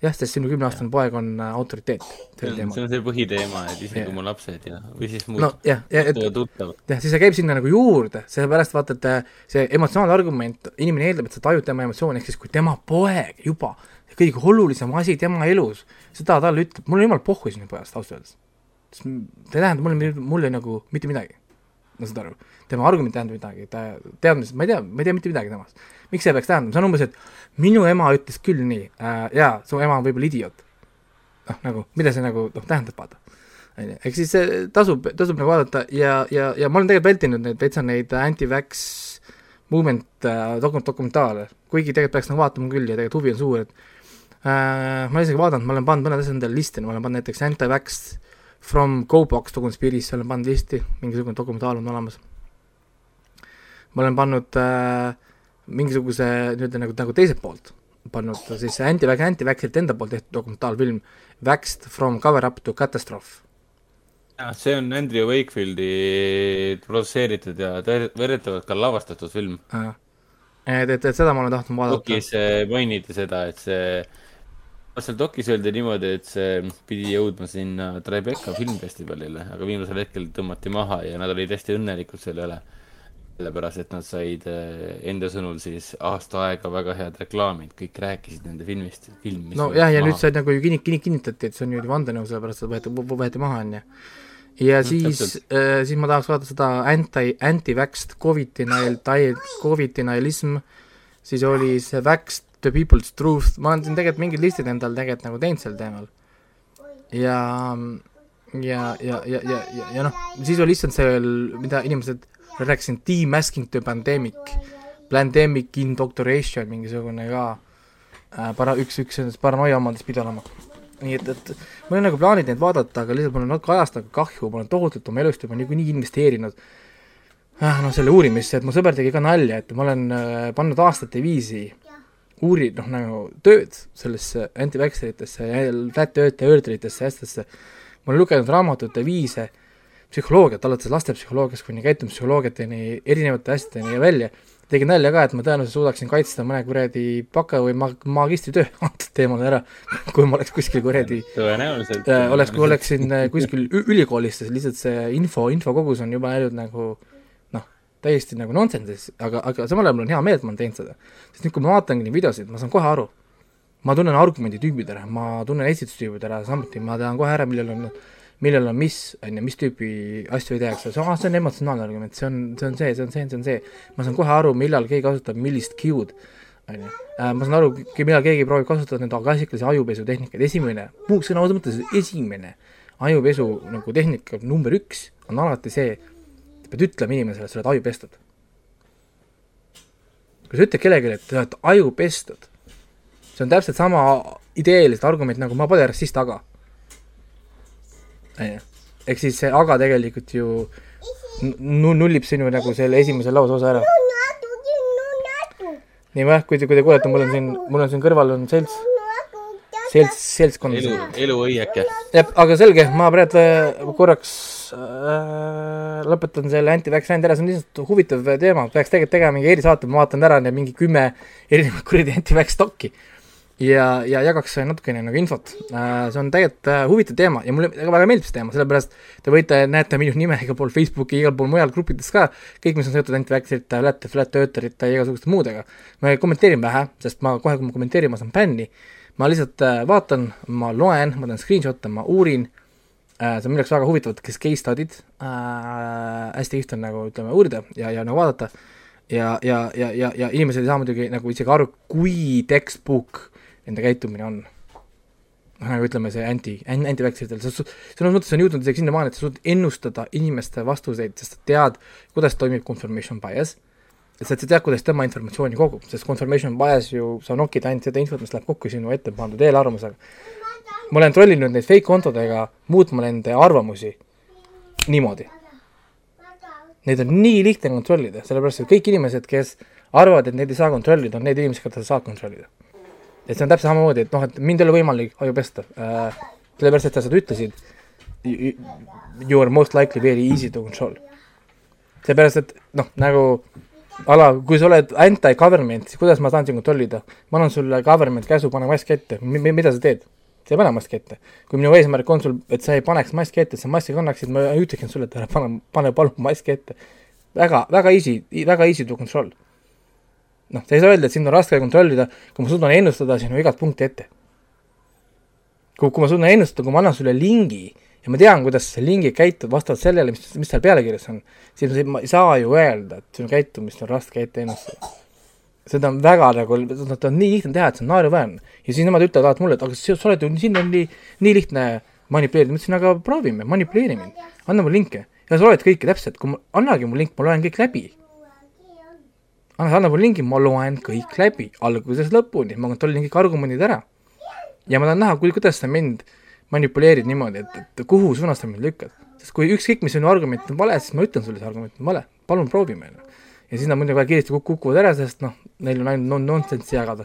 jah, sest sinu kümneaastane poeg on äh, autoriteet see on, see põhiteema, et isegi kui mu lapsed ja, või siis mu no ja et tuttavad jah, siis see käib sinna nagu juurde, sellepärast vaata, et äh, see emotsionaalne argument, inimene eeldab, et sa tajud tema emotsiooni, ehk siis kui tema poeg juba, kõige olulisem asi tema elus, seda talle ütleb, mul on jumal pohhu sinu pojast ausalt öeldes. see ei tähenda mulle, mulle nagu mitte midagi. no saad aru, tema argument ei tähenda midagi, ta teadmised, ma ei tea, ma ei tea mitte midagi temast. Miks see peaks tähendama, see on umbes, et minu ema ütles küll nii äh,, jaa, su ema on võib-olla idioot. noh, nagu, mida see nagu noh, tähendab, vaata onju, ehk siis see tasub, tasub nagu vaadata ja, ja, ja ma olen tegelikult vältinud neid täitsa neid anti-vax movement äh, dokum-, dokumentaale, kuigi tegelikult peaks nagu vaatama küll ja tegelikult huvi on suur, et äh, ma isegi vaadanud, ma olen pannud mõned asjad endale listi, ma olen pannud näiteks anti-vax from GoBox to Conspiracy olen pannud listi, mingisugune dokumentaal on olemas. ma olen pannud äh, mingisuguse nii-öelda nagu, nagu teiselt poolt pannud siis anti-vax, anti-vax'ite enda poolt tehtud dokumentaalfilm Vaxed from cover up to catastrophe. see on Andrew Wakefieldi produtseeritud ja väidetavalt ka lavastatud film. Et, et, et seda ma olen tahtnud vaadata. dokis äh, mainiti seda, et see, seal dokis öeldi niimoodi, et see pidi jõudma sinna Tribeca filmfestivalile, aga viimasel hetkel tõmmati maha ja nad olid hästi õnnelikud selle üle. sellepärast, et nad said äh, enda sõnul siis aasta aega väga head reklaamid, kõik rääkisid nende filmist, film. nojah, ja nüüd sai nagu ju kinni, kinni, kinnitati, et see on niimoodi vandenõu, sellepärast et võeti, võeti maha, on ju. ja No, siis täpselt. äh,, siis ma tahaks vaadata seda anti, anti-vaxxed covid denial, covid denialism, siis oli see vaxxed the people's truth, ma olen siin tegelikult mingid listid endal tegelikult nagu teinud sel teemal. ja, ja, ja, ja, ja, ja, ja noh, siis oli lihtsalt see mida inimesed rääkisid, demasking the pandemic, pandemic indoctoration mingisugune ka äh, para-, üks, üks nendest paranoia omadest pidi olema. nii et, et mul on nagu plaanid neid vaadata, aga lihtsalt mul on natuke ajast nagu kahju, ma olen tohutult oma elust juba niikuinii investeerinud äh, noh, selle uurimisse, et mu sõber tegi ka nalja, et ma olen äh, pannud aastate viisi uuri-, noh nagu tööd sellesse anti-vaxxeritesse ja flat eartheritesse ja asjadesse, ma olen lugenud raamatute viise psühholoogiat, alates lastepsühholoogiast kuni käitumispsühholoogiateni, erinevate asjadeni ja välja, tegin nalja ka, et ma tõenäoliselt suudaksin kaitsta mõne kuradi baka- või ma-, magistritöö antud teemal ära, kui ma oleks kuskil kuradi tõenäoliselt äh, oleks, kui oleksin äh, kuskil ülikoolis, sest lihtsalt see info, infokogus on juba läinud nagu noh, täiesti nagu nonsense'is, aga, aga samal ajal mul on hea meel, et ma olen teinud seda. sest nüüd, kui ma vaatangi neid videosid, ma saan kohe aru. ma tunnen argumenditüübid ära, ma tunnen esitustüübid ära, samuti ma tean kohe ära, millel on, millel on mis, on ju, mis tüüpi asju tehakse, on, see on emotsionaalne argument, see on, see on see, see on see, see on see. ma saan kohe aru, millal keegi kasutab millist cue'd, on ju. ma saan aru, millal keegi proovib kasutada nende klassikalisi ajupesutehnikaid, esimene, muu sõna otseses mõttes esimene ajupesu nagu tehnika number üks on alati see, sa pead ütlema inimesele, et sa oled aju pestud. kui sa ütled kellelegi, et sa oled aju pestud, see on täpselt sama ideeliselt argument nagu ma pole rassist, aga. Ehk siis see aga tegelikult ju nu- nullib sinu nagu selle esimese lauseosa ära. nii jah, kui te, kui te kuulete, mul on siin, mul on siin kõrval on selts, selts, seltskond. elu, eluõieke. jah, aga selge, ma praegu äh, korraks äh, lõpetan selle anti-vax rändi ära, see on lihtsalt huvitav teema, peaks tegelikult tegema mingi erisaate, ma vaatan ära need mingi kümme erinevat kuradi anti-vax dokki ja, ja jagaks natukene nagu infot äh,. see on tegelikult äh, huvitav teema ja mulle väga, meeldib see teema, sellepärast te võite, näete minu nime igal pool Facebooki, igal pool mujal gruppides ka, kõik, mis on seotud anti-vax'ite, flat, flat eartherite ja igasuguste muudega. ma kommenteerin vähe, sest ma kohe, kui ma kommenteerin, ma saan bänni ma lihtsalt äh, vaatan, ma loen, ma teen screenshot'e, ma uurin äh,, see on minu jaoks väga huvitav, kes case study'd äh,, hästi lihtne on nagu ütleme uurida ja, ja nagu vaadata ja, ja, ja, ja, ja inimesed ei saa muidugi nagu isegi aru, kui textbook nende käitumine on. noh, nagu ütleme, see anti, anti-vaxxeritel, selles mõttes on jõudnud isegi sinnamaani, et sa suudad ennustada inimeste vastuseid, sest sa tead, kuidas toimib confirmation bias et sa sa tead, kuidas tema informatsiooni kogub, sest confirmation bias ju, sa nokid ainult seda infot, mis läheb kokku sinu ette pandud eelarvamusega. ma olen trollinud neid fake kontodega muutma nende arvamusi niimoodi. Neid on nii lihtne kontrollida, sellepärast et kõik inimesed, kes arvavad, et neid ei saa kontrollida, on need inimesed, keda sa saad kontrollida. Et see on täpselt samamoodi, et noh, et mind ei ole võimalik aju pesta äh,, sellepärast et sa seda ütlesid, you are most likely very easy to control. seepärast, et noh, nagu ala, kui sa oled anti-government, siis kuidas ma saan sind kontrollida? ma annan sulle government käsu, pane mask ette, mida sa teed? sa ei pane maski ette. kui minu eesmärk on sul, et sa ei paneks maski ette, et sa maski kannaksid, ma ütleksin sulle, et ära pane, pane palun maski ette. väga, väga easy, väga easy to control. noh, sa ei saa öelda, et sind on raske kontrollida, kui ma suudan ennustada sinu igat punkti ette. kui, kui ma suudan ennustada, kui ma annan sulle lingi ja ma tean, kuidas see lingi käitub vastavalt sellele, mis, mis seal pealkirjas on, siis ma ei saa ju öelda, et sinu käitumist on raske ette ennustada. seda on väga nagu, seda on nii lihtne teha, et see on naeruväärne. ja siis nemad ütlevad alati mulle, et aga sa oled ju, sind on nii, nii lihtne manipuleerida, ma ütlesin, aga proovime, manipuleeri mind, anna mulle linke. ja sa loed kõike täpselt, kui ma, annagi mulle link, ma loen kõik läbi. anna, anna mulle lingi, ma loen kõik läbi, algusest lõpuni, ma kontrollin kõik argumendid ära. ja ma tahan näha, kui, kuidas sa mind manipuleerid niimoodi, et, et kuhu suunas sa mind lükkad. sest kui ükskõik, mis sinu argument on vale, siis ma ütlen sulle, see argument on vale, palun proovime. ja siis nad muidugi väga kiiresti kuk- kukuvad ära, sest noh, neil on ainult non- nonsense'i jagada.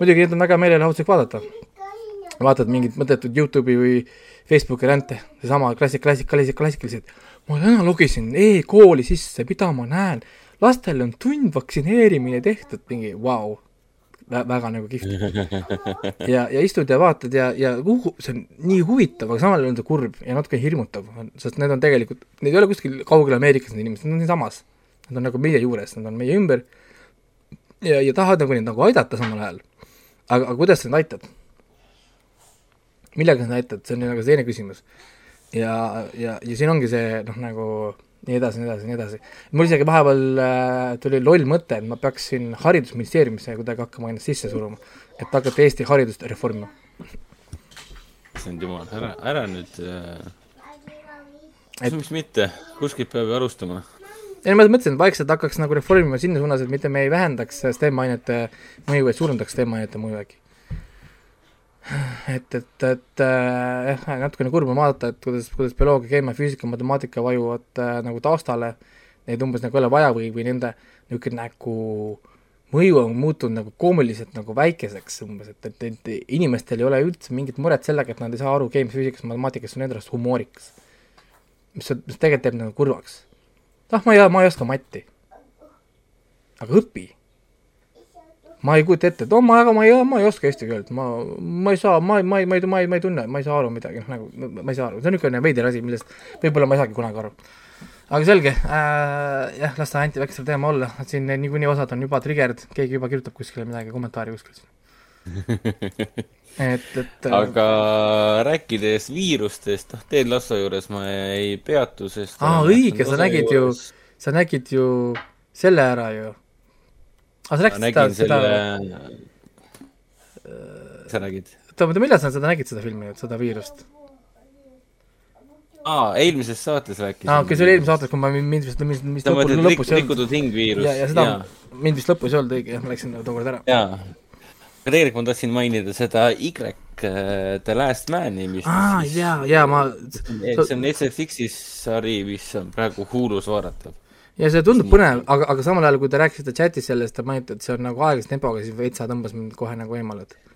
muidugi neid on väga meelelahutuslik vaadata. vaatad mingit mõttetut Youtube'i või Facebooki ränte, seesama klassik, klassik, klassik, klassikalised. ma täna logisin e-kooli sisse, mida ma näen, lastel on tundvaktsineerimine tehtud, mingi vau wow., väga nagu kihvt. ja, ja istud ja vaatad ja, ja kuhu, see on nii huvitav, aga samal ajal on see kurb ja natuke hirmutav, sest need on tegelikult, need ei ole kuskil kaugel Ameerikas, need inimesed, need on siinsamas. Nad on nagu meie juures, nad on meie ümber ja, ja tahavad nagu neid nagu aidata samal ajal. aga, aga kuidas sa neid aitad? millega sa neid aitad, see on nagu teine küsimus. ja, ja, ja siin ongi see noh, nagu nii edasi, nii edasi, nii edasi. mul isegi vahepeal äh, tuli loll mõte, et ma peaksin Haridusministeeriumisse kuidagi hakkama ennast sisse suruma, et hakata Eesti haridust reformima. issand jumal, ära, ära nüüd äh..., Et- miks mitte, kuskilt peab ju alustama. ei, ma mõtlesin, et vaikselt hakkaks nagu reformima sinna suunas, et mitte me ei vähendaks STEM-ainete mõju, vaid suurendaks STEM-ainete mõju äkki. et, et, et äh, jah, natukene kurb on vaadata, et kuidas, kuidas bioloogia, keemia, füüsika, matemaatika vajuvad äh, nagu taustale, neid umbes nagu ei ole vaja või, või nende niisugune nagu mõju on muutunud nagu koomiliselt nagu väikeseks umbes, et, et, et inimestel ei ole üldse mingit muret sellega, et nad ei saa aru keemiast, füüsikast, matemaatikast, see on nende arust humoorikas. mis, mis tegelikult teeb nagu kurvaks ah, ma ei, ma ei oska matti. aga õpi. Ma ei kujuta ette, et oh, ma, aga ma ei, ma ei oska eesti keelt, ma, ma ei saa, ma ma ei, ma ei, ma ei, ma ei tunne, ma ei saa aru midagi, noh nagu ma- ei saa aru, see on niisugune veider asi, millest võib-olla ma ei saagi kunagi aru. aga selge. Äh,, jah, las ta Anti Väksel teema olla, siin niikuinii osad on juba triggered, keegi juba kirjutab kuskile midagi, kommentaari kuskil. et, et äh, aga rääkides viirustest, noh, Ted Lasso juures ma ei peatu, sest aa, õige, sa nägid ju, sa nägid ju selle ära ju. aa, sa rääkisid seda, seda selle, sa räägid? oota, oota, millal sa seda nägid, seda filmi seda viirust? aa, eelmises saates rääkisin. aa, okei, see oli eelmises saates, kui ma mind vist, mis, mis lõpus, mõtled lõpus ei olnud. rikutud hing viirus? ja, ja seda, mind vist lõpus ei olnud õige, jah, ma läksin tookord ära. jaa. aga tegelikult ma tahtsin mainida seda Y äh, The Last Man'i, mis aa, jaa, jaa, ma, see on SFX-is sari, mis on praegu Hulus vaadatav. Ja see tundub põnev, aga, aga samal ajal, kui te rääkisite chatis sellest, te mainite, et see on nagu aeglase tempoga, siis veitsa tõmbas mind kohe nagu eemale, et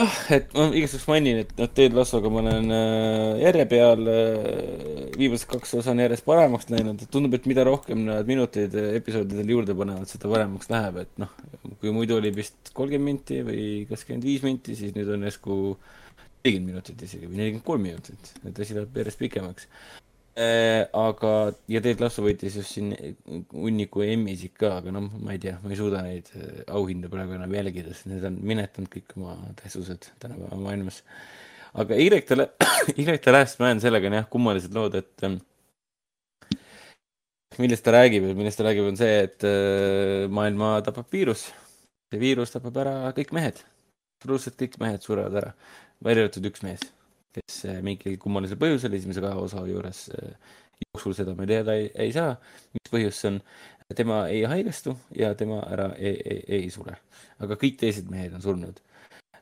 jah, et ma igaks juhuks mainin, et noh, Ted Lassoga ma olen äh, järje peal äh,, viimased kaks osa on järjest paremaks läinud, et tundub, et mida rohkem nad minuteid äh, episoodidel juurde panevad, seda paremaks läheb, et noh, kui muidu oli vist kolmkümmend minti või kakskümmend viis minti, siis nüüd on järsku nelikümmend minutit isegi või nelikümmend kolm minutit, et asi läheb järjest pikemaks. aga, ja Ted Lasso võitis just siin hunniku Emmysid ka, aga noh, ma ei tea, ma ei suuda neid äh, auhindu praegu enam jälgida, sest need on minetanud kõik oma tähtsused tänapäeva maailmas. aga Y The Y The Last Man, sellega on jah kummalised lood, et ähm, millest ta räägib millest ta räägib, on see, et äh, maailma tapab viirus. see viirus tapab ära kõik mehed, absoluutselt kõik mehed surevad ära, välja arvatud üks mees, kes äh, mingil kummalisel põhjusel esimese kahe osa juures äh, jooksul seda me teada ei, ei saa, mis põhjus see on. tema ei haigestu ja tema ära ei, ei, ei sure, aga kõik teised mehed on surnud.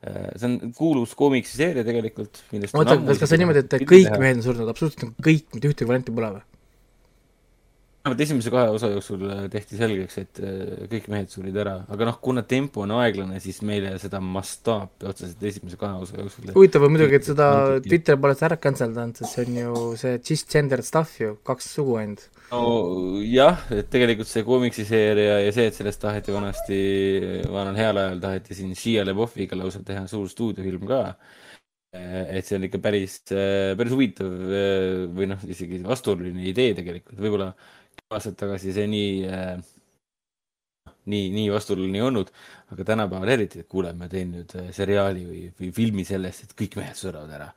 see on kuulus koomikseseeria tegelikult, millest oota, kas, see niimoodi, et kõik mehed on surnud, absoluutselt kõik, mitte ühtegi varianti pole või? Vähemalt esimese kahe osa jooksul äh, tehti selgeks, et äh, kõik mehed surid ära, aga noh, kuna tempo on aeglane, siis meile seda mastaapi otseselt esimese kahe osa jooksul huvitav on muidugi, et seda Twitter pole seda ära cancel danud, sest see on ju see cisgender stuff ju, kaks sugu ainult. nojah, et tegelikult see koomiksiseeria ja see, et sellest taheti vanasti, vanal heal ajal taheti siin Shia LaBeoufiga lausa teha suur stuudiofilm ka. Et see on ikka päris, päris huvitav või noh, isegi vastuoluline idee tegelikult, võib-olla aastat tagasi see nii äh,, nii, nii vastuoluline ei olnud, aga tänapäeval eriti, et kuule, ma teen nüüd äh, seriaali või, või filmi sellest, et kõik mehed surevad ära,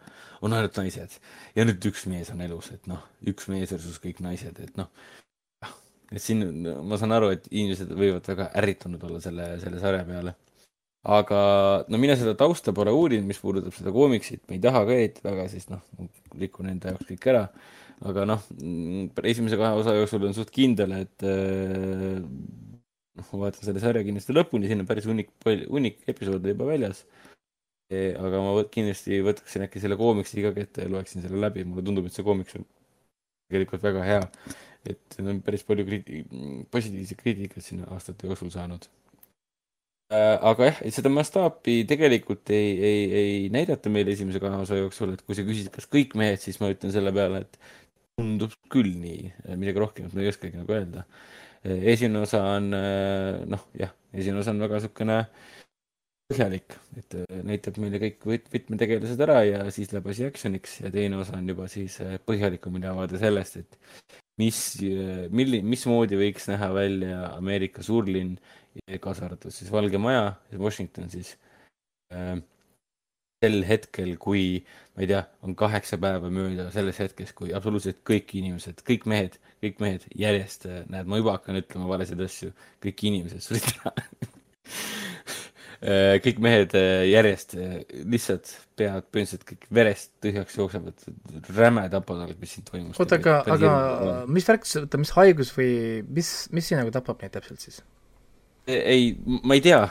on ainult naised. Ja nüüd üks mees on elus, et noh, üks mees versus kõik naised, et noh, et siin ma saan aru, et inimesed võivad väga ärritunud olla selle, selle sarja peale. Aga no mina seda tausta pole uurinud, mis puudutab seda koomiksit, ma ei taha ka eriti väga, sest noh, rikun enda jaoks kõik ära aga noh, esimese kahe osa jooksul on suht kindel, et noh, ma vaatan selle sarja kindlasti lõpuni, siin on päris hunnik, hunnik episoode juba väljas. E, aga ma võt, kindlasti võtaksin äkki selle koomiksi ka kätte ja loeksin selle läbi, mulle tundub, et see koomiks on tegelikult väga hea. et on päris palju kriiti-, positiivset kriitikat sinna aastate jooksul saanud äh, aga jah, seda mastaapi tegelikult ei, ei, ei näidata meile esimese kahe osa jooksul, et kui sa küsid, kas kõik mehed, siis ma ütlen selle peale, et tundub küll nii, midagi rohkemat ma ei oskagi nagu öelda. esimene osa on noh, jah, esimene osa on väga niisugune põhjalik, et näitab meile kõik võt-, võtmetegelased ära ja siis läheb asi action'iks ja teine osa on juba siis põhjalikum ülevaade sellest, et mis, milli-, mismoodi võiks näha välja Ameerika suurlinn, kaasa arvatud siis Valge Maja, Washington siis sel hetkel, kui ma ei tea, on kaheksa päeva mööda sellest hetkest, kui absoluutselt kõik inimesed, kõik mehed, kõik mehed järjest, näed, ma juba hakkan ütlema valesid asju, kõik inimesed surid ära kõik mehed järjest lihtsalt peavad põhimõtteliselt kõik verest tühjaks jooksevad, räme tapatalg, mis siin toimus. oota, aga, aga mis värk, oota, mis haigus või mis, mis siin nagu tapab neid täpselt siis? Ei, ma ei tea,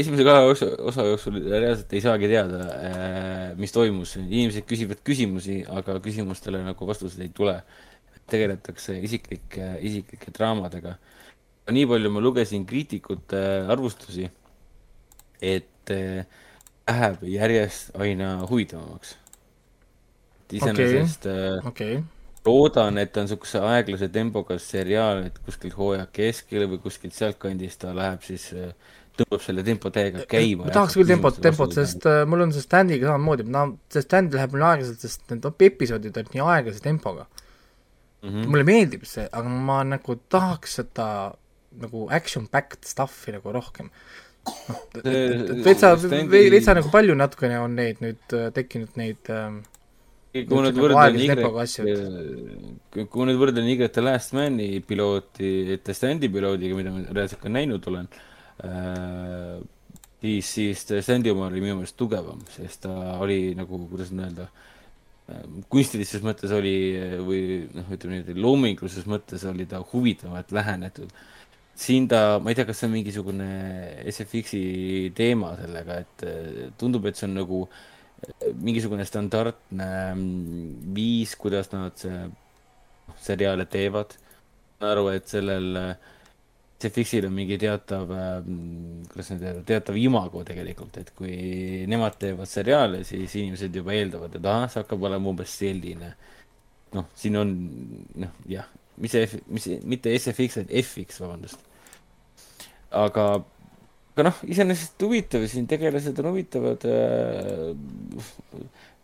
esimese kahe osa, osa jooksul reaalselt ei saagi teada, äh, mis toimus. inimesed küsivad küsimusi, aga küsimustele nagu vastuseid ei tule. tegeletakse isiklike, isiklike draamadega. nii palju ma lugesin kriitikute arvustusi, et äh, läheb järjest aina huvitavamaks. iseenesest okay. okay loodan, et ta on niisuguse aeglase tempoga seriaal, et kuskilt hooaja keskel või kuskilt sealtkandist ta läheb siis äh, tõmbab selle tempo täiega käima. ma tahaks küll tempot, tempot, sest äh, mul on see stand'iga samamoodi, no see stand läheb mul aeglaselt, sest need episoodid on nii aeglase tempoga mm. -hmm. mulle meeldib see, aga ma nagu tahaks seda nagu action-packed stuff'i nagu rohkem. noh, veitsa, veitsa nagu palju natukene on neid nüüd äh, tekkinud neid äh, kui nüüd võrdlen Y, kui nüüd võrdlen Y The Last Mani pilooti The Standi piloodiga, mida ma reaalselt ka näinud olen äh,, siis, siis Standi oma oli minu meelest tugevam, sest ta oli nagu, kuidas nüüd öelda kunstilises mõttes oli või noh, ütleme niimoodi, loomingulises mõttes oli ta huvitavalt lähenetud. siin ta, ma ei tea, kas see on mingisugune SFX-i teema sellega, et äh, tundub, et see on nagu äh, mingisugune standardne mm, viis, kuidas nad noh, seriaale teevad. saan aru, et sellel CFX-il on mingi teatav, mm, kuidas nüüd öelda, teatav imago tegelikult, et kui nemad teevad seriaale, siis inimesed juba eeldavad, et ahah, see hakkab olema umbes selline. noh, siin on, noh, jah, mis see, mis, mitte SFX, vaid FX, vabandust. aga aga noh, iseenesest huvitav, siin tegelased on huvitavad äh,.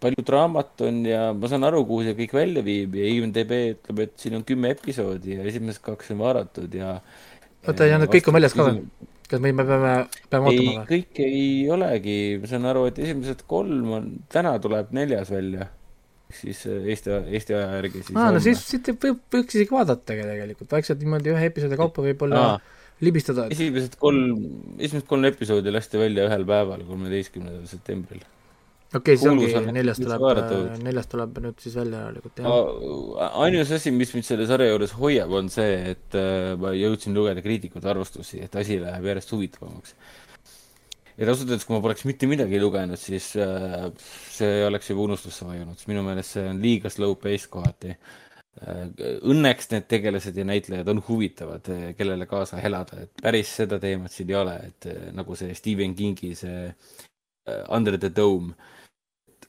palju draamat on ja ma saan aru, kuhu see kõik välja viib ja IMDB ütleb, et siin on kümme episoodi ja esimesed kaks on vaadatud ja. oota, ja need kõik on väljas ka või? kas me, me peame, peame ootama või? kõik ei olegi, ma saan aru, et esimesed kolm on, täna tuleb neljas välja siis äh, Eesti, Eesti aja järgi siis. aa, no siis, siit võib, võiks isegi vaadata tegelikult, vaikselt niimoodi ühe episoodi kaupa võib-olla Aa libistada. esimesed kolm, esimesed kolm episoodi lasti välja ühel päeval, kolmeteistkümnendal septembril. okei okay,, siis ongi, neljas tuleb, neljas tuleb nüüd siis välja järelikult, jah. ainus asi, mis mind selle sarja juures hoiab, on see, et äh, ma jõudsin lugeda kriitikute arvustusi, et asi läheb järjest huvitavamaks. et ausalt öeldes, kui ma poleks mitte midagi lugenud, siis äh, see oleks juba unustusse vajunud, sest minu meelest see on liiga slow pace kohati õnneks need tegelased ja näitlejad on huvitavad, kellele kaasa elada, et päris seda teemat siin ei ole, et nagu see Stephen Kingi see Under the Dome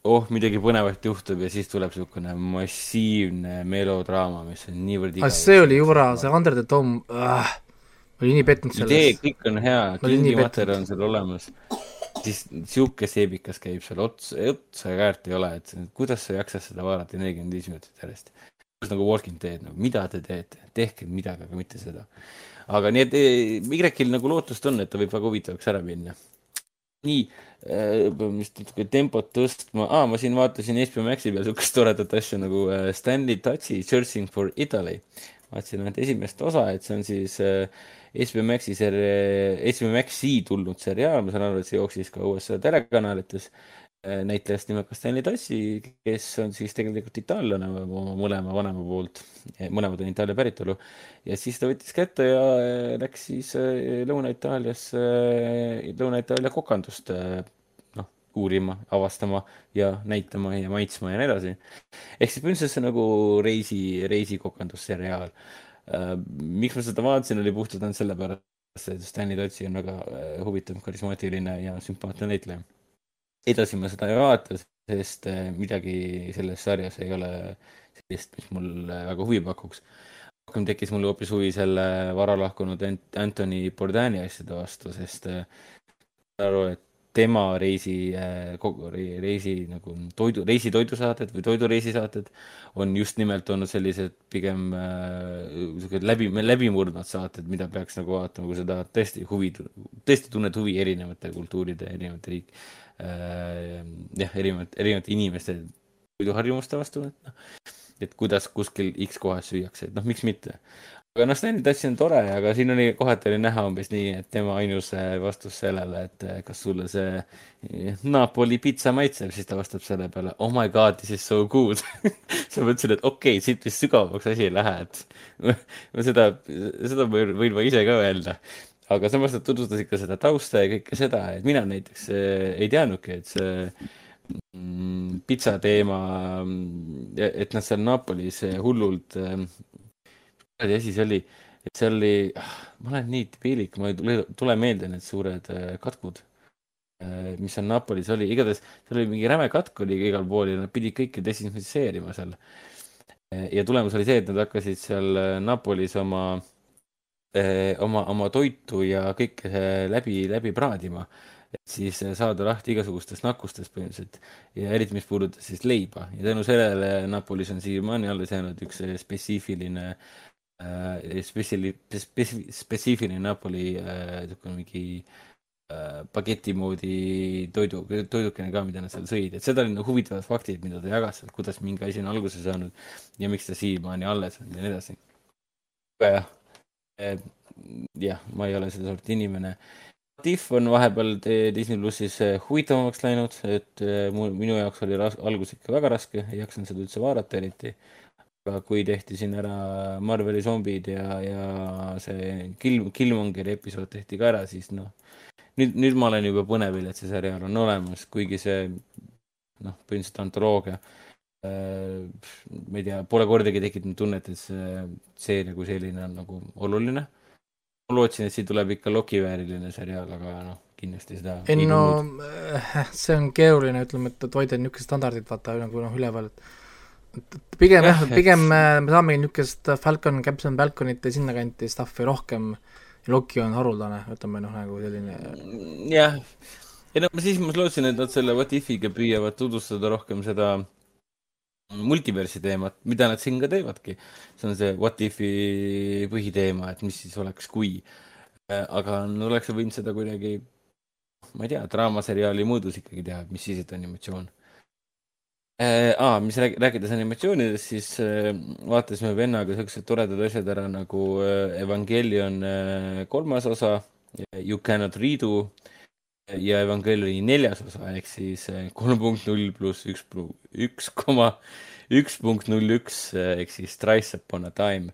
oh, midagi põnevat juhtub ja siis tuleb niisugune massiivne melodraama, mis on niivõrd igav. see oli jura, see Under the Dome äh,, ma olin nii pettunud selles. idee, kõik on hea, kingi materjal on seal olemas, siis niisugune seebikas käib seal ots, otsa ja käärt ei ole, et kuidas sa jaksad seda vaadata nelikümmend viis minutit järjest. Nagu Walking Dead, no mida te teete, tehke midagi, aga mitte seda. aga nii, et Y-il nagu lootust on, et ta võib väga huvitavaks ära minna nii äh,, natuke tempot tõstma ah,, ma siin vaatasin HBO Maxi peal siukest toredat asja nagu äh, Stanley Tucci Searching for Italy. vaatasin ainult esimest osa, et see on siis äh, HBO Maxi seri-, HBO Maxi tulnud seriaal, ma saan aru, et see jooksis ka USA telekanalites. Näitlejast nimega Stanley Tucci, kes on siis tegelikult itaallane oma mõlema vanema poolt, mõlemad on Itaalia päritolu ja siis ta võttis kätte ja äh, läks siis äh, Lõuna-Itaaliasse, äh, Lõuna-Itaalia kokandust noh, uurima, avastama ja näitama ja maitsma ja nii edasi. ehk siis põhimõtteliselt see nagu reisi, reisikokandussseriaal. miks ma seda vaatasin, oli puhtalt ainult sellepärast, et Stanley Tutsi on väga huvitav, karismaatiline ja sümpaatne näitleja. Edasi ma seda ei vaata, sest midagi selles sarjas ei ole sellist, mis mul väga huvi pakuks. Rohkem tekkis mul hoopis huvi selle vara lahkunud Anthony Bourdaini asjade vastu, sest äh, aru, et tema reisi, äh, kogu reisi nagu toidu, reisitoidusaated või toidureisisaated on just nimelt olnud sellised pigem äh, läbi, läbimurdvad saated, mida peaks nagu vaatama, kui sa tahad tõesti huvi, tõesti tunned huvi erinevate kultuuride, erinevate riik äh,, jah, erinevate, erinevate inimeste toiduharjumuste vastu, et noh et kuidas kuskil X kohas süüakse, et noh, miks mitte. aga noh, Stanley Tassi on tore, aga siin oli kohati oli näha umbes nii, et tema ainus äh, vastus sellele, et äh, kas sulle see äh, Napoli pitsa maitseb, siis ta vastab selle peale oh my god, this is so good siis ma mõtlesin, et okei okay,, siit vist sügavamaks asi ei lähe, et ma seda, seda võin, võin ma ise ka öelda aga samas nad tutvustasid ka seda tausta ja kõike seda, et mina näiteks ei teadnudki, et see Mm, pitsa teema, et nad seal Napolis hullult, kuradi asi see oli, et seal oli, ah, ma olen nii debiilik, ma ei tule, tule meelde need suured äh, katkud, äh, mis seal Napolis oli, igatahes seal oli mingi räme katk oli igal pool ja nad pidid kõike desinfitseerima seal. Äh, ja tulemus oli see, et nad hakkasid seal Napolis oma, oma, oma toitu ja kõike läbi, läbi praadima. Et siis äh, saada lahti igasugustest nakkustest põhimõtteliselt. Ja eriti, mis puudutas siis leiba. Ja tänu sellele Napolis on siiamaani alles jäänud üks äh, spetsiifiline äh,, spetsiali-, spetsi-, spetsiifiline Napoli niisugune äh, mingi äh, bageti moodi toidu, toidukene ka, mida nad seal sõid, et seda olid nagu huvitavad faktid, mida ta jagas seal, kuidas mingi asi on alguse saanud ja miks ta siiamaani alles on ja nii edasi. aga jah, jah, ma ei ole seda sorti inimene Tiff on vahepeal Disney plussis eh, huvitavamaks läinud, et eh, mul, minu jaoks oli ras-, algus ikka väga raske, ei jaksanud seda üldse vaadata eriti. aga kui tehti siin ära Marveli zombid ja, ja see Kill, Killmongeri episood tehti ka ära, siis noh, nüüd, nüüd ma olen juba põnevil, et see seriaal on olemas, kuigi see noh, põhimõtteliselt antoloogia. Ma ei tea, pole kordagi tekitanud tunnet, et see seeria kui selline on nagu oluline. Ma lootsin, et siit tuleb ikka Loki-vääriline seriaal, aga noh, kindlasti seda ei no äh, see on keeruline, ütleme, et, et hoida niisugust standardit vaata nagu noh, üleval, et pigem jah, pigem äh, me saamegi niisugust Falcon, Captain Falconit ja sinnakanti stuff'i rohkem, Loki on haruldane, ütleme noh, nagu selline jah, ei no siis ma lootsin, et nad selle What If'iga püüavad tutvustada rohkem seda multiversi teemat, mida nad siin ka teevadki. see on see What If'i põhiteema, et mis siis oleks, kui. Äh, aga no oleks võinud seda kuidagi, ma ei tea, draamaseriaali mõõdus ikkagi teha, mis siis, et animatsioon äh,. aa, mis rääg-, rääkides animatsioonidest, siis äh, vaatasime vennaga siuksed toredad asjad ära nagu äh, Evangelion äh, kolmas osa, You cannot redo ja Evangelioni neljas osa ehk siis eh, kolm punkt null pluss üks, üks koma üks punkt null üks eh, ehk siis Thrice upon a time.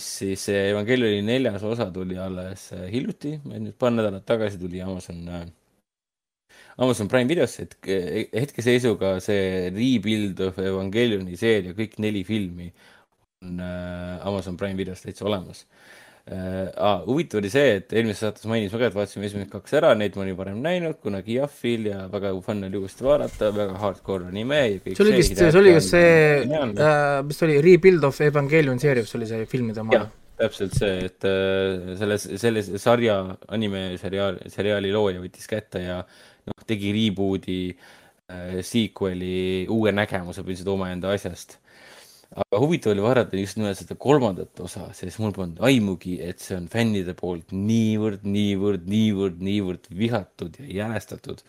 siis Evangelioni neljas osa tuli alles eh, hiljuti, nüüd paar nädalat tagasi tuli Amazon, Amazon Prime videosse, et hetkeseisuga see rebuild of Evangelioni seeria, kõik neli filmi on Amazon Prime videos täitsa olemas. Ah, huvitav oli see, et eelmises saates mainisime ka, et vaatasime esimesed kaks ära, neid ma olin varem näinud, kunagi Jahvil ja väga fun oli uuesti vaadata, väga hardcore anime see oli vist, see oli kas see äh,, mis ta oli, Rebuild of Evangelion seerias oli see filmide oma täpselt see, et äh, selles, selle sarja animeseriaal, seriaali looja võttis kätte ja noh, tegi reboot'i äh,, sequel'i, uue nägemuse põhimõtteliselt omaenda asjast. Aga huvitav oli vaadata just nimelt seda kolmandat osa, sest mul polnud aimugi, et see on fännide poolt niivõrd, niivõrd, niivõrd, niivõrd vihatud ja jälestatud.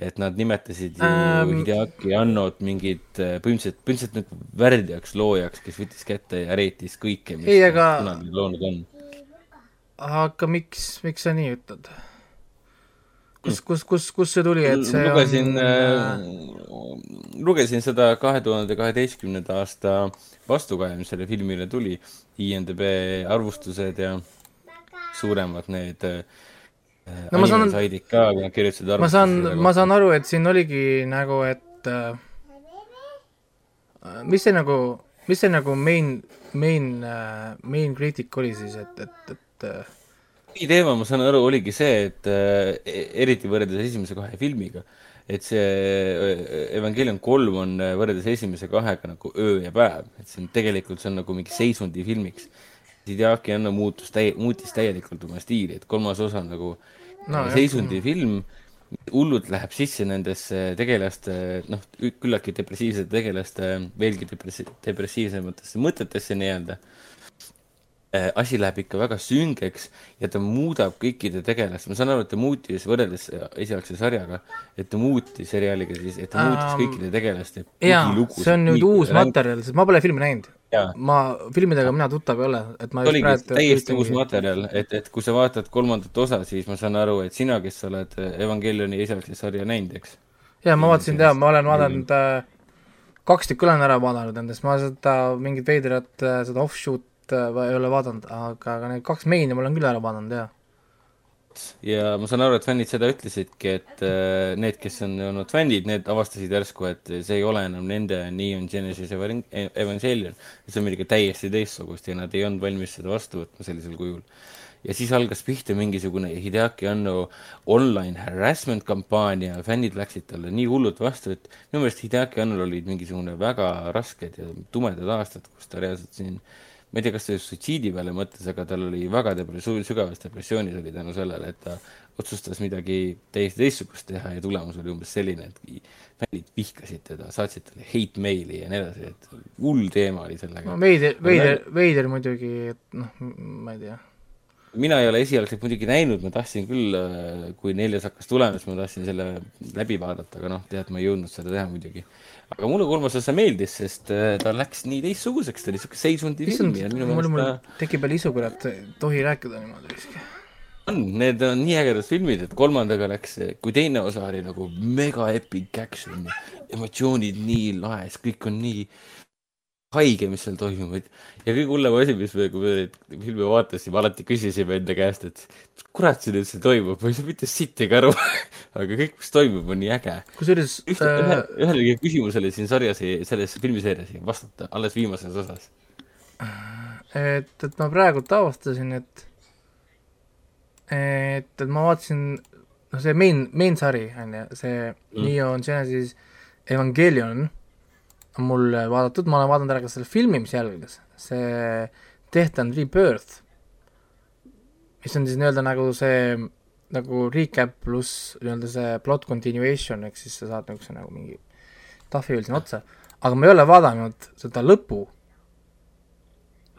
et nad nimetasid Ähm. Hideaki Annot mingit äh, põhimõtteliselt, põhimõtteliselt nagu värdjaks loojaks, kes võttis kätte ja reetis kõike, mis Ei, aga- kunagi loonud on. aga miks, miks sa nii ütled? kus, kus, kus, kus see tuli, et see lugesin on äh,, lugesin seda kahe tuhande kaheteistkümnenda aasta vastukaja, mis selle filmile tuli, IMDB arvustused ja suuremad need äh, No ma saan- ka, ma saan, ma saan aru, et siin oligi nagu, et äh, mis see nagu, mis see nagu main, main äh,, main critic oli siis, et, et, et äh, põhiteema, ma saan aru, oligi see, et äh, e- eriti võrreldes esimese kahe filmiga, et see äh, Evangelion kolm on äh, võrreldes esimese kahega nagu öö ja päev, et see on tegelikult, see on nagu mingi seisundi filmiks. Hideaki Anno muutus täie-, muutis täielikult oma stiili, et kolmas osa on nagu No jah. seisundi film, hullult läheb sisse nendesse tegelaste, noh, küllaltki depressiivsete tegelaste veelgi depressi-, depressiivsematesse mõtetesse nii-öelda asi läheb ikka väga süngeks ja ta muudab kõikide tegelaste, ma saan aru, et ta muutis võrreldes esialgse sarjaga, et ta muutis seriaaliga siis, et ta muutis Ähm, kõikide tegelaste jaa, see on nüüd uus. materjal, sest ma pole filmi näinud. jaa, ma filmidega mina tuttav ei ole, et ma oligi täiesti uus materjal, et, et kui sa vaatad kolmandat osa, siis ma saan aru, et sina, kes sa oled Evangelioni esialgse sarja näinud, eks. jaa, ma vaatasin teha, ma olen vaadanud äh, kaks tükki olen ära vaadanud nendest, ma seda mingit veidrat äh, seda offshoot äh, ei ole vaadanud, aga, aga need kaks main'i ma olen küll ära vaadanud, jaa. ja ma saan aru, et fännid seda ütlesidki, et äh, need, kes on olnud fännid, need avastasid järsku, et see ei ole enam nende Neon Genesis Evan- Evangelion. see on midagi täiesti teistsugust ja nad ei olnud valmis seda vastu võtma sellisel kujul. ja siis algas pihta mingisugune Hideaki Anno online harassment kampaania, fännid läksid talle nii hullult vastu, et minu meelest Hideaki Annol olid mingisugune väga rasked ja tumedad aastad, kus ta reaalselt siin ma ei tea, kas just suitsiidi peale mõtles, aga tal oli väga depressioon, sügavas depressioonis oli tänu sellele, et ta otsustas midagi täiesti teistsugust teha ja tulemus oli umbes selline, et fännid vihkasid teda, saatsid talle hate meili ja nii edasi, et hull teema oli sellega no. veider, veider, veider muidugi, et noh, ma ei tea. mina ei ole esialgselt muidugi näinud, ma tahtsin küll, kui neljas hakkas tulema, siis ma tahtsin selle läbi vaadata, aga noh, tead, ma ei jõudnud seda teha muidugi. Aga mulle kolmas osa meeldis, sest äh, ta läks nii teistsuguseks, ta oli siuke seisundi film ja, minu mul, meelest ta tekib jälle isu, kurat, ei tohi rääkida niimoodi vist. on, need on nii ägedad filmid, et kolmandaga läks, kui teine osa oli nagu mega epic action, emotsioonid nii laes, kõik on nii haige, mis seal toimub, et ja kõige hullem asi, mis me, kui me filme vaatasime, alati küsisime enda käest, et kurat siin üldse toimub, ma ei saa mitte sittagi aru, aga kõik, mis toimub, on nii äge. kusjuures ühte äh..., ühe ühelegi küsimusele siin sarjas, selles filmiseerias ei vastata, alles viimases osas. et, et ma praegult avastasin, et et, et ma vaatasin, noh, see main, main sari on ju, see Mm. Neon Genesis Evangelion on mul vaadatud, ma olen vaadanud ära ka selle filmi, mis jälgis, see Death and Rebirth, mis on siis nii-öelda nagu see nagu recap pluss nii-öelda see plot continuation, ehk siis sa saad niisuguse nagu mingi tahvi sinna otsa, aga ma ei ole vaadanud seda lõpu,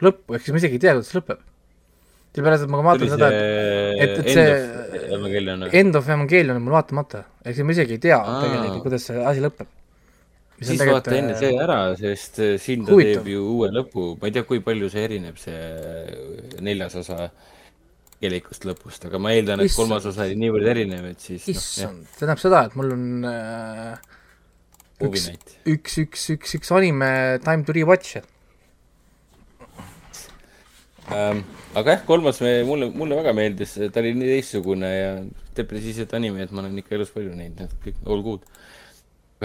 lõppu, ehk siis ma isegi ei tea, kuidas see lõpeb. sellepärast, et ma vaatan seda, et et- see-. End of Evangelion on mul vaatamata, ehk siis ma isegi ei tea tegelikult, kuidas see asi lõpeb. Siis vaata enne see ära, sest äh, siin ta huvitav. teeb ju uue lõpu, ma ei tea, kui palju see erineb, see äh, neljas osa tegelikust lõpust, aga ma eeldan, et Issand. kolmas osa oli niivõrd erinev, et siis noh, issand, see tähendab seda, et mul on äh, üks- üks, üks, üks, üks anime Time to rewatch, Ähm, aga jah, kolmas me, mulle, mulle väga meeldis, ta oli nii teistsugune ja depressiivset animeid ma olen ikka elus palju näinud, need kõik all good.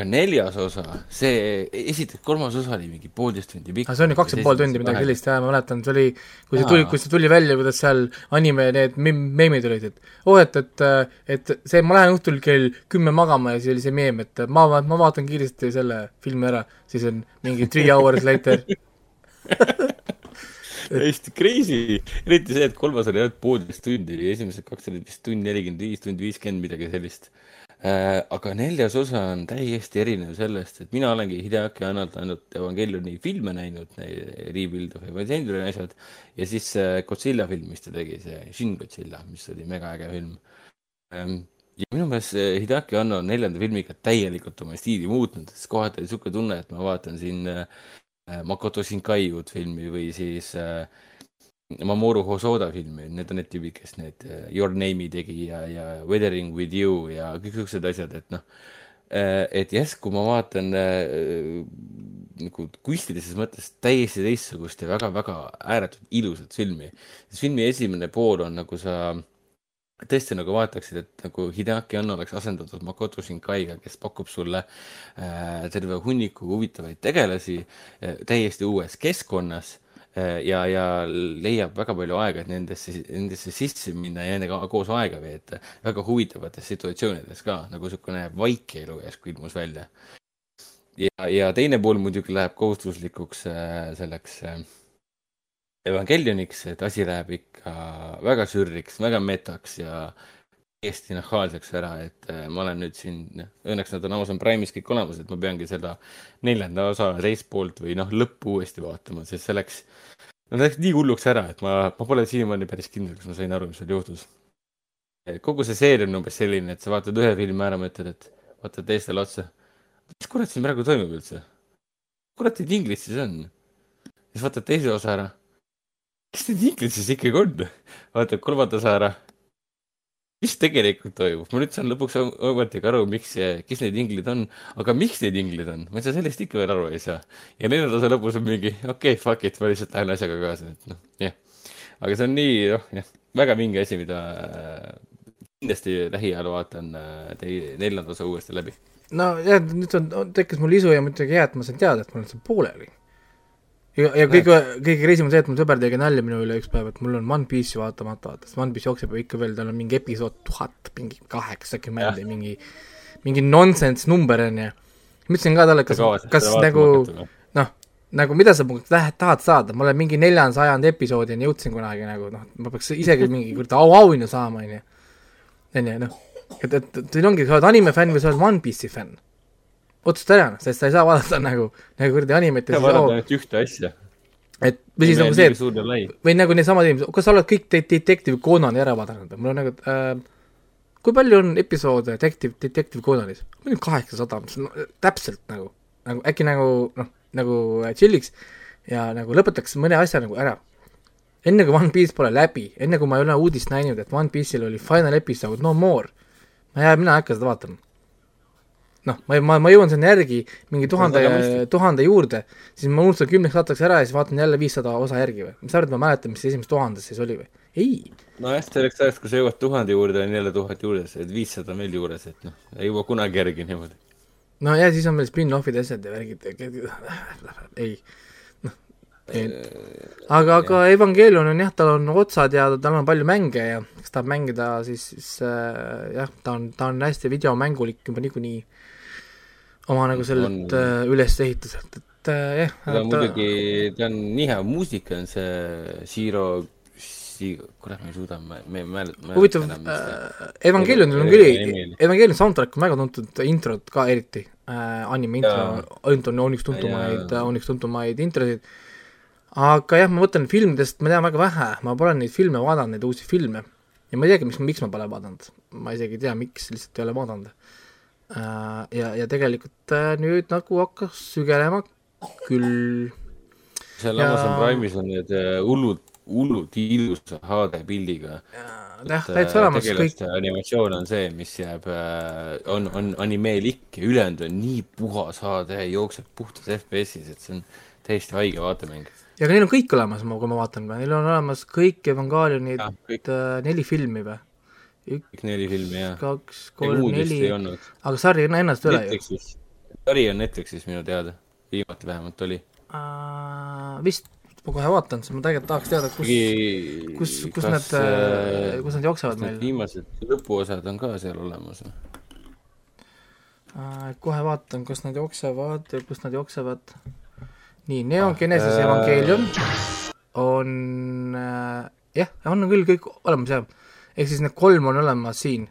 Aga neljas osa, see, esiteks kolmas osa oli mingi poolteist tundi pikk. see on ju kaks ja pool tundi midagi sellist jah, ma mäletan, see oli, kui see Jaa. tuli, kui see tuli välja, kuidas seal anime need meemid olid, et oo, et, et, et see, ma lähen õhtul kell kümme magama ja siis oli see meem, et ma, ma vaatan kiiresti selle filmi ära, siis on mingi three hours later. täiesti crazy, eriti see, et kolmas oli ainult poolteist tundi, esimesed kaks olid vist tund nelikümmend viis, tund viiskümmend, midagi sellist. Aga neljas osa on täiesti erinev sellest, et mina olengi Hideaki Annalt ainult Evangelioni filme näinud, Rebuild of Evangelioni asjad ja siis see Godzilla film, mis ta tegi, see Shin Godzilla, mis oli megaäge film ähm,. ja minu meelest see Hideaki Anno on neljanda filmiga täielikult oma stiili muutnud, sest kohati oli siuke tunne, et ma vaatan siin äh, Makoto Shinkai uut filmi või siis äh, Mamoru Hosoda filmi, need on need tüübid, kes need äh, Your Name'i tegi ja, ja Weathering with you ja kõik siuksed asjad, et noh, et järsku ma vaatan äh, nagu kunstilises mõttes täiesti teistsugust ja väga-väga ääretult ilusat filmi. filmi esimene pool on nagu sa tõesti nagu vaataksid, et nagu Hideaki Anno oleks asendatud Makoto Shinkaiga, kes pakub sulle äh, terve hunniku huvitavaid tegelasi äh, täiesti uues keskkonnas ja, ja leiab väga palju aega, et nendesse, nendesse sisse minna ja nendega koos aega veeta. väga huvitavates situatsioonides ka, nagu niisugune vaikelu järsku ilmus välja. ja, ja teine pool muidugi läheb kohustuslikuks äh, selleks äh, Evangelioniks, et asi läheb ikka väga sürriks, väga metaks ja täiesti nahaalseks ära, et äh, ma olen nüüd siin, õnneks nad on Amazon Prime'is kõik olemas, et ma peangi seda neljanda osa teist poolt või noh, lõppu uuesti vaatama, sest see läks, no läks nii hulluks ära, et ma, ma pole siiamaani päris kindel, kas ma sain aru, mis seal juhtus. kogu see seeria on umbes selline, et sa vaatad ühe filmi ära, mõtled, et vaatad teistele otsa. mis kurat siin praegu toimub üldse? kurat neid inglis siis on? siis vaatad teise osa ära mis need inglid siis ikkagi on? vaatad kolmanda osa ära. Mis tegelikult toimub? ma nüüd saan lõpuks om- ometigi aru, miks, kes need inglid on, aga miks need inglid on, ma seda sellest ikka veel aru ei saa. ja neljanda osa lõpus on mingi okei okay,, fuck it, ma lihtsalt lähen asjaga kaasa, et noh, jah. aga see on nii, noh, jah, väga vinge asi, mida äh, kindlasti lähiajal vaatan äh, teie neljanda osa uuesti läbi. no jah, nüüd on, tekkis mul isu ja muidugi hea, et ma sain teada, et mul on see pooleli. ja, ja kõige, kõige kriisim on see, et mu sõber tegi nalja minu üle üks päev, et mul on One Piece'i vaatamata, vaata, sest One Piece jookseb ju ikka veel, tal on mingi episood tuhat, mingi kaheksakümmend ja mingi, mingi nonsense number on ju. ma ütlesin ka talle, kas, kas nagu noh, nagu mida sa mult lähed, tahad saada, ma olen mingi neljanda sajandi episoodini jõudsin kunagi nagu noh, ma peaks isegi mingi kuradi au, auhinna saama, onju. onju, noh, et, et, et siin ongi, sa oled anime fänn või sa oled One Piece'i fänn. Otsusta ära, sest sa ei saa vaadata nagu, nagu kuradi animet vaadata oo, ainult ühte asja. et või siis nagu see, või nagu needsamad inimesed, kas sa oled kõik de- Detective Conani ära vaadanud, mul on nagu äh, kui palju on episoode Detective, Detective Conanis? ma olin kaheksasada täpselt nagu, nagu äkki nagu noh, nagu äh, chill'iks ja nagu lõpetaks mõne asja nagu ära. enne kui One Piece pole läbi, enne kui ma ei ole uudist näinud, et One Piece'il oli final episode no more, ma ei, mina ei hakka seda vaatama. noh, ma, ma, ma jõuan sinna järgi mingi tuhande tuhande juurde, siis ma unustan kümneks aastaks ära ja siis vaatan jälle viissada osa järgi või? mis sa arvad, ma mäletan, mis esimeses tuhandes siis oli või? ei, nojah, selleks ajaks, kui sa jõuad tuhande juurde, on jälle tuhat juures, et viissada veel juures, et noh, ei jõua kunagi järgi niimoodi. no ja siis on veel spin-off'id, asjad ja värgid, ei, noh, aga, aga Evangelion on jah, tal on otsad ja tal on palju mänge ja kes tahab mängida, siis, siis äh, jah, ta on, ta on hästi videomängulik juba niikuinii oma nagu sellelt On. äh, ülesehituselt, et äh, jah. aga muidugi ta on nii hea muusika on see Zero, kurat, ma ei suuda, ma, ma ei mäleta. huvitav äh,, Evangelionil on küll, Evangelion soundtrack on väga tuntud, introd ka eriti äh,, anime intro ainult on, on üks tuntumaid, on üks tuntumaid introsid, aga jah, ma mõtlen filmidest, ma tean väga vähe, ma pole neid filme vaadanud, neid uusi filme, ja ma ei teagi, miks, miks ma pole vaadanud, ma isegi ei tea, miks, lihtsalt ei ole vaadanud äh,. ja, ja tegelikult äh, nüüd nagu hakkas sügelema küll, seal Amazon Prime'is on need äh, hullud, hullult ilusa HD pildiga. jah, täitsa olemas kõik, animatsioon on see, mis jääb, on, on animeelik ja ülejäänud on nii puhas HD, jookseb puhtas FPS-is, et see on täiesti haige vaatemäng. ja aga neil on kõik olemas, ma, kui ma vaatan, neil on olemas kõik Evangelionid äh, neli filmi või? üks, neli filmi ja. kaks, kolm, neli aga sari ennast ei ole ju. Sari on Netflixis minu teada, viimati vähemalt oli. uh,. vist, ma kohe vaatan, sest ma tegelikult tahaks teada, kus, kus, kus kas, need, äh, kus nad jooksevad meil. viimased lõpuosad on ka seal olemas? Uh, kohe vaatan, kas nad jooksevad, kus nad jooksevad. nii, Neon Ah, Genesis äh, Evangelion on äh, jah, on küll kõik olemas jah. Ehk siis need kolm on olemas siin.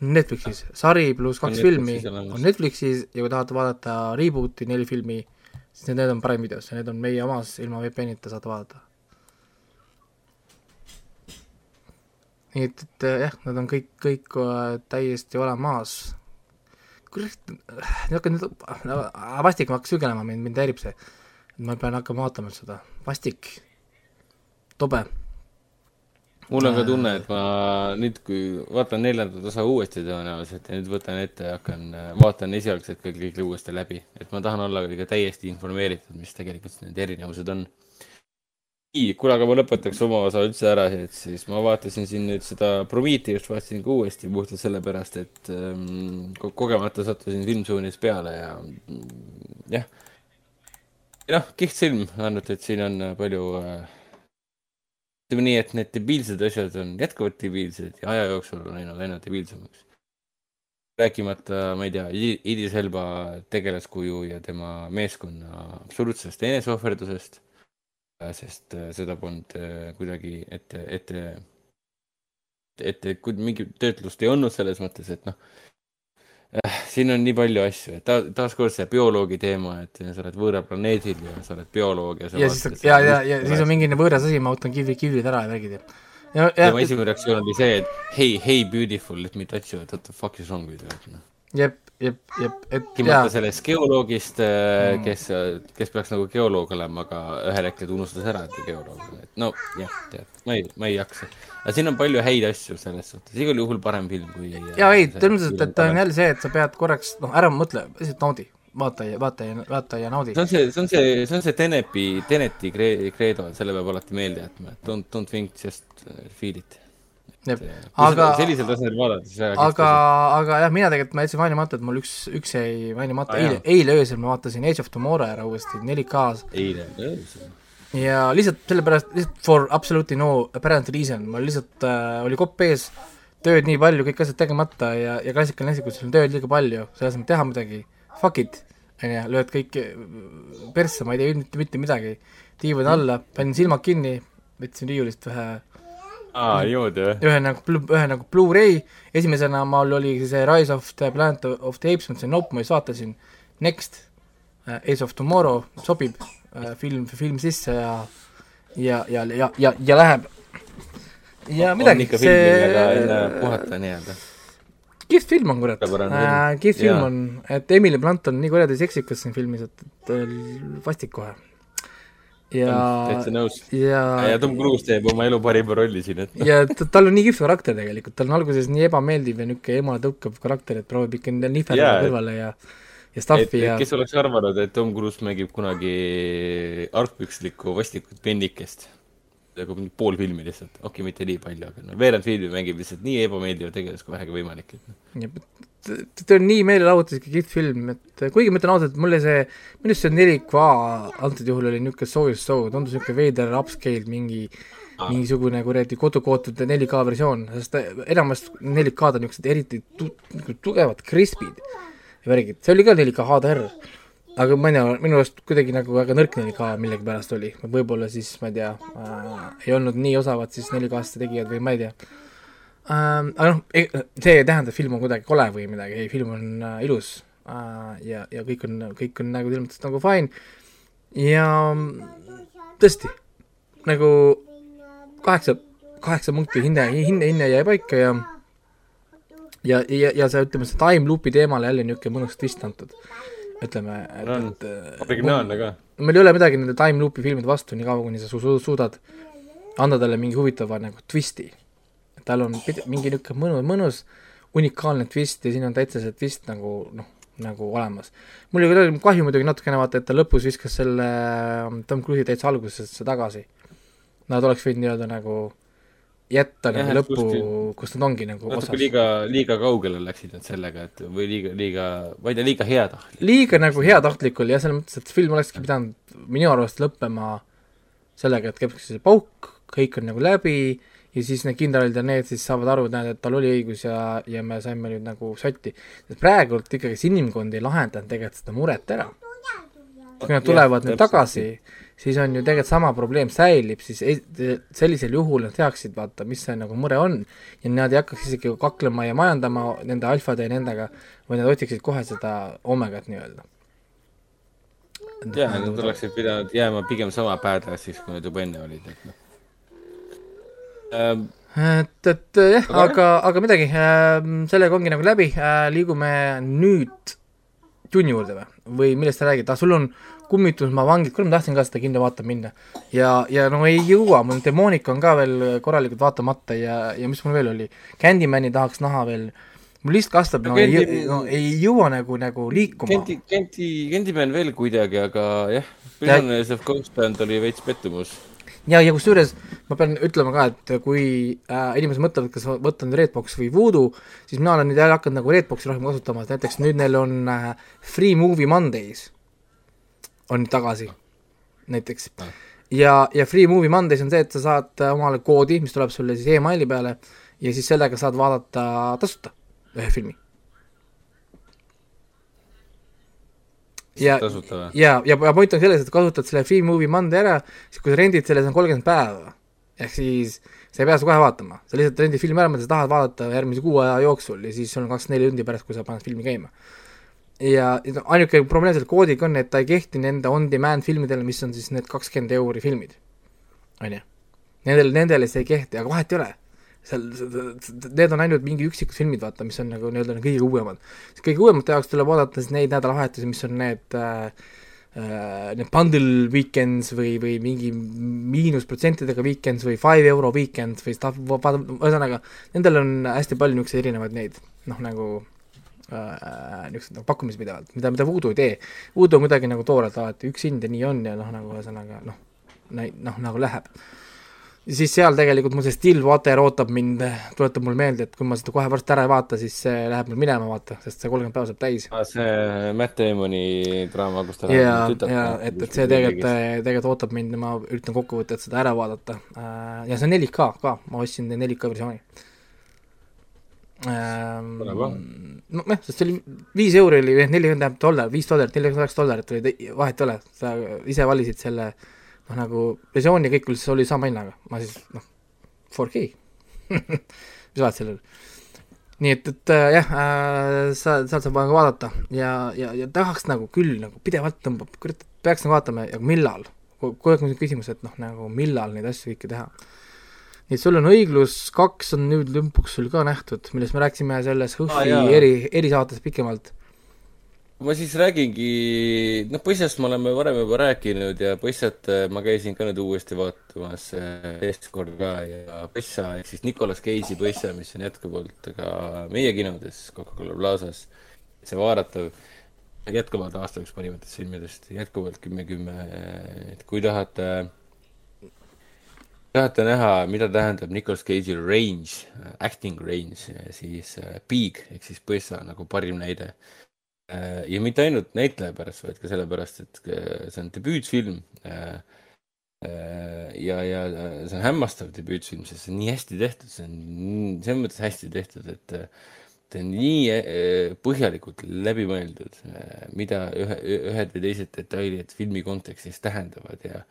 Netflixis, sari pluss On kaks filmi Netflixis on Netflixis ja kui tahate vaadata reboot'i neli filmi, siis need on Prime videos ja need on meie omas, ilma VPN-ita saate vaadata. nii et, et äh, jah, nad on kõik, kõik äh, täiesti olemas. Kurat, niisugune nüüd, vastik ma hakkan sügelema, mind, mind häirib see. ma pean hakkama vaatama seda, vastik, tobe. Mul on ka tunne, et ma nüüd, kui vaatan neljandat osa uuesti tõenäoliselt ja nüüd võtan ette ja hakkan, vaatan esialgselt ka kõik uuesti läbi, et ma tahan olla ikka täiesti informeeritud, mis tegelikult need erinevused on. nii, kuule, aga ma lõpetaks oma osa üldse ära, et siis ma vaatasin siin nüüd seda Prometheust vaatasin ka uuesti puhtalt sellepärast, et ähm, ko- kogemata sattusin filmsuunis peale ja jah. noh, kihvt film, ainult et siin on palju äh, ütleme nii, et need debiilsed asjad on jätkuvalt debiilsed ja aja jooksul on läinud aina debiilsemaks. rääkimata, ma ei tea, Idris Elba tegelaskuju ja tema meeskonna absoluutsest eneseohverdusest. sest äh, seda polnud äh, kuidagi ette, ette, ette, mingit töötlust ei olnud selles mõttes, et noh. Siin on nii palju asju, et ta taaskord see bioloogi teema, et sa oled võõral planeedil ja sa oled bioloog ja sa ja siis, ja, ja, ja siis on mingi võõras asi, ma võtan kivi, kivrid ära ja värgid ja. ja, ja tema, esimene reaktsioon oli see, et hey, hey beautiful, let me touch you, what the fuck is wrong with you, noh. jep, jep, jep, et rääkimata, sellest geoloogist, Mm. kes, kes peaks nagu geoloog olema, aga ühel hetkel ta unustas ära, et ta geoloog on, et no jah, tead, ma ei, ma ei jaksa. aga siin on palju häid asju selles suhtes, igal juhul parem film kui. ei, selles mõttes, et ta on jälle see, et sa pead korraks, noh, ära mõtle, lihtsalt naudi, vaata ja, vaata ja, vaata ja naudi see. on see, see on see, see on see Tenepi, Teneti kre- credo, et selle peab alati meelde jätma, et don't, don't think, just uh, feel it. Aga sellisel tasemel väga aga, aga jah, mina tegelikult, ma jätsin mainimata, et mul üks, üks jäi mainimata ah,, eile eile öösel ma vaatasin Age of Tomorrow ära uuesti 4K-s eile öösel. ja lihtsalt sellepärast, lihtsalt for absolutely no apparent reason, mul lihtsalt äh, oli kopp ees, tööd nii palju, kõik asjad tegemata ja, ja klassikaline asi, kui sul on tööd liiga palju, ei saa teha midagi, fuck it, on ju, lööd kõik persse, ma ei tee mitte, mitte midagi, diivan alla, panin silmad kinni, võtsin riiulist ühe aa, niimoodi või? ühe nagu, ühe nagu Blu-ray, esimesena mul oli see Rise of the Planet of the Apes, mõtlesin nope, ma just vaatasin, next uh,, Ace of Tomorrow sobib uh,, film, film sisse ja ja, ja, ja, ja, ja läheb. ja midagi, see. puhata nii-öelda. kihvt film on kurat film., kihvt film Jaa. on, et Emily Blunt on nii kuradi seksikas siin filmis, et, äh, vastik kohe. Ja täitsa, nõus. ja ja Tom Cruise teeb oma elu parima rolli siin, et ja tal on nii kihvt karakter tegelikult, tal on alguses nii ebameeldiv ja niisugune emale tõukav karakter, et proovib ikka nihverdada yeah. kõrvale ja ja et stuff'i ja kes oleks arvanud, et Tom Cruise mängib kunagi argpükslikku vastikut pennikest. nagu mingi pool filmi lihtsalt, okei okay,, mitte nii palju, aga no veerand filmi mängib lihtsalt nii ebameeldivat tegelast kui vähegi võimalik. Ta on nii meelelahutuslik ja kihvt film, et kuigi ma ütlen ausalt, mulle see, minu arust see 4K antud juhul oli niisugune soojus show, tundus niisugune veider upscale mingi mingisugune kuradi kodukootud 4K versioon, sest enamasti 4K-d on niisugused eriti tu-, tugevad crisp'id ja värgid, see oli ka 4K HDR, aga ma ei tea, minu arust kuidagi nagu väga nõrk 4K millegipärast oli, võib-olla siis ma ei tea äh,, ei olnud nii osavad siis 4K-ste tegijad või ma ei tea ähm,. aga noh, see ei tähenda, et film on kuidagi kole või midagi, ei, film on äh, ilus äh, ja, ja kõik on, kõik on nagu selles mõttes nagu fine ja tõesti, nagu kaheksa, kaheksa punkti hinne, hinne, hinne jäi paika ja ja, ja, ja see, ütleme, see time loop'i teemale jälle niisugune mõnus twist antud. ütleme, On. et, et originaalne ka. meil ei ole midagi nende time loop'i filmide vastu, nii kaua, kuni sa su- su- suudad anda talle mingi huvitava nagu twisti. Tal on mingi niisugune mõnus, mõnus unikaalne twist ja siin on täitsa see twist nagu noh, nagu olemas. mul oli kahju muidugi natukene vaata, et ta lõpus viskas selle ähm, Tom Cruise'i täitsa algusesse tagasi. Nad oleks võinud nii-öelda nagu jätta nagu lõppu kus nad ongi nagu natuke osas. liiga, liiga kaugele läksid nad sellega, et või liiga, liiga, ma ei tea, liiga heatahtlik. liiga nagu heatahtlik oli ja selles mõttes, et film olekski pidanud minu arust lõppema sellega, et käibki see pauk, kõik on nagu läbi ja siis need kindralid ja need siis saavad aru, et näed, et tal oli õigus ja, ja me saime nüüd nagu sotti. sest praegult ikkagi see inimkond ei lahendanud tegelikult seda muret ära. kui nad tulevad nüüd tagasi, siis on ju tegelikult sama probleem säilib, siis ei, sellisel juhul nad teaksid, vaata, mis see nagu mure on ja nad ei hakkaks isegi kaklema ja majandama nende alfade ja nendega, vaid nad otsiksid kohe seda omegat nii-öelda. jaa, nad oleksid pidanud jääma pigem sama badass'iks, kui nad juba enne olid, et noh. et, et jah, Aga aga, midagi, sellega ongi nagu läbi, liigume nüüd tunni juurde või, või millest sa räägid, ah sul on kummitusmaa vangid, kuule ma tahtsin ka seda kinno vaatama minna. ja, ja no ei jõua, mul Demonica on ka veel korralikult vaatamata ja, ja mis mul veel oli, Candymani tahaks näha veel, mul list kasvab, no, No ei, Candy- no ei jõua nagu, nagu liikuma. Kenti, Kenti, Candyman veel kuidagi, aga jah, Prisoners of Ghostland oli veits pettumus. ja, ja kusjuures ma pean ütlema ka, et kui äh, inimesed mõtlevad, kas võtta nüüd Redbox või Voodoo, siis mina olen nüüd jälle hakanud nagu Redboxi rohkem kasutama, et näiteks nüüd neil on äh, Free Movie Mondays on tagasi, näiteks. ja, ja Free Movie Mondays on see, et sa saad äh, omale koodi, mis tuleb sulle siis emaili peale ja siis sellega saad vaadata tasuta ühe filmi. ja, ja, ja, ja point on selles, et kasutad selle Free Movie Monday ära, siis kui sa rendid selle, see on kolmkümmend päeva. ehk siis sa ei pea seda kohe vaatama, sa lihtsalt rendid filmi ära, mida sa tahad vaadata järgmise kuu aja jooksul ja siis sul on kakskümmend neli tundi pärast, kui sa paned filmi käima. ja ja no, ainuke probleem selle koodiga on, et ta ei kehti nende on-demand filmidele, mis on siis need kakskümmend euri filmid. on ju, nendele, nendele see ei kehti, aga vahet ei ole seal, need on ainult mingi üksikud filmid, vaata, mis on nagu nii-öelda kõige uuemad. kõige uuemate jaoks tuleb vaadata siis neid nädalavahetusi, mis on need äh, äh, need bundle weekends või, või mingi miinusprotsentidega weekends või five euro weekend või stuff, ühesõnaga, nendel on hästi palju niisuguseid erinevaid neid, noh nagu äh, niisugused nagu pakkumised pidevalt, mida, mida Voodoo ei tee. Voodoo on kuidagi nagu toorelt alati üks hind ja nii on ja noh, nagu ühesõnaga noh, noh nagu läheb ja siis seal tegelikult mul see Stillwater ootab mind, tuletab mulle meelde, et kui ma seda kohe varsti ära ei vaata, siis see läheb mul minema, vaata, sest see kolmkümmend päeva saab täis. Ah, see Matt Damoni draama, kus ta ja, ja et, et see tegelikult, tegelikult ootab mind ja ma üritan kokkuvõttes seda ära vaadata. ja see on 4K ka, ma ostsin 4K versiooni. Paha. nojah, sest see oli viis euri oli, nelikümmend tähendab dollar, viis dollarit, nelikümmend üheksa dollarit oli, vahet ei ole, sa ise valisid selle noh, nagu versioon ja kõik oli sama hinnaga, ma siis noh, 4K mis vahet sellel. nii et, et äh, jah äh,, sa, sealt saab nagu vaadata ja, ja, ja tahaks nagu küll nagu pidevalt tõmbab, kurat, peaks nagu vaatama, aga millal? kogu aeg on küsimus, et noh, nagu millal neid asju kõike teha. nii et sul on õiglus kaks on nüüd lõpuks sul ka nähtud, millest me rääkisime selles HÖFFi jaa. eri, erisaates pikemalt. Ma siis räägingi, noh, Põssast me oleme varem juba rääkinud ja Põssat äh, ma käisin ka nüüd uuesti vaatamas äh, teist korda ka ja Põssa ehk siis Nicolas Cage'i Põssa, mis on jätkuvalt ka meie kinodes Coca-Cola Plazas, see vaadatav, jätkuvalt aasta üks parimatest filmidest, jätkuvalt kümme, kümme, et kui tahate tahate näha, mida tähendab Nicolas Cage'i range, acting range, siis äh, Big ehk siis Põssa nagu parim näide. Ja mitte ainult näitleja pärast, vaid ka sellepärast, et äh, see on debüütfilm. ja, ja äh, see on hämmastav debüütfilm, sest see on nii hästi tehtud, see on selles mõttes hästi tehtud, et äh, ta on nii äh, põhjalikult läbi mõeldud, mida ühe, ühed või teised detailid filmi kontekstis tähendavad ja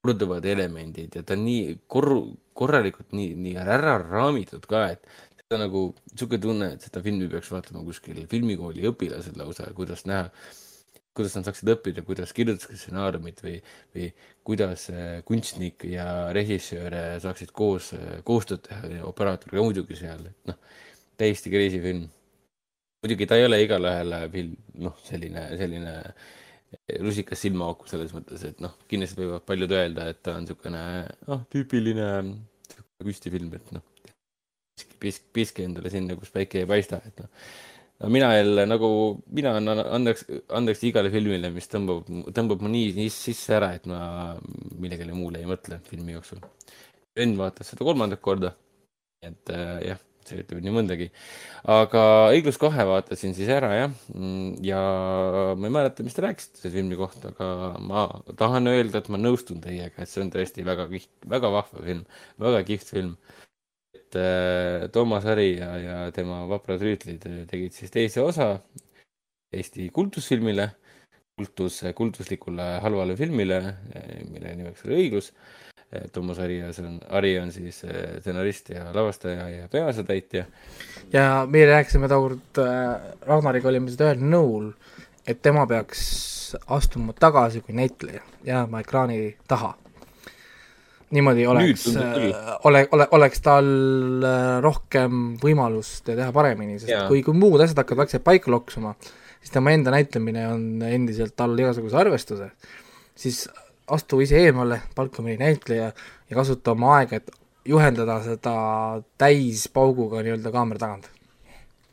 korduvad elemendid ja ta on nii kor-, korralikult nii, nii ära raamitud ka, et seda nagu sihuke tunne, et seda filmi peaks vaatama kuskil filmikooli õpilased lausa, kuidas näha, kuidas nad saaksid õppida, kuidas kirjutada stsenaariumit või, või kuidas äh, kunstnik ja režissöör äh, saaksid koos äh, koostööd teha operaator ka muidugi seal, et noh, täiesti crazy film. muidugi ta ei ole igale film, noh, selline, selline rusikas silmaauku selles mõttes, et noh, kindlasti võivad paljud öelda, et ta on niisugune noh, tüüpiline kunstifilm, et noh, pisk-, piski endale sinna, kus päike ei paista, et noh. no mina jälle nagu, mina annan andeks, andeks igale filmile, mis tõmbab, tõmbab mu nii, nii sisse ära, et ma millegile muule ei mõtle filmi jooksul. vend vaatas seda kolmandat korda et äh, jah, see ütleb nii mõndagi. aga Õiglus kahe vaatasin siis ära jah, ja ma ei mäleta, mis te rääkisite selle filmi kohta, aga ma tahan öelda, et ma nõustun teiega, et see on tõesti väga kiht, väga vahva film, väga kihvt film et äh, Toomas Hari ja, ja tema vaprad rüütlid tegid siis teise osa Eesti kultusfilmile, kultus, kultuslikule halvale filmile, mille nimeks oli Õiglus. Toomas Hari ja see on, Hari on siis äh, stsenarist ja lavastaja ja peaosatäitja. ja meie rääkisime tookord äh,, Ragnariga olime seda ühel nõul, et tema peaks astuma tagasi kui näitleja, jääma ekraani taha niimoodi oleks, äh, ole, ole, oleks tal äh, rohkem võimalust teha paremini, sest ja. kui, kui muud asjad hakkavad vaikselt paika loksuma, siis tema enda näitlemine on endiselt all igasuguse arvestuse, siis astu ise eemale, palka mõni näitleja ja kasuta oma aega, et juhendada seda täispauguga nii-öelda kaamera tagant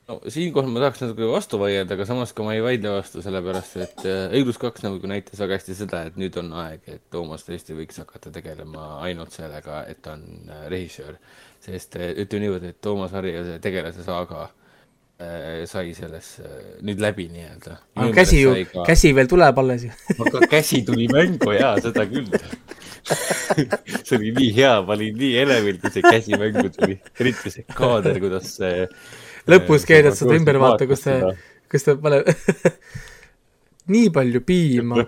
no siinkohal ma tahaks natuke vastu vaielda, aga samas ka ma ei vaidle vastu, sellepärast et äh, Õiglus kaks nagu näitas väga hästi seda, et nüüd on aeg, et Toomas tõesti võiks hakata tegelema ainult sellega, et ta on äh, režissöör. sest äh, ütleme niimoodi, et Toomas Harri ja see tegelase saaga äh, sai selles äh, nüüd läbi nii-öelda. aga käsi ju, ka... käsi veel tuleb alles ju aga käsi tuli mängu jaa, seda küll see oli nii hea, ma olin nii elevil, kui see käsi mängu tuli, eriti see kaader, kuidas see lõpus keedad seda ümber, vaata, kus see, kus ta paneb nii palju piima.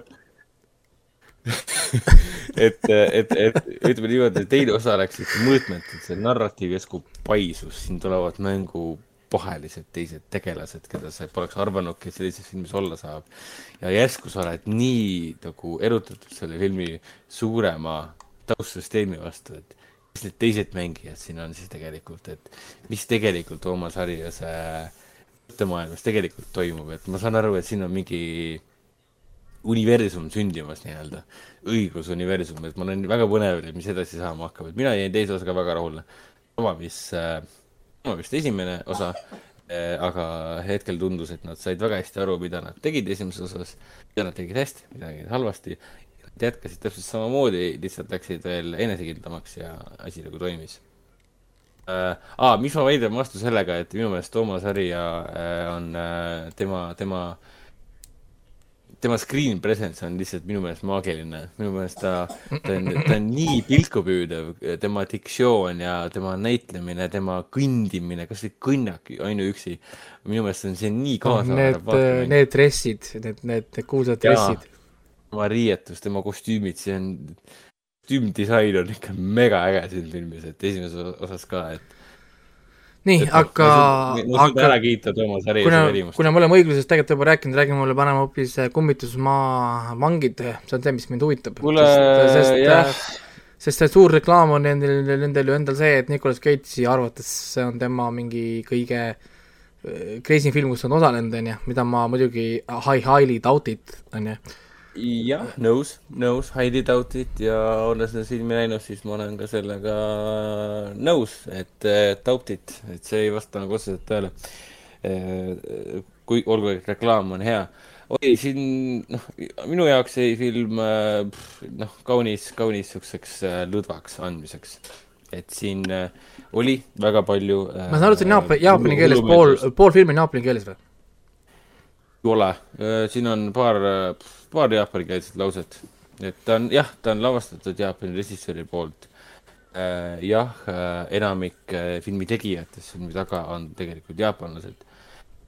Et, et, et ütleme niimoodi, et teine osa läks ikka mõõtmetult, see narratiiv järsku paisus, siin tulevad mängu pahelised teised tegelased, keda sa poleks arvanudki, et sellises filmis olla saab. ja järsku sa oled nii nagu erutatud selle filmi suurema taustsüsteemi vastu, et mis need teised mängijad siin on siis tegelikult, et mis tegelikult Toomas Harjase mõttemaailmas tegelikult toimub, et ma saan aru, et siin on mingi universum sündimas nii-öelda, õiglusuniversum, et ma olen väga põnev, et mis edasi saama hakkab, et mina jäin teise osaga väga rahule. sama, mis äh,, sama vist esimene osa äh,, aga hetkel tundus, et nad said väga hästi aru, mida nad tegid esimeses osas, mida nad tegid hästi, mida nad tegid halvasti jätkasid täpselt samamoodi, lihtsalt läksid veel enesekindlamaks ja asi nagu toimis äh,. aa, miks ma vaidlen vastu sellega, et minu meelest Toomas Harja äh, on äh, tema, tema, tema screen presence on lihtsalt minu meelest maagiline. minu meelest ta, ta on, ta on nii pilkupüüdev, tema diktsioon ja tema näitlemine, tema kõndimine, kasvõi kõnnak ainuüksi. minu meelest on see nii kaasaarv no,. Need, need dressid, need, need, need kuulsad dressid tema riietus, tema kostüümid, see on, kostüümdisain on ikka mega äge siin filmis, et esimeses osas ka, et nii, aga ma saan ära kiita Toomas Harjuse verimust. kuna me oleme õiglusest tegelikult juba rääkinud, räägime mulle panema hoopis äh, kummitusmaa vangid, see on see, mis mind huvitab. kuule, jah. sest see suur reklaam on nendel, nendel ju endal see, et Nicolas Cage'i arvates see on tema mingi kõige äh, crazy film, kus on osalenud, on ju, mida ma muidugi high highly doubt it, on ju jah, nõus, nõus, Heidi Tautit ja olles seda filmi näinud, siis ma olen ka sellega nõus, et Tautit, et see ei vasta nagu otseselt tõele. kui, olgu, et reklaam on hea. oli siin, noh, minu jaoks jäi film noh, kaunis, kaunis niisuguseks lõdvaks andmiseks. et siin oli väga palju ma saan aru, et see on jaapani, jaapani keeles, pool, pool filmi on jaapani keeles või? Ole, siin on paar paar jaapanikeelset lauset. et ta on, jah, ta on lavastatud Jaapani režissööri poolt äh,. jah äh,, enamik äh, filmi tegijatest filmi taga on tegelikult jaapanlased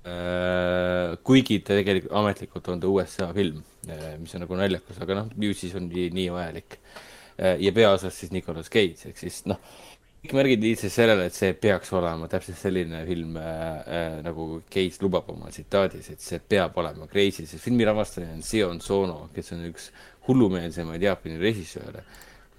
äh,. kuigi ta tegelikult ametlikult on ta USA film äh,, mis on nagu naljakas, aga noh, ju siis on nii, nii vajalik äh,. ja peaosas siis Nicolas Cage, ehk siis noh kõik märgid viitasid sellele, et see peaks olema täpselt selline film äh, äh, nagu Cage lubab oma tsitaadis, et see peab olema crazy, sest filmi lavastaja on Sion Sono, kes on üks hullumeelsemaid Jaapani režissööre.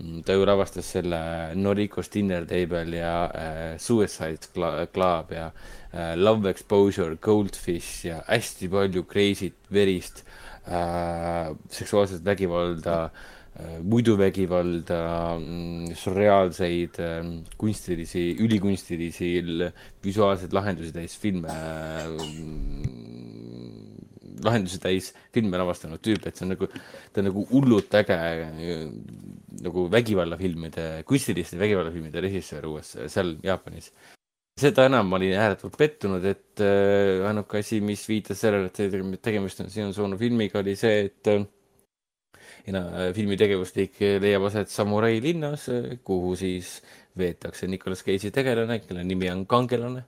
Mm, ta ju lavastas selle Noriko's Dinner Table ja äh, Suicide Club ja äh, Love Exposure, Goldfish ja hästi palju crazy't, verist äh,, seksuaalset vägivalda äh, Äh, muidu vägivalda, mm, surreaalseid ähm, kunstilisi, ülikunstilisi visuaalseid lahendusi täis filme, mm, lahendusi täis filme lavastanud tüüp, et see on nagu, ta on nagu hullult äge nagu vägivallafilmide, kunstiliste vägivallafilmide režissöör uues, seal Jaapanis. seda enam ma olin ääretult pettunud, et äh, ainuke asi, mis viitas sellele, et tegemist on Sion Sono filmiga, oli see, et äh, filmi tegevuslik leiab aset Samurai linnas, kuhu siis veetakse Nicolas Cage'i tegelane, kelle nimi on kangelane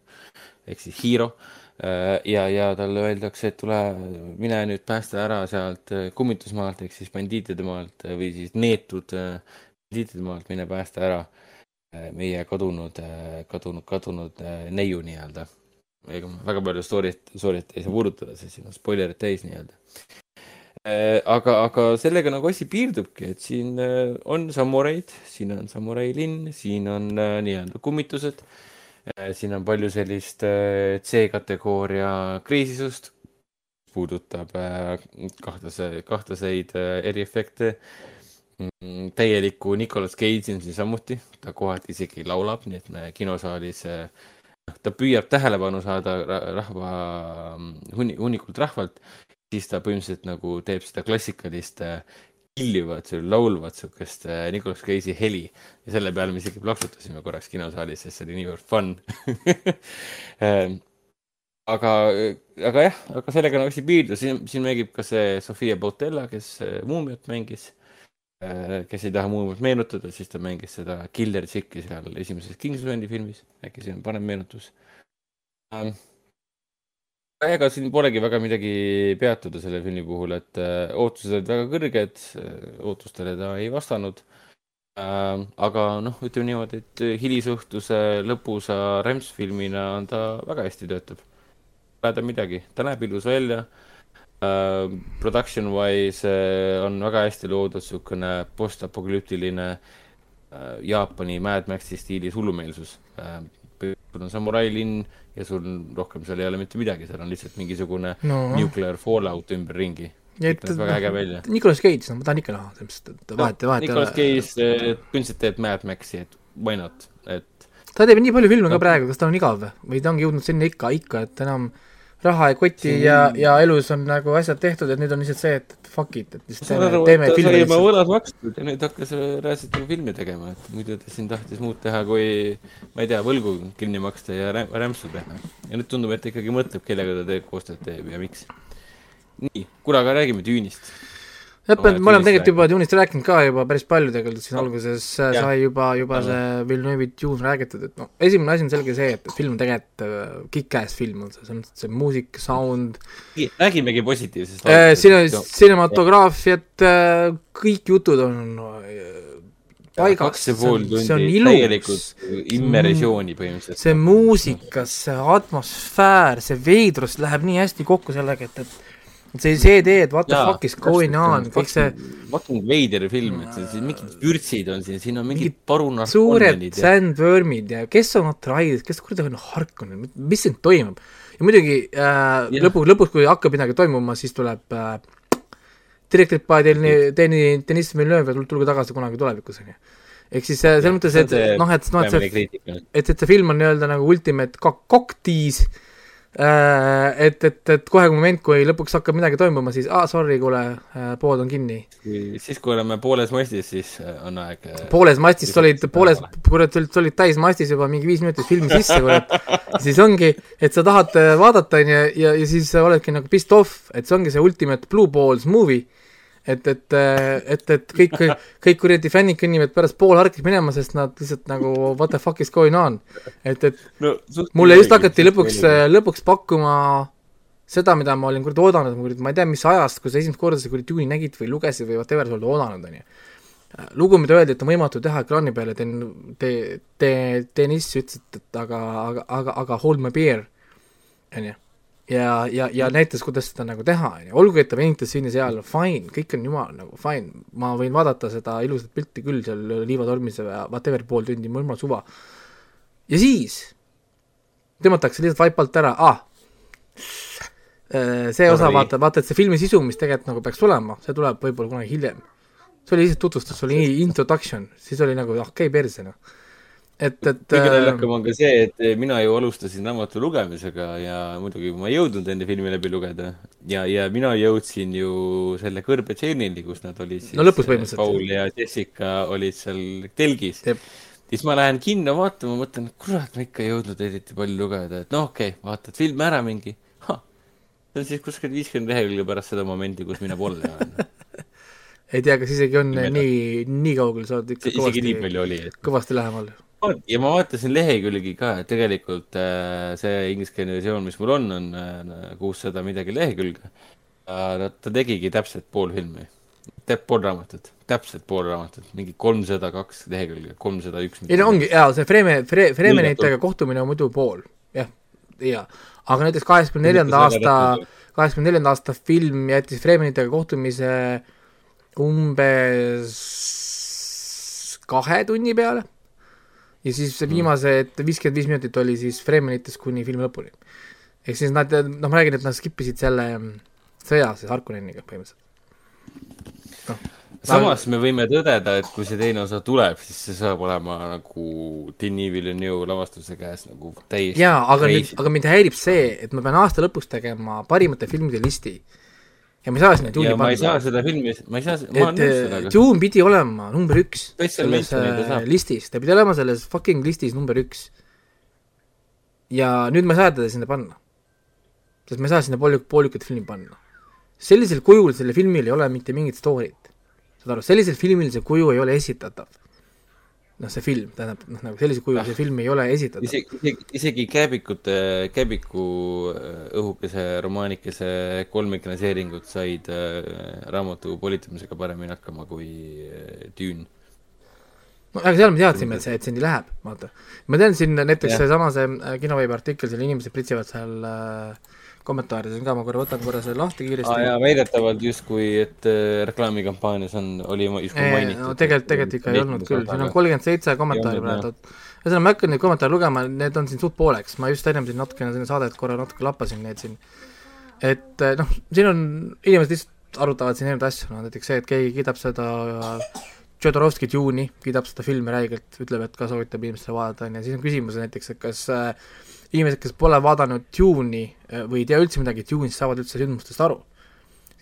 ehk siis Hiro Äh, ja, ja talle öeldakse, et tule, mine nüüd päästa ära sealt äh, kummitusmaalt ehk siis bandiitide maalt äh, või siis neetud bandiitide maalt, mine päästa ära meie kadunud, kadunud, kadunud neiu nii-öelda. ega ma väga palju story't, story't ei saa puudutada, sest siin on spoilerid täis nii-öelda. Aga, aga sellega nagu asi piirdubki, et siin on samuraid, siin on samurai linn, siin on nii-öelda kummitused Äh, siin on palju sellist äh, C-kategooria kriisisust, puudutab äh, kahtlase, kahtlaseid eriefekte. Mm, täielikku Nicolas Cage'i on siin samuti, ta kohati isegi laulab, nii et me kinosaalis, noh, ta püüab tähelepanu saada rahva, hunni, hunnikult rahvalt, siis ta põhimõtteliselt nagu teeb seda klassikalist killivat, laulvat siukest äh, Nicolas Cage'i heli. Ja selle peale me isegi plaksutasime korraks kinosaalis, sest see oli niivõrd fun. Ähm, aga, aga jah, aga sellega nagu asi piirdus, siin, siin mängib ka see Sofia Boutella, kes äh, Muumiat mängis. Äh, kes ei taha Muumiat meenutada, siis ta mängis seda Killer Chicki seal esimeses Kingsmani filmis, äkki see on parem meenutus? Ähm, ega siin polegi väga midagi peatuda selle filmi puhul, et äh, ootused olid väga kõrged, äh, ootustele ta ei vastanud äh,. aga noh, ütleme niimoodi, et hilisõhtuse lõpusa rämpsfilmina on ta väga hästi töötab. Pole ta midagi, ta näeb ilus välja äh,. Production wise on väga hästi loodud niisugune postapokalüptiline äh, Jaapani Mad Maxi stiilis hullumeelsus äh, on samurai linn ja sul rohkem seal ei ole mitte midagi, seal on lihtsalt mingisugune no. nuclear fallout ümberringi. näeb väga äge välja. Nicolas Cage, no ma tahan ikka näha, sellepärast et vahet, vahet Nicolas Cage põhimõtteliselt teeb Mad Maxi, et why not, et ta teeb nii palju filme ka praegu, kas tal on igav või ta ongi jõudnud sinna ikka, ikka, et enam raha ei koti siin... ja, ja elus on nagu asjad tehtud, et nüüd on lihtsalt see, et fuck it, et lihtsalt teeme, teeme filmi. sai oma võlad makstud ja nüüd hakkas reaalselt nagu filmi tegema, et muidu ta siin tahtis muud teha, kui ma ei tea, võlgu kinni maksta ja räm rämpsu teha. ja nüüd tundub, et ta ikkagi mõtleb, kellega ta teeb, koostööd teeb ja miks. nii, kuule, aga räägime Düünist jah, me oleme tegelikult juba Dune'ist rääkinud ka juba päris palju tegelikult siin no. alguses ja. sai juba, juba ja. see Villeneuve'i Dune räägitud, et noh, esimene asi on selge see, et film tegelikult äh, kick-ass film on see, see on see muusik, sound. räägimegi positiivsest äh,. siin on cinematograafiat äh,, kõik jutud on äh, paigas, see on, see on ilus. immersiooni põhimõtteliselt. see muusika, see atmosfäär, see veidrus läheb nii hästi kokku sellega, et, et see CD, et what the Jaa, fuck is going on, kõik see fucking veider film, et siin mingid vürtsid on siin, siin on mingid parunad suured sandwormid ja kes on Atreides, kes kuradi on Harkonnen, mis siin toimub? ja muidugi äh, lõpu, lõpus, kui hakkab midagi toimuma, siis tuleb äh, direktiiv by Deni-, Deniss Villeneuve, tulge tagasi kunagi tulevikus, on ju ehk siis äh, selles mõttes, et noh, et noh, et see, et, et see film on nii-öelda nagu ultimate cocktease Äh, et, et, et kohe moment, kui lõpuks hakkab midagi toimuma, siis aa sorry, kuule, äh, pood on kinni. siis, kui oleme pooles mastis, siis äh, on aeg pooles mastis olid, pooles, kurat, sa olid täis mastis juba mingi viis minutit filmi sisse, kurat. siis ongi, et sa tahad vaadata, on ju, ja, ja siis oledki nagu pissed off, et see ongi see ultimate blue balls movie et, et, et, et kõik, kõik kuradi fännid kõnnivad pärast poolharkis minema, sest nad lihtsalt nagu what the fuck is going on. et, et no, mulle just hakati lõpuks, lõpuks pakkuma seda, mida ma olin kuradi oodanud, ma ei tea, mis ajast, kui sa esimest korda seda kuradi tuuni nägid või lugesid või whatever sa oled oodanud, on ju. lugu, mida öeldi, et on võimatu teha ekraani peale, teen, te-, te-, Deniss ütles, et, et aga, aga, aga, aga hold my beer, on ju ja, ja, ja näitas, kuidas seda nagu teha, on ju, olgugi, et ta venitas siin-seal, fine, kõik on jumal nagu fine, ma võin vaadata seda ilusat pilti küll seal liivatormis ja whatever, pool tundi, mul jumal suva. ja siis tõmmatakse lihtsalt vaip alt ära, ah, see osa, vaata, vaata, et see filmi sisu, mis tegelikult nagu peaks tulema, see tuleb võib-olla kunagi hiljem. see oli lihtsalt tutvustus, see oli introduction, siis oli nagu, ah, käi perse, noh et, et kõige naljakam on ka see, et mina ju alustasin raamatu lugemisega ja muidugi ma ei jõudnud enne filmi läbi lugeda. ja, ja mina jõudsin ju selle kõrbetseenini, kus nad olid siis. No lõpus põhimõtteliselt. Paul ja Jessica olid seal telgis. Siis ma lähen kinno vaatama, mõtlen, kurat, ma ikka ei jõudnud eriti palju lugeda, et noh, okei okay,, vaatad filmi ära mingi. see on siis kuskil viiskümmend lehekülge pärast seda momenti, kus mina poole olen. ei tea, kas isegi on Nimelt. nii, nii kaugel, sa oled ikka kõvasti, kõvasti lähemal. Ja ma vaatasin lehekülgi ka, et tegelikult äh, see ingliskeelne versioon, mis mul on, on kuussada midagi lehekülge. ta tegigi täpselt pool filmi, teeb pool raamatut, täpselt pool raamatut, mingi kolmsada kaks lehekülge, kolmsada üks. ei no ongi, jaa, see Freme, Fre-, Lõigatud. kohtumine on muidu pool, jah, jaa. aga näiteks kaheksakümne neljanda aasta, kaheksakümne neljanda aasta film jättis Fremenitega kohtumise umbes kahe tunni peale ja siis see viimased viiskümmend viis minutit oli siis Fremenitest kuni filmi lõpuni. ehk siis nad, noh, ma räägin, et nad skip isid selle mm, sõja siis Harkonneniga põhimõtteliselt. samas me võime tõdeda, et kui see teine osa tuleb, siis see saab olema nagu Denis Villeneuve lavastuse käes nagu täiesti jaa, aga nüüd, aga mind häirib see, et ma pean aasta lõpus tegema parimate filmide listi ja ma ei saa sinna Dune'i ma ei saa panna. seda filmi, ma ei saa, ma olen nõus eh, sellega. Dune pidi olema number üks selles eh, listis, ta pidi olema selles fucking listis number üks. ja nüüd ma ei saa teda sinna panna. sest ma ei saa sinna pool, poolikat filmi panna. sellisel kujul sellel filmil ei ole mitte mingit story't. saad aru, sellisel filmil see kuju ei ole esitatav. noh, see film, tähendab, noh nagu sellisel kujul see film ei ole esitatav. isegi, isegi, isegi Kääbikute, Kääbiku äh, õhukese romaanikese kolmiknaseeringud said äh, raamatu politamisega paremini hakkama kui äh, Dune. no aga seal me teadsime, et see, et see nii läheb, vaata. ma tean siin näiteks seesama see äh, kinoveebi artikkel, seal inimesed pritsivad seal äh, kommentaarides on ka, ma korra võtan korra selle lahti kiiresti jaa, väidetavalt justkui, et äh, reklaamikampaanias on, oli justkui Ei, mainitud. no tegelikult, tegelikult ikka ei olnud küll, siin on kolmkümmend seitse kommentaari Ei praegu. ühesõnaga, ma hakkan neid kommentaare lugema, need on siin suht pooleks, ma just ennem siin natukene siin saadet korra natuke lappasin neid siin. et eh, noh, siin on, inimesed lihtsalt arutavad siin erinevaid asju, no näiteks see, et keegi kiidab seda Tšodorovski Dune'i, kiidab seda filmi räigelt, ütleb, et ka soovitab inimestele vaadata, on ju, siis on küsimus näiteks, et kas äh, inimesed, kes pole vaadanud Dune'i äh, või ei tea üldse midagi Dune'ist, saavad üldse sündmustest aru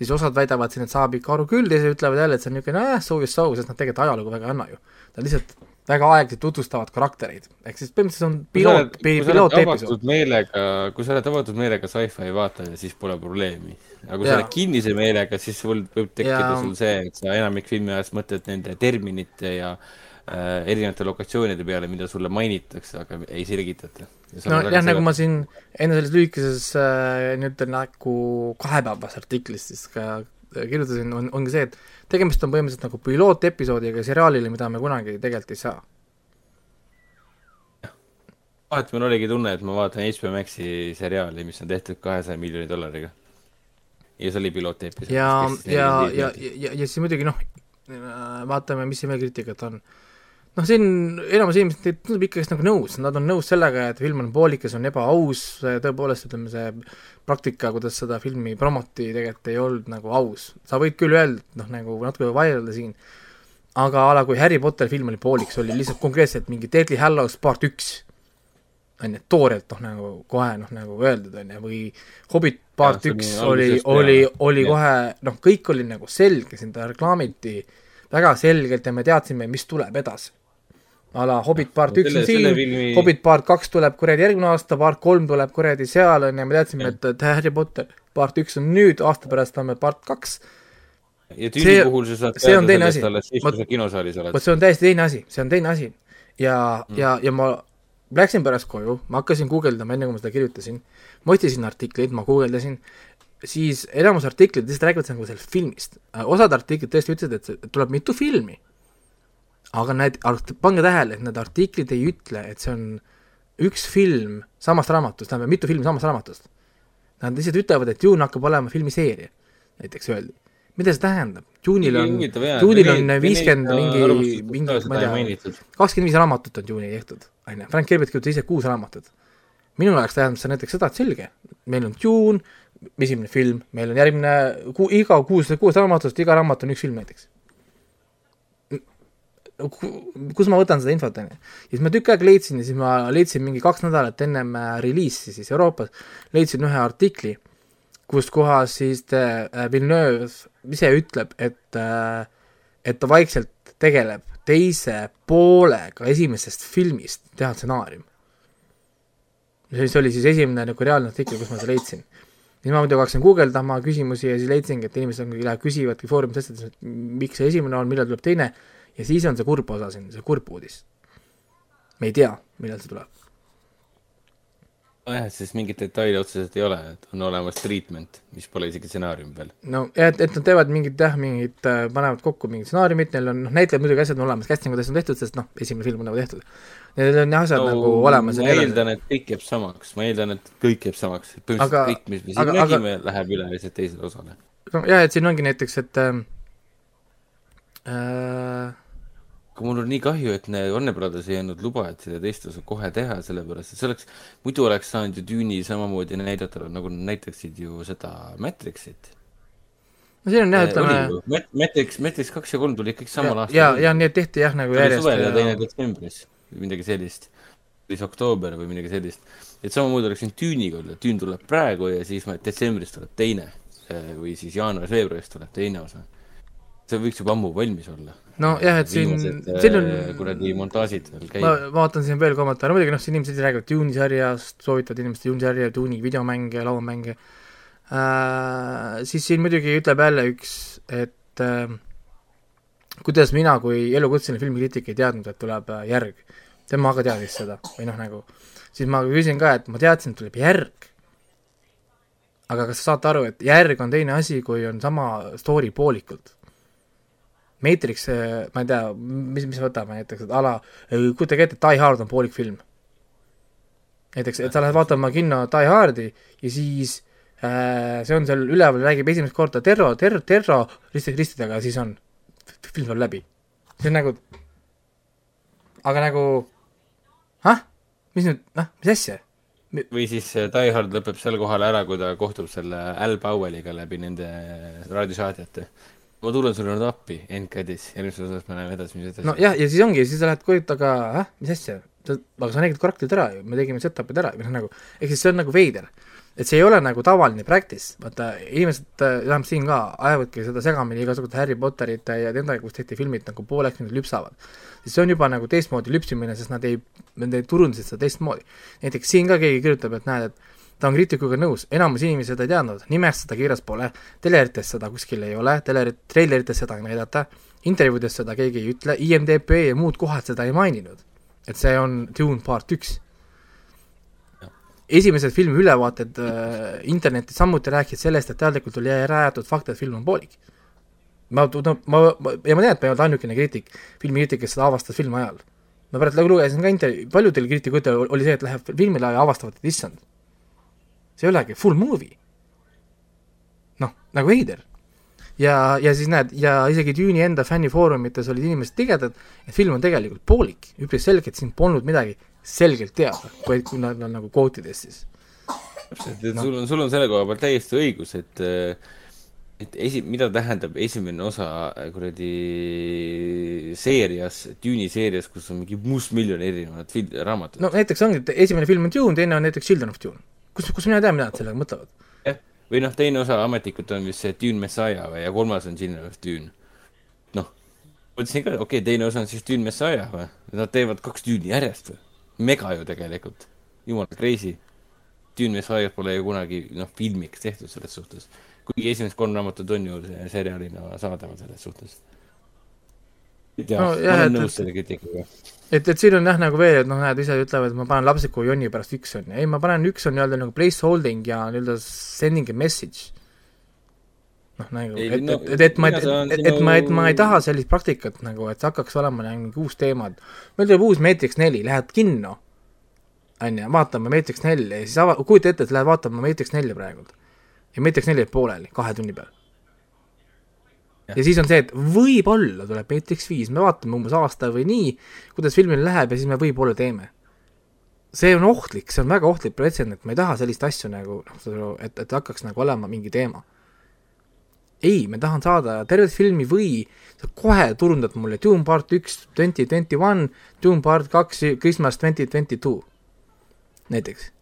siis osad väidavad siin, et saab ikka aru küll, teised ütlevad jälle, et see on niisugune äh, so is so, sest nad tegelikult ajalugu väga ei anna ju. Nad lihtsalt väga aeglaselt tutvustavad karaktereid, ehk siis põhimõtteliselt on piloot, pilootepisood. meelega, kui sa oled avatud meelega sci-fi vaataja, siis pole probleemi. aga kui Jaa. sa oled kinnise meelega, siis sul võib tekkida Ja- sul see, et sa enamik filmi ajast mõtled nende terminite ja äh, erinevate lokatsioonide peale, mida sulle mainitakse, aga ei selgitata. no jah, nagu ma siin enne selles lühikeses äh, nüüd nagu kahepäevas artiklis siis ka äh, kirjutasin, on, ongi see, et tegemist on põhimõtteliselt nagu pilootepisoodiga seriaalile, mida me kunagi tegelikult ei saa. vahet mul oligi tunne, et ma vaatan HBO Maxi seriaali, mis on tehtud kahesaja miljoni dollariga. ja see oli pilooteepisood. ja, ja, ja, ja, ja siis muidugi noh, vaatame, mis siin veel kriitikat on. noh, siin enamus inimesed tundub ikkagist nagu nõus, nad on nõus sellega, et film on poolikas, on ebaaus, tõepoolest ütleme, see praktika, kuidas seda filmi promoti tegelikult ei olnud nagu aus. sa võid küll öelda, noh nagu natuke vaielda siin, aga a la kui Harry Potter film oli pooliks, oli lihtsalt konkreetselt mingi Deadly Hallows part üks, on ju, toorelt noh, nagu kohe noh, nagu öeldud, on ju, või Hobbit part see oli üks oli, oli oli Jah. kohe noh, kõik oli nagu selge, siin ta reklaamiti väga selgelt ja me teadsime, mis tuleb edasi. A la Hobbit part No üks selle- on siin filmi-, Hobbit part kaks tuleb kuradi järgmine aasta, part kolm tuleb kuradi seal on ju, me teadsime, et, et Harry Potter part üks on nüüd, aasta pärast on meil part kaks. ja see- tüübi puhul sa saad see on teine asi. Vot- see on täiesti teine asi, see on teine asi. ja mm., ja, ja ma läksin pärast koju, ma hakkasin guugeldama, enne kui ma seda kirjutasin, ma otsisin artikleid, ma guugeldasin, siis enamus artiklid lihtsalt räägivad nagu sellest filmist. osad artiklid tõesti ütlesid, see- et tuleb mitu filmi. Aga need, pange tähele, et need artiklid ei ütle, et see on üks film samast raamatust, tähendab mitu filmi samast raamatust. Nad lihtsalt ütlevad, et Dune hakkab olema filmiseeria, näiteks öeldi. mida see tähendab? Dune'il on, Dune'il on viiskümmend mingi, mingi, ma ei tea, kakskümmend viis raamatut on Dune'i tehtud, on ju, Frank Herbert kirjutas ise kuus raamatut. minu jaoks tähendab see näiteks seda, et selge, meil on Dune, esimene film, meil on järgmine ku,, iga kuus, kuus raamatust, iga raamat on üks film näiteks. Kus ma võtan seda infot, on ju. ja siis ma tükk aega leidsin ja siis ma leidsin mingi kaks nädalat ennem äh, reliisi siis Euroopas, leidsin ühe artikli, kus kohas siis äh, Villeneuve ise ütleb, et äh, et ta vaikselt tegeleb teise poolega esimesest filmist teha stsenaarium. see oli siis esimene nagu reaalne artikkel, kus ma seda leidsin. siis ma muidugi hakkasin guugeldama küsimusi ja siis leidsingi, et inimesed on, lähevad küsivadki foorumis asjades, et miks see esimene on, millal tuleb teine, ja siis on see kurb osa siin, see kurb uudis. me ei tea, millal see tuleb nojah, et siis mingeid detaile otseselt ei ole, et on olemas treatment, mis pole isegi stsenaarium veel. no et, et nad teevad mingit jah, mingit äh,, panevad kokku mingit stsenaariumit, neil on, noh, näitlejad muidugi asjad on olemas, casting ud asjad on tehtud, sest noh, esimene film on nagu tehtud. Neil on jah, asjad no, nagu olemas. ma eeldan, et kõik jääb samaks, ma eeldan, et kõik jääb samaks, põhimõtteliselt aga, kõik, mis me siin nägime, läheb üle lihtsalt teisele osale. nojah, et siin ongi näiteks, et äh, äh aga mul on nii kahju, et Warner Brothers ei andnud luba, et seda teist osa kohe teha, sellepärast et see oleks, muidu oleks saanud ju Dune'i samamoodi näidata, nagu nad näitaksid ju seda Matrixit. no siin on jah, ütleme. Matrix, Matrix kaks ja kolm tuli kõik samal aastal. ja, ja nii et tehti jah, nagu järjest. suvel ja teine detsembris või midagi sellist. siis oktoober või midagi sellist. et samamoodi oleks siin Dune'iga olla, Dune tuleb praegu ja siis detsembris tuleb teine või siis jaanuaris-veebruaris tuleb teine osa see võiks juba ammu valmis olla. nojah, et siin, siin on äh, kuradi montaažid veel käib. ma vaatan siin veel kommentaare, muidugi noh, siin inimesed räägivad Dune'i sarjast, soovitavad inimestele Dune'i sarja, Dune'i videomänge, lauamänge äh,, siis siin muidugi ütleb jälle üks, et äh, kuidas mina kui elukutseline filmikriitik ei teadnud, et tuleb äh, järg. tema aga teadis seda või noh, nagu siis ma küsin ka, et ma teadsin, et tuleb järg. aga kas sa saate aru, et järg on teine asi, kui on sama story poolikult Matrix, äh, ma ei tea, mis, mis võtame näiteks, et a la, äh, kujutage ette, Die Hard on poolik film. näiteks, et sa lähed vaatama kinno Die Hardi ja siis äh, see on seal üleval, räägib esimest korda terro, terro, terro ristid, ristidega ja siis on, film saab läbi. see on nagu, aga nagu, ah, mis nüüd, noh, mis asja? või siis äh, Die Hard lõpeb sel kohal ära, kui ta kohtub selle Al Powelliga läbi nende raadiosaadete ma tulen sulle nüüd appi, NCAD-is, järgmises osas me läheme edasi, mis edasi. nojah, ja siis ongi, siis sa lähed koju, aga ah, mis asja, aga sa nägid karakterid ära ju, me tegime setup'id ära, või noh nagu, ehk siis see on nagu veider. et see ei ole nagu tavaline practice, vaata inimesed, vähemalt siin ka, ajavadki seda segamini igasuguste Harry Potterite ja nendega, kus tehti filmid nagu pooleks nüüd lüpsavad. siis see on juba nagu teistmoodi lüpsimine, sest nad ei, nad ei turundasid seda teistmoodi. näiteks siin ka keegi kirjutab, et näed, et ta on kriitikuga nõus, enamus inimesi seda ei teadnud, nimest seda kirjas pole, telerites seda kuskil ei ole, teler-, treilerites seda ei näidata, intervjuudes seda keegi ei ütle, IMDB ja muud kohad seda ei maininud. et see on Dune part üks. esimesed filmi ülevaated äh, internetis samuti rääkisid sellest, et teadlikult oli rajatud fakt, et film on poolik. ma, no ma, ma, ja ma tean, et ma ei olnud ainukene kriitik, filmikriitik, kes seda avastas filmi ajal. ma pärast lugesin ka intervjuu, paljudel kriitikutel oli see, et läheb filmile ja avastavad, et issand see ei olegi full movie. noh, nagu veider. ja, ja siis näed, ja isegi Dune'i enda fännifoorumites olid inimesed tigedad, et film on tegelikult poolik, üpris selgelt siin polnud midagi selgelt teada, kui, kui nad on nagu kvootidest siis. täpselt, et no. sul on, sul on selle koha pealt täiesti õigus, et et esi-, mida tähendab esimene osa kuradi seerias, Dune'i seerias, kus on mingi mustmiljon erinevat fil-, raamatut. no näiteks ongi, et esimene film on Dune, teine on näiteks Children of Dune kus, kus mina tean, mida nad sellega mõtlevad? jah, või noh, teine osa ametlikult on vist see Dune Messiah või, ja kolmas on of Dune. noh, mõtlesin ka, okei okay,, teine osa on siis Dune Messiah või, nad teevad kaks Dune'i järjest või, mega ju tegelikult, jumala crazy. Dune Messiah pole ju kunagi, noh, filmiks tehtud selles suhtes, kuigi esimesed kolm raamatut on ju seriaalina saadaval selles suhtes ja no, jah, ma olen nõus selle kriitikaga. et, et siin on jah, nagu veel, et noh, näed, ise ütlevad, et ma panen lapsiku jonni pärast üks on, ei, ma panen üks on nii-öelda nagu placeholding ja nii-öelda sending a message. noh, nagu, et, no, et, et, et ma, et, et, et ma, et ma ei taha sellist praktikat nagu, et hakkaks olema nagu mingi uus teema, et meil tuleb uus Matrix neli, lähed kinno, on ju, vaatame Matrix nelja ja siis ava-, kujuta ette, et lähed vaatama Matrix nelja praegult. ja Matrix neli jääb pooleli kahe tunni peal ja siis on see, et võib-olla tuleb Matrix viis, me vaatame umbes aasta või nii, kuidas filmil läheb ja siis me võib-olla teeme. see on ohtlik, see on väga ohtlik pretsedent, ma ei taha sellist asju nagu noh, et, et hakkaks nagu olema mingi teema. ei, ma tahan saada tervet filmi või sa kohe turundad mulle Dune part üks, twenty twenty one, Dune part kaks, Christmas twenty twenty two, näiteks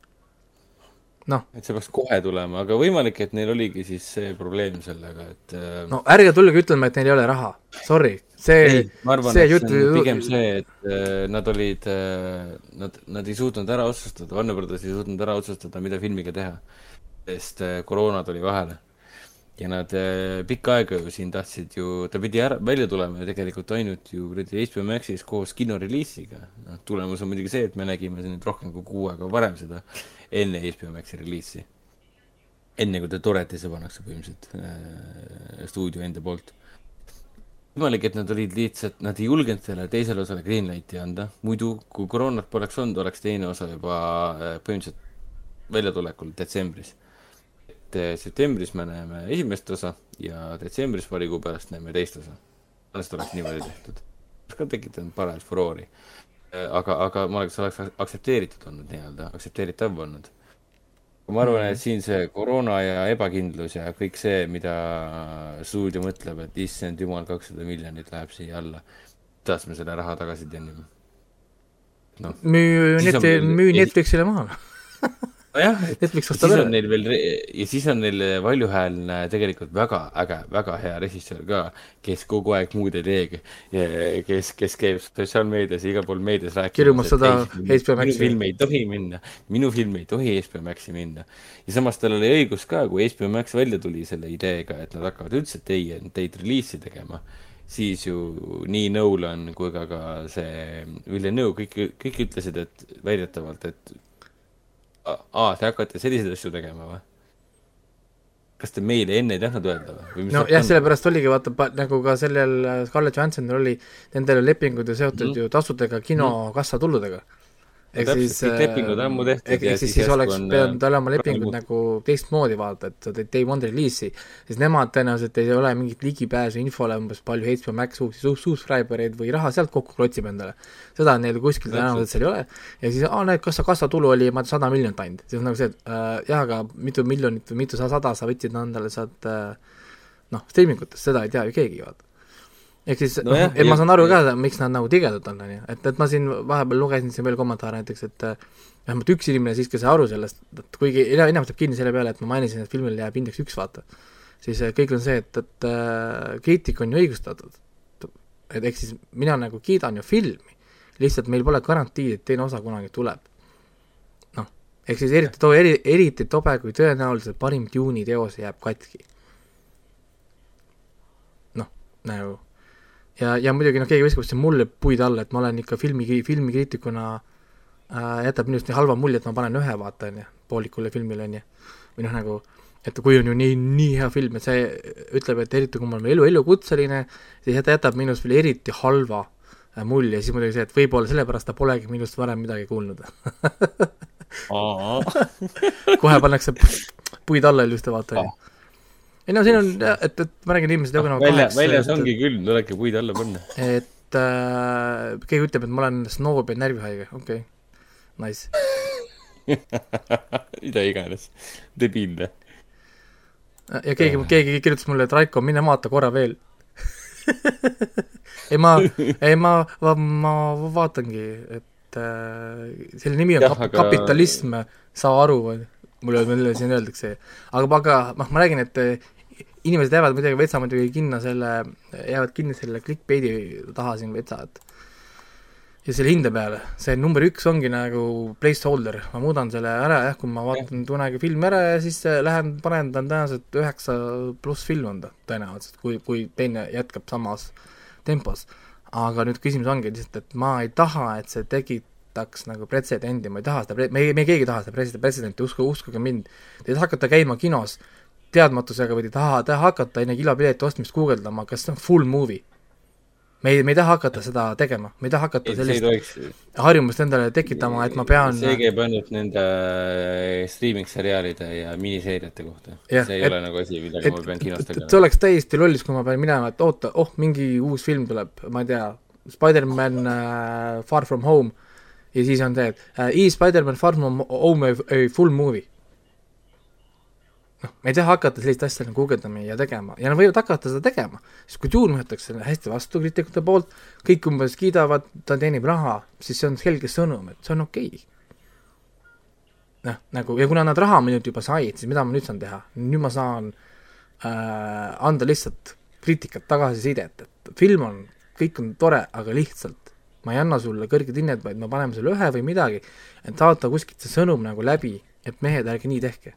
noh, et see peaks kohe tulema, aga võimalik, et neil oligi siis see probleem sellega, et äh, no ärge tulge ütlema, et neil ei ole raha, sorry, see ei, ma arvan, see jutt pigem see, et äh, nad olid äh,, nad, nad ei suutnud ära otsustada, Warner Brothers ei suutnud ära otsustada, mida filmiga teha. sest koroona tuli vahele. ja nad pikka aega ju siin tahtsid ju, ta pidi ära, välja tulema ju tegelikult ainult ju kuradi HBO Maxis koos kinoreliisiga. noh, tulemus on muidugi see, et me nägime siin nüüd rohkem kui kuu aega varem seda, enne HBO Maxi reliisi. enne kui ta Toretisse pannakse põhimõtteliselt äh, stuudio enda poolt võimalik, et nad olid lihtsalt, nad ei julgenud sellele teisele osale greenlight'i anda, muidu kui koroonat poleks olnud, oleks teine osa juba äh, põhimõtteliselt väljatulekul detsembris. et äh, septembris me näeme esimest osa ja detsembris paari kuu pärast näeme teist osa. sellest oleks niimoodi tehtud. oleks ka tekitanud parajalt furoori. aga, aga ma oleks, oleks aktsepteeritud olnud nii-öelda, aktsepteeritav olnud. ma arvan, et siin see koroona ja ebakindlus ja kõik see, mida stuudio mõtleb, et issand jumal, kakssada miljonit läheb siia alla. kuidas me selle raha tagasi teenime? noh, müü veel- müü Netflixile maha. nojah, et Netflix ostab ära. neil veel, ja siis on neil valjuhäälne tegelikult väga äge, väga hea režissöör ka, kes kogu aeg muud ei teegi. kes, kes käib sotsiaalmeedias ja igal pool meedias rääkimas. Kirjumas seda HBO Maxi. minu film ei tohi minna, minu film ei tohi HBO Maxi minna. ja samas tal oli õigus ka, kui HBO Max välja tuli selle ideega, et nad hakkavad üldse teie, teid reliisi tegema, siis ju nii Nolan kui ka ka see Villeneuve kõik, kõik ütlesid, et väidetavalt, et aa, te hakkate selliseid asju tegema või? kas te meile enne ei tahtnud öelda või? või? mis no värk jah, on? sellepärast oligi vaata, nagu ka sellel äh, Scarlett Johanssonil oli nendel lepingud ju seotud mm. ju tasudega kinokassa tuludega. ehk täpselt, siis, kõik lepingud ammu tehtud ehk siis, siis siis oleks on, pidanud äh, olema lepingud nagu teistmoodi vaata, et sa teed day one reliisi, siis nemad tõenäoliselt ei ole mingit ligipääsu infole umbes palju HBO Max uusi su- subscriber eid või raha sealt kokku klotsib endale. seda neil kuskil tõenäoliselt seal ei ole ja siis, aa näed, kas sa kassatulu oli, ma sada miljonit ainult, siis on nagu see, et äh, jah, aga mitu miljonit või mitu sa- sada sa võtsid endale sealt äh, noh, streamingutest, seda ei tea ju keegi, vaata. Ehk siis No et ma saan aru ka miks nad nagu tigedad on, on ju, et, et ma siin vahepeal lugesin siin veel kommentaare näiteks, et äh, vähemalt üks inimene siiski sai aru sellest, et kuigi ena- enamik jääb kinni selle peale, et ma mainisin, et filmil jääb indeks üks, vaata, siis äh, kõigil on see, et, et äh, kriitika on ju õigustatud. et ehk siis mina nagu kiidan ju filmi, lihtsalt meil pole garantiid, et teine osa kunagi tuleb. noh, ehk siis eriti to-, eri, eriti tobe, kui tõenäoliselt parim Dune'i teos jääb katki. noh, nagu ja, ja muidugi noh, keegi viskab siin mulle puid alla, et ma olen ikka filmi, filmikriitikuna äh, jätab minust nii halva mulje, et ma panen ühe vaata, on ju, poolikule filmile, on ju. või noh, nagu, et kui on ju nii, nii hea film, et see ütleb, et eriti kui ma olen elu, elukutseline, siis ta jätab minust veel eriti halva äh, mulje, siis muidugi see, et võib-olla sellepärast ta polegi minust varem midagi kuulnud. Kohe pannakse puid alla ilusti, vaata, on ju. Ei no siin on, et, et ma räägin inimesed jagunevad välja, kaheks, väljas et- ongi külm, tulebki puid alla panna. et äh, keegi ütleb, et ma olen snoob ja närvihaige, okei okay., nice. mida iganes, debiilne. ja keegi, keegi kirjutas mulle, et Raiko, mine vaata korra veel. ei ma, ei ma, ma, ma vaatangi, et äh, selle nimi on Jah, kap- aga- kapitalism, saa aru, mulle, mulle siin öeldakse. aga, aga noh, ma räägin, et inimesed jäävad muidugi vetsa muidugi kinno selle, jäävad kinni selle clickbait'i taha siin vetsa, et ja selle hinde peale, see number üks ongi nagu placeholder, ma muudan selle ära jah, kui ma vaatan kunagi filmi ära ja siis äh, lähen panen ta on tõenäoliselt üheksa pluss film on ta tõenäoliselt, kui, kui teine jätkab samas tempos. aga nüüd küsimus ongi lihtsalt, et ma ei taha, et see tekitaks nagu pretsedendi, ma ei taha seda, me, me keegi ei taha seda pretsedenti, pretsedenti, usku, uskuge mind, te ei taha hakata käima kinos teadmatusega või te ei taha, hakata enne kilopileti ostmist guugeldama, kas see on full movie. me ei, me ei taha hakata seda tegema, me ei taha hakata sellist harjumust endale tekitama, et ma pean see käib ainult nende streaming seriaalide ja miniseeriate kohta. See ei et- ole nagu asi, millega et, ma pean et, kinos et, et see tegema. oleks täiesti lollis, kui ma pean minema, et oota, oh, mingi uus film tuleb, ma ei tea, Spider-man uh, Far From Home ja siis on see, et uh, is Spider-man Far From Home a full movie. noh, me ei taha hakata sellist asja nagu guugeldama ja tegema ja nad võivad hakata seda tegema, sest kui Dune võetakse hästi vastu kriitikute poolt, kõik umbes kiidavad, ta teenib raha, siis see on selge sõnum, et see on okei okay. noh, nagu ja kuna nad raha minult juba said, siis mida ma nüüd saan teha, nüüd ma saan äh, anda lihtsalt kriitikat, tagasisidet, et film on, kõik on tore, aga lihtsalt ma ei anna sulle kõrget hinnet, vaid me paneme sulle ühe või midagi, et saata kuskilt see sõnum nagu läbi, et mehed, ärge nii tehke.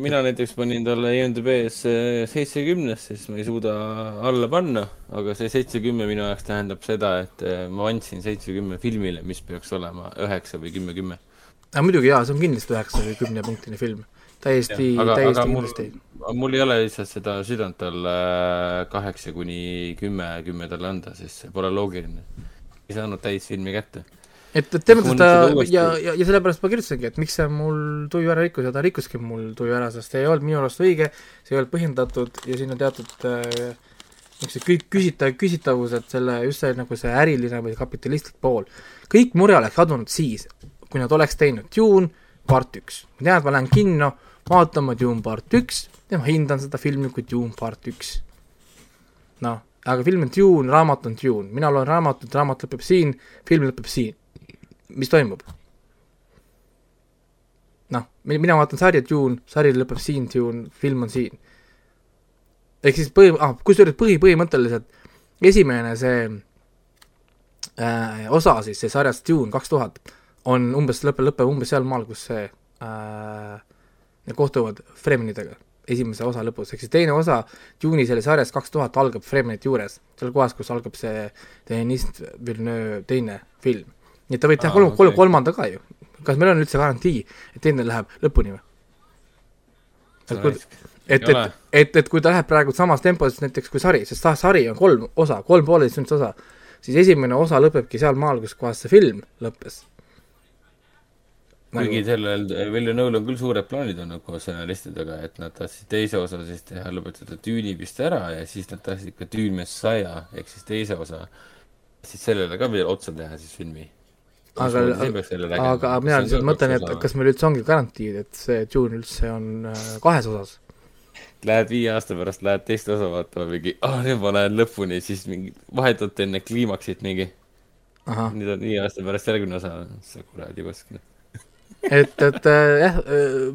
Mina näiteks panin talle IMDB-s seitsekümnest, sest ma ei suuda alla panna, aga see seitsekümme minu jaoks tähendab seda, et eh, ma andsin seitsekümme filmile, mis peaks olema üheksa või kümme, kümme. aga muidugi jaa, see on kindlasti üheksa või kümnepunktine film. täiesti, täiesti kindlasti. mul ei ole lihtsalt seda südant talle kaheksa kuni kümme, kümme talle anda, sest see pole loogiline. ei saanud täisfilmi kätte et, et mõttes ta ja, ja, ja sellepärast ma kirjutasingi, et miks see mul tuju ära rikkus ja ta rikkuski mul tuju ära, sest see ei olnud minu arust õige, see ei olnud põhjendatud ja siin on teatud äh, niisugused küsitav, küsitavused, selle, just see nagu see äriline või kapitalistlik pool. kõik mure oleks kadunud siis, kui nad oleks teinud Dune part üks. ma tean, et ma lähen kinno vaatama Dune part üks ja ma hindan seda filmi kui Dune part üks. noh, aga film on Dune, raamat on Dune, mina loen raamatut, raamat lõpeb siin, film lõpeb siin mis toimub? noh, mina vaatan sarja Dune, sari lõpeb siin, Dune, film on siin. ehk siis põhi, ah, kusjuures põhi, põhimõtteliselt esimene see äh, osa siis, see sarjast Dune kaks tuhat, on umbes, lõpeb, lõpeb umbes sealmaal, kus see äh, kohtuvad Fremenitega esimese osa lõpus, ehk siis teine osa Dune'i selle sarjas kaks tuhat algab Fremenite juures, seal kohas, kus algab see Denis Villeneuve teine film nii et ta võib teha kolm, kolm, kolmanda ka ju. kas meil on üldse garantii, et teine läheb lõpuni või? et kui, et, et, et, et kui ta läheb praegu samas tempos näiteks kui sari, sest sari on kolm osa, kolm pooleteist tunnist osa, siis esimene osa lõpebki sealmaal, kus kohas see film lõppes. kuigi nagu... sellel Villeneuve'l on küll suured plaanid olnud koos stsenaristidega, et nad tahtsid teise osa siis teha, lõpetada Düni vist ära ja siis nad tahtsid ka Dün Messiah ehk siis teise osa, siis sellele ka veel otsa teha siis filmi aga, aga mina lihtsalt mõtlen, et kas meil üldse ongi garantiid, et see Dune üldse on äh, kahes osas? Lähed viie aasta pärast, lähed teist osa vaatama mingi, ah nüüd ma lähen lõpuni, siis mingi vahetult enne kliimaksit mingi. nüüd on viie aasta pärast järgmine osa, sa kuradi kuskil et, et äh, jah äh,,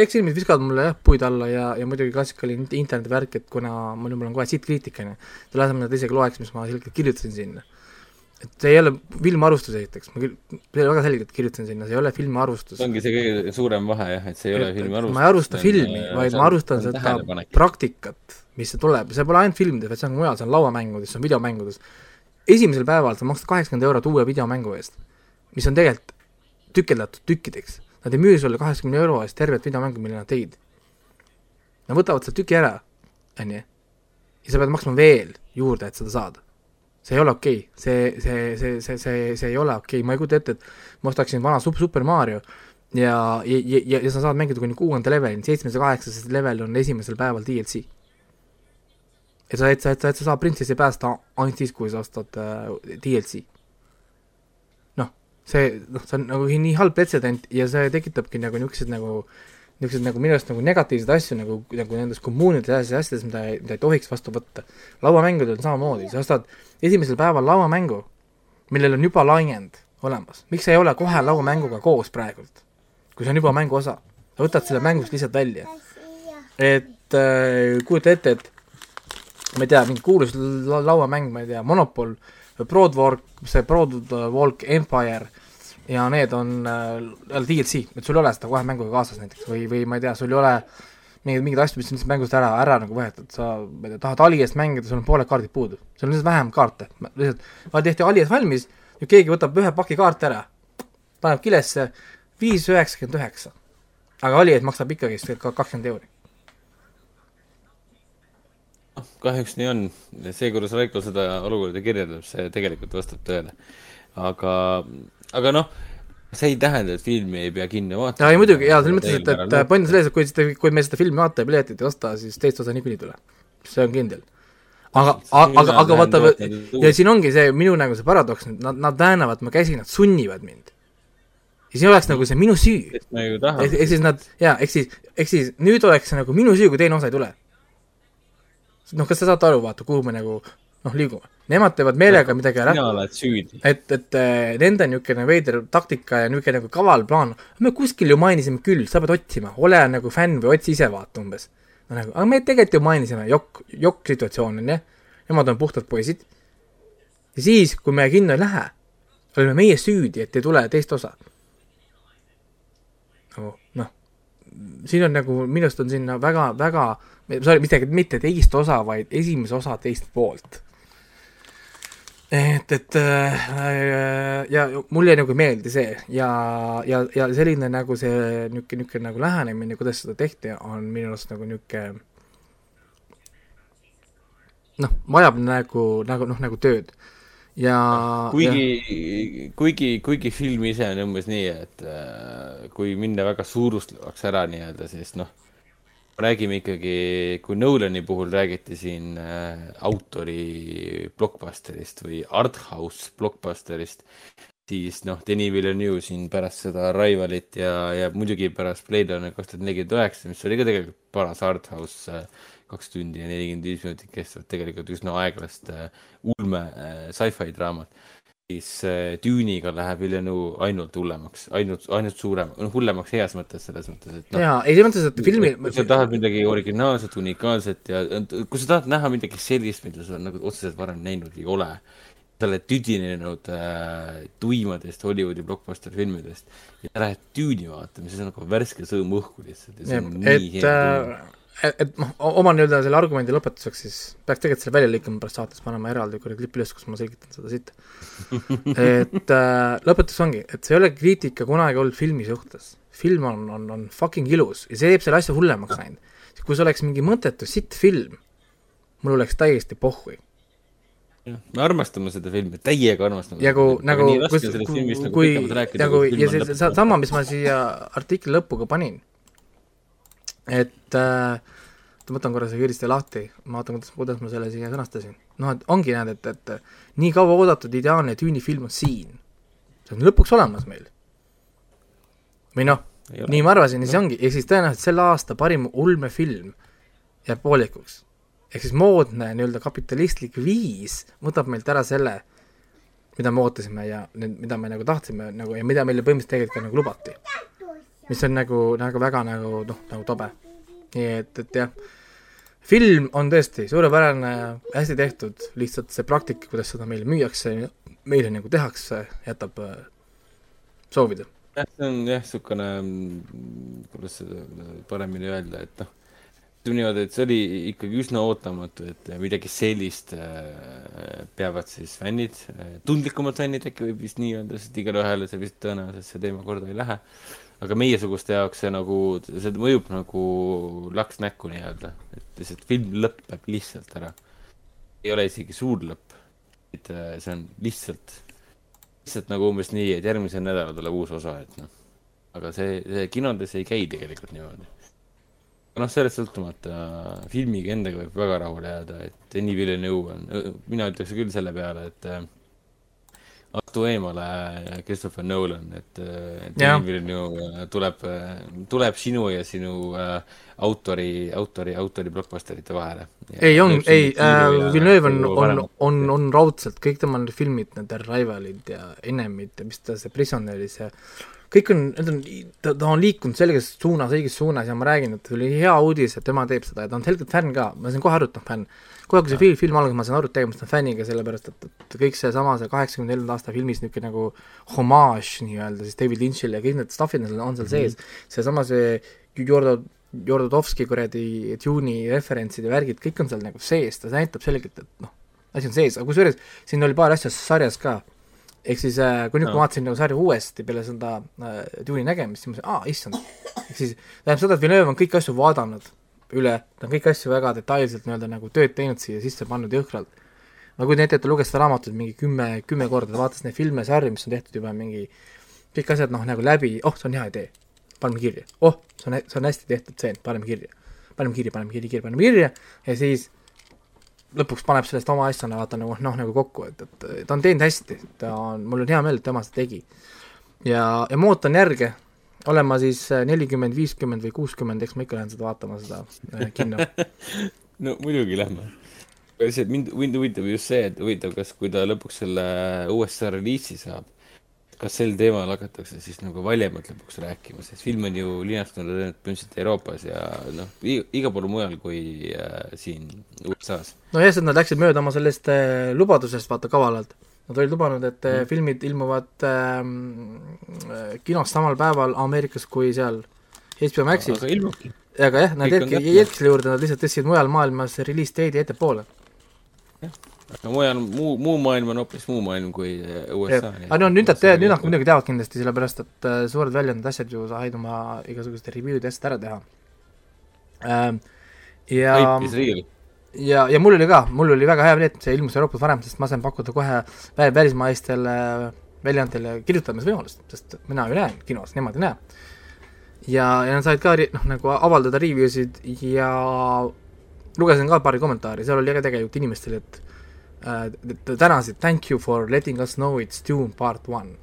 eks inimesed viskavad mulle jah puid alla ja, ja muidugi klassikaline internetivärk, et kuna mul, mul on kohe siit kriitika, onju, selle asemel, et isegi loeks, mis ma selgelt kirjutasin sinna et see ei ole filmiarvustus esiteks, ma küll, väga selgelt kirjutasin sinna, see ei ole filmiarvustus. see ongi see kõige suurem vahe jah, et see ei ole filmiarvustus. ma ei arusta filmi, vaid ma arvustan seda praktikat, mis see tuleb, see pole ainult filmides, vaid see on mujal, see on lauamängudes, see on videomängudes. esimesel päeval sa maksad kaheksakümmend eurot uue videomängu eest, mis on tegelikult tükeldatud tükkideks. Nad ei müü sulle kaheksakümne euro eest tervet videomängu, mille nad tegid. Nad võtavad selle tüki ära, on ju, ja sa pead maksma veel juurde, et seda saada see ei ole okei okay., see, see, see, see, see, see ei ole okei okay., ma ei kujuta ette, et ma ostaksin vana Super Mario ja, ja, ja, ja sa saad mängida kuni kuuenda levelini, seitsmes ja kaheksas level on esimesel päeval DLC. ja sa, et sa, et sa, et sa saad printsessi päästa ainult siis, kui sa ostad äh, DLC. noh, see, noh, see on nagu nii halb pretsedent ja see tekitabki nagu niisugused nagu niisuguseid nagu minu arust nagu negatiivseid asju nagu, nagu nendes kommuunides ja asjades, mida ei, mida ei tohiks vastu võtta. lauamängudel on samamoodi, sa ostad esimesel päeval lauamängu, millel on juba lainend olemas, miks ei ole kohe lauamänguga koos praegult, kui see on juba mängu osa? sa võtad selle mängust lihtsalt välja. et äh, kujuta ette, et ma ei tea, mingi kuulus la lauamäng, ma ei tea, Monopol, Broadwalk, see Broadwalk Empire ja need on äh, DLC, et sul ei ole seda kohe mänguga kaasas näiteks või, või ma ei tea, sul ei ole mingeid, mingeid asju, mis on lihtsalt mängust ära, ära nagu võetud, sa, ma ei tea, tahad Aliest mängida, sul on pooled kaardid puudu, sul on lihtsalt vähem kaarte, lihtsalt, tehti Alias valmis ja keegi võtab ühe paki kaarte ära, paneb kilesse viis üheksakümmend üheksa. aga Alias maksab ikkagist kakskümmend euri. kahjuks nii on, see, kuidas Raiko seda olukorda kirjeldab, see tegelikult vastab tõele. aga, aga noh see ei tähenda, et filmi ei pea kinni vaatama. ei muidugi, jaa, selles mõttes, et, et point on selles, et kui seda, kui me seda filmi vaatame, piletit ei osta, siis teist osa niikuinii tuleb. see on kindel. aga, aga, aga vaata, ja siin ongi see minu nagu see paradoks, nad, nad väänavad mu käsi, nad sunnivad mind. ja siin oleks nagu see minu süü. ehk siis nad, jaa, ehk siis, ehk siis nüüd oleks see nagu minu süü, kui teine osa ei tule. noh, kas te saate aru, vaata, kuhu me nagu noh, liigume. Nemad teevad meelega midagi ära, sina oled süüdi. et, et äh, nende niisugune veider taktika ja niisugune nagu kaval plaan, me kuskil ju mainisime küll, sa pead otsima, ole nagu fänn või otsi ise vaata umbes. no nagu, aga me tegelikult ju mainisime, jokk, jokk situatsioon on ju, nemad on puhtad poisid. ja siis, kui me kinno ei lähe, oleme meie süüdi, et ei tule teist osa. nagu noh, siin on nagu, minu arust on sinna väga, väga, sorry, mitte, mitte teist osa, vaid esimese osa teist poolt et, et äh, ja mulle nagu ei meeldi see ja, ja, ja selline nagu see niisugune, niisugune nagu lähenemine, kuidas seda tehti, on minu arust nagu niisugune noh, vajab nagu, nagu noh, nagu tööd. ja kuigi, kuigi, kuigi film ise on umbes nii, et äh, kui minna väga suurustlevaks ära nii-öelda, siis noh, räägime ikkagi, kui Nolani puhul räägiti siin äh, autori blockbusterist või arthouse blockbusterist, siis noh, Denis Villeneuve siin pärast seda Arrivalit ja, ja muidugi pärast Blade Runner kaks tuhat nelikümmend üheksa, mis oli ka tegelikult paras arthouse äh, kaks tundi ja nelikümmend viis minutit kestvat tegelikult üsna aeglast äh, ulme äh, sci-fi draamat, siis äh, Dune'iga läheb Villeneuve ainult hullemaks, ainult, ainult suurem, hullemaks heas mõttes, selles mõttes, et noh, jaa, ei selles mõttes, et filmi kui sa tahad midagi originaalset, unikaalset ja kui sa tahad näha midagi sellist, mida sa nagu otseselt varem näinud ei ole, sa oled tüdinenud äh, tuimadest Hollywoodi blockbuster filmidest ja lähed Dune'i vaatama, siis on nagu värske sõõm õhku lihtsalt ja see on nii et, et, et noh, oma nii-öelda selle argumendi lõpetuseks siis peaks tegelikult selle välja lõikama pärast saates, panema eraldi kuradi klipi üles, kus ma selgitan seda siit. et äh, lõpetus ongi, et see ei ole kriitika kunagi olnud filmi suhtes. film on, on, on fucking ilus ja see teeb selle asja hullemaks läinud. kui see oleks mingi mõttetu sitt film, mul oleks täiesti pohhui. me armastame seda filmi, täiega armastame. ja kui nagu, kui kui, kui nagu ja see, see sama, mis ma siia artikli lõppu ka panin, et äh, ma võtan korra selle kiiresti lahti, ma vaatan, kuidas, kuidas ma selle siia sõnastasin. noh, et ongi näed, et, et nii kaua oodatud ideaalne tüünifilm on siin. see on lõpuks olemas meil. või noh, nii ma arvasin ja siis ongi, ehk siis tõenäoliselt selle aasta parim ulmefilm jääb poolikuks. ehk siis moodne nii-öelda kapitalistlik viis võtab meilt ära selle, mida me ootasime ja mida me nagu tahtsime nagu ja mida meile põhimõtteliselt tegelikult ka nagu lubati. Mis on nagu, nagu väga nagu noh, nagu tobe. nii et, et jah, film on tõesti suurepärane, hästi tehtud, lihtsalt see praktika, kuidas seda meile müüakse, meile nagu tehakse, jätab äh, soovida. jah, see on jah, niisugune, kuidas seda paremini öelda, et noh, ütleme niimoodi, et see oli ikkagi üsna ootamatu, et midagi sellist äh, peavad siis fännid, tundlikumad fännid äkki võib vist nii öelda, sest igale ühele see vist tõenäoliselt see teema korda ei lähe. Aga meiesuguste jaoks see nagu, see mõjub nagu laks näkku nii-öelda, et lihtsalt film lõpeb lihtsalt ära. ei ole isegi suur lõpp, et äh, see on lihtsalt lihtsalt nagu umbes nii, et järgmisel nädalal tuleb uus osa, et noh. aga see, see kinodes ei käi tegelikult niimoodi. noh, sellest sõltumata filmiga endaga võib väga rahule jääda, et Denis Villeneuve on, mina ütleks küll selle peale, et äh, astu eemale Christopher Nolan, et äh, Jah. Denis Villeneuve tuleb, tuleb sinu ja sinu äh, autori, autori, autori blockbusterite vahele. ei, on, ei äh,, Villeneuve on, on, on, on raudselt kõik tema need filmid, need Arrivalid ja Enemid ja mis ta see Prisoneris ja kõik on, need on, ta, ta on liikunud selges suunas, õiges suunas ja ma räägin, et oli hea uudis, et tema teeb seda ja ta on selgelt fänn ka, ma sain kohe aru, et ta on fänn. kohe, kui see film, film algas, ma sain aru, et tegemist on fänniga, sellepärast et, et kõik seesama, see kaheksakümne neljanda aasta filmis niisugune nagu homaaž nii-öelda siis David Lynch'ile ja kõik need stuff'id on seal- seal sees, seesama see Jordo, Jordodovski kuradi Dune'i referentsid ja värgid, kõik on seal nagu sees, ta näitab selgelt, et noh, asi on sees, aga kusjuures siin oli paar asja sarjas ka, ehk siis äh, kui nüüd, kui Jaa. ma vaatasin nagu sarja uuesti peale seda äh, Dune'i nägemist, siis ma mõtlesin, aa, issand, ehk siis tähendab seda, et Villeneuve on kõiki asju vaadanud üle, ta on kõiki asju väga detailselt nii-öelda nagu tööd teinud siia sisse pannud jõhkralt. ma kujutan ette, et ta luges seda raamatut mingi kümme, kümme korda, ta vaatas neid filme, sarju, mis on tehtud juba mingi kõik asjad noh, nagu läbi, oh, see on hea idee, paneme kirja, oh, see on, see on hästi tehtud stseen, paneme kirja. paneme kirja, paneme kirja, kirja, paneme kirja ja siis lõpuks paneb sellest oma asjana vaata nagu noh, nagu kokku, et, et ta on teinud hästi, ta on, mul on hea meel, et tema seda tegi. ja, ja ma ootan järge, olen ma siis nelikümmend, viiskümmend või kuuskümmend, eks ma ikka lähen seda vaatama, seda äh, kinno. no muidugi lähme. lihtsalt mind, mind huvitab just see, et huvitav, kas, kui ta lõpuks selle USA reliisi saab, kas sel teemal hakatakse siis nagu valjemalt lõpuks rääkima, sest film on ju linastunud põhimõtteliselt Euroopas ja noh, igal pool mujal kui äh, siin USA-s. nojah, sest nad läksid mööda oma sellest äh, lubadusest, vaata, kavalalt. Nad olid lubanud, et äh, mm. filmid ilmuvad ähm, äh, kinos samal päeval Ameerikas kui seal HBO Maxis. aga ilmubki. aga jah, nad jätki, jätki selle juurde, nad lihtsalt tõstsid mujal maailmas release date'i ettepoole aga mujal, muu, muu maailm on hoopis muu maailm kui äh, USA. aga no nüüd nad teavad, nüüd nad muidugi teavad kindlasti, sellepärast et äh, suured väljaanded, asjad ju said oma igasuguste review'de asjad ära teha ähm,. ja ja, ja mul oli ka, mul oli väga hea meel, et see ilmus Euroopas varem, sest ma sain pakkuda kohe välismaistele väljaandele kirjutamisvõimalust, sest mina ju näen kinos, nemad ei näe. ja, ja nad said ka noh, nagu avaldada review sid ja lugesin ka paari kommentaari, seal oli ka tegelikult inimestel, et uh, tänasid, thank you for letting us know it's Dune part one.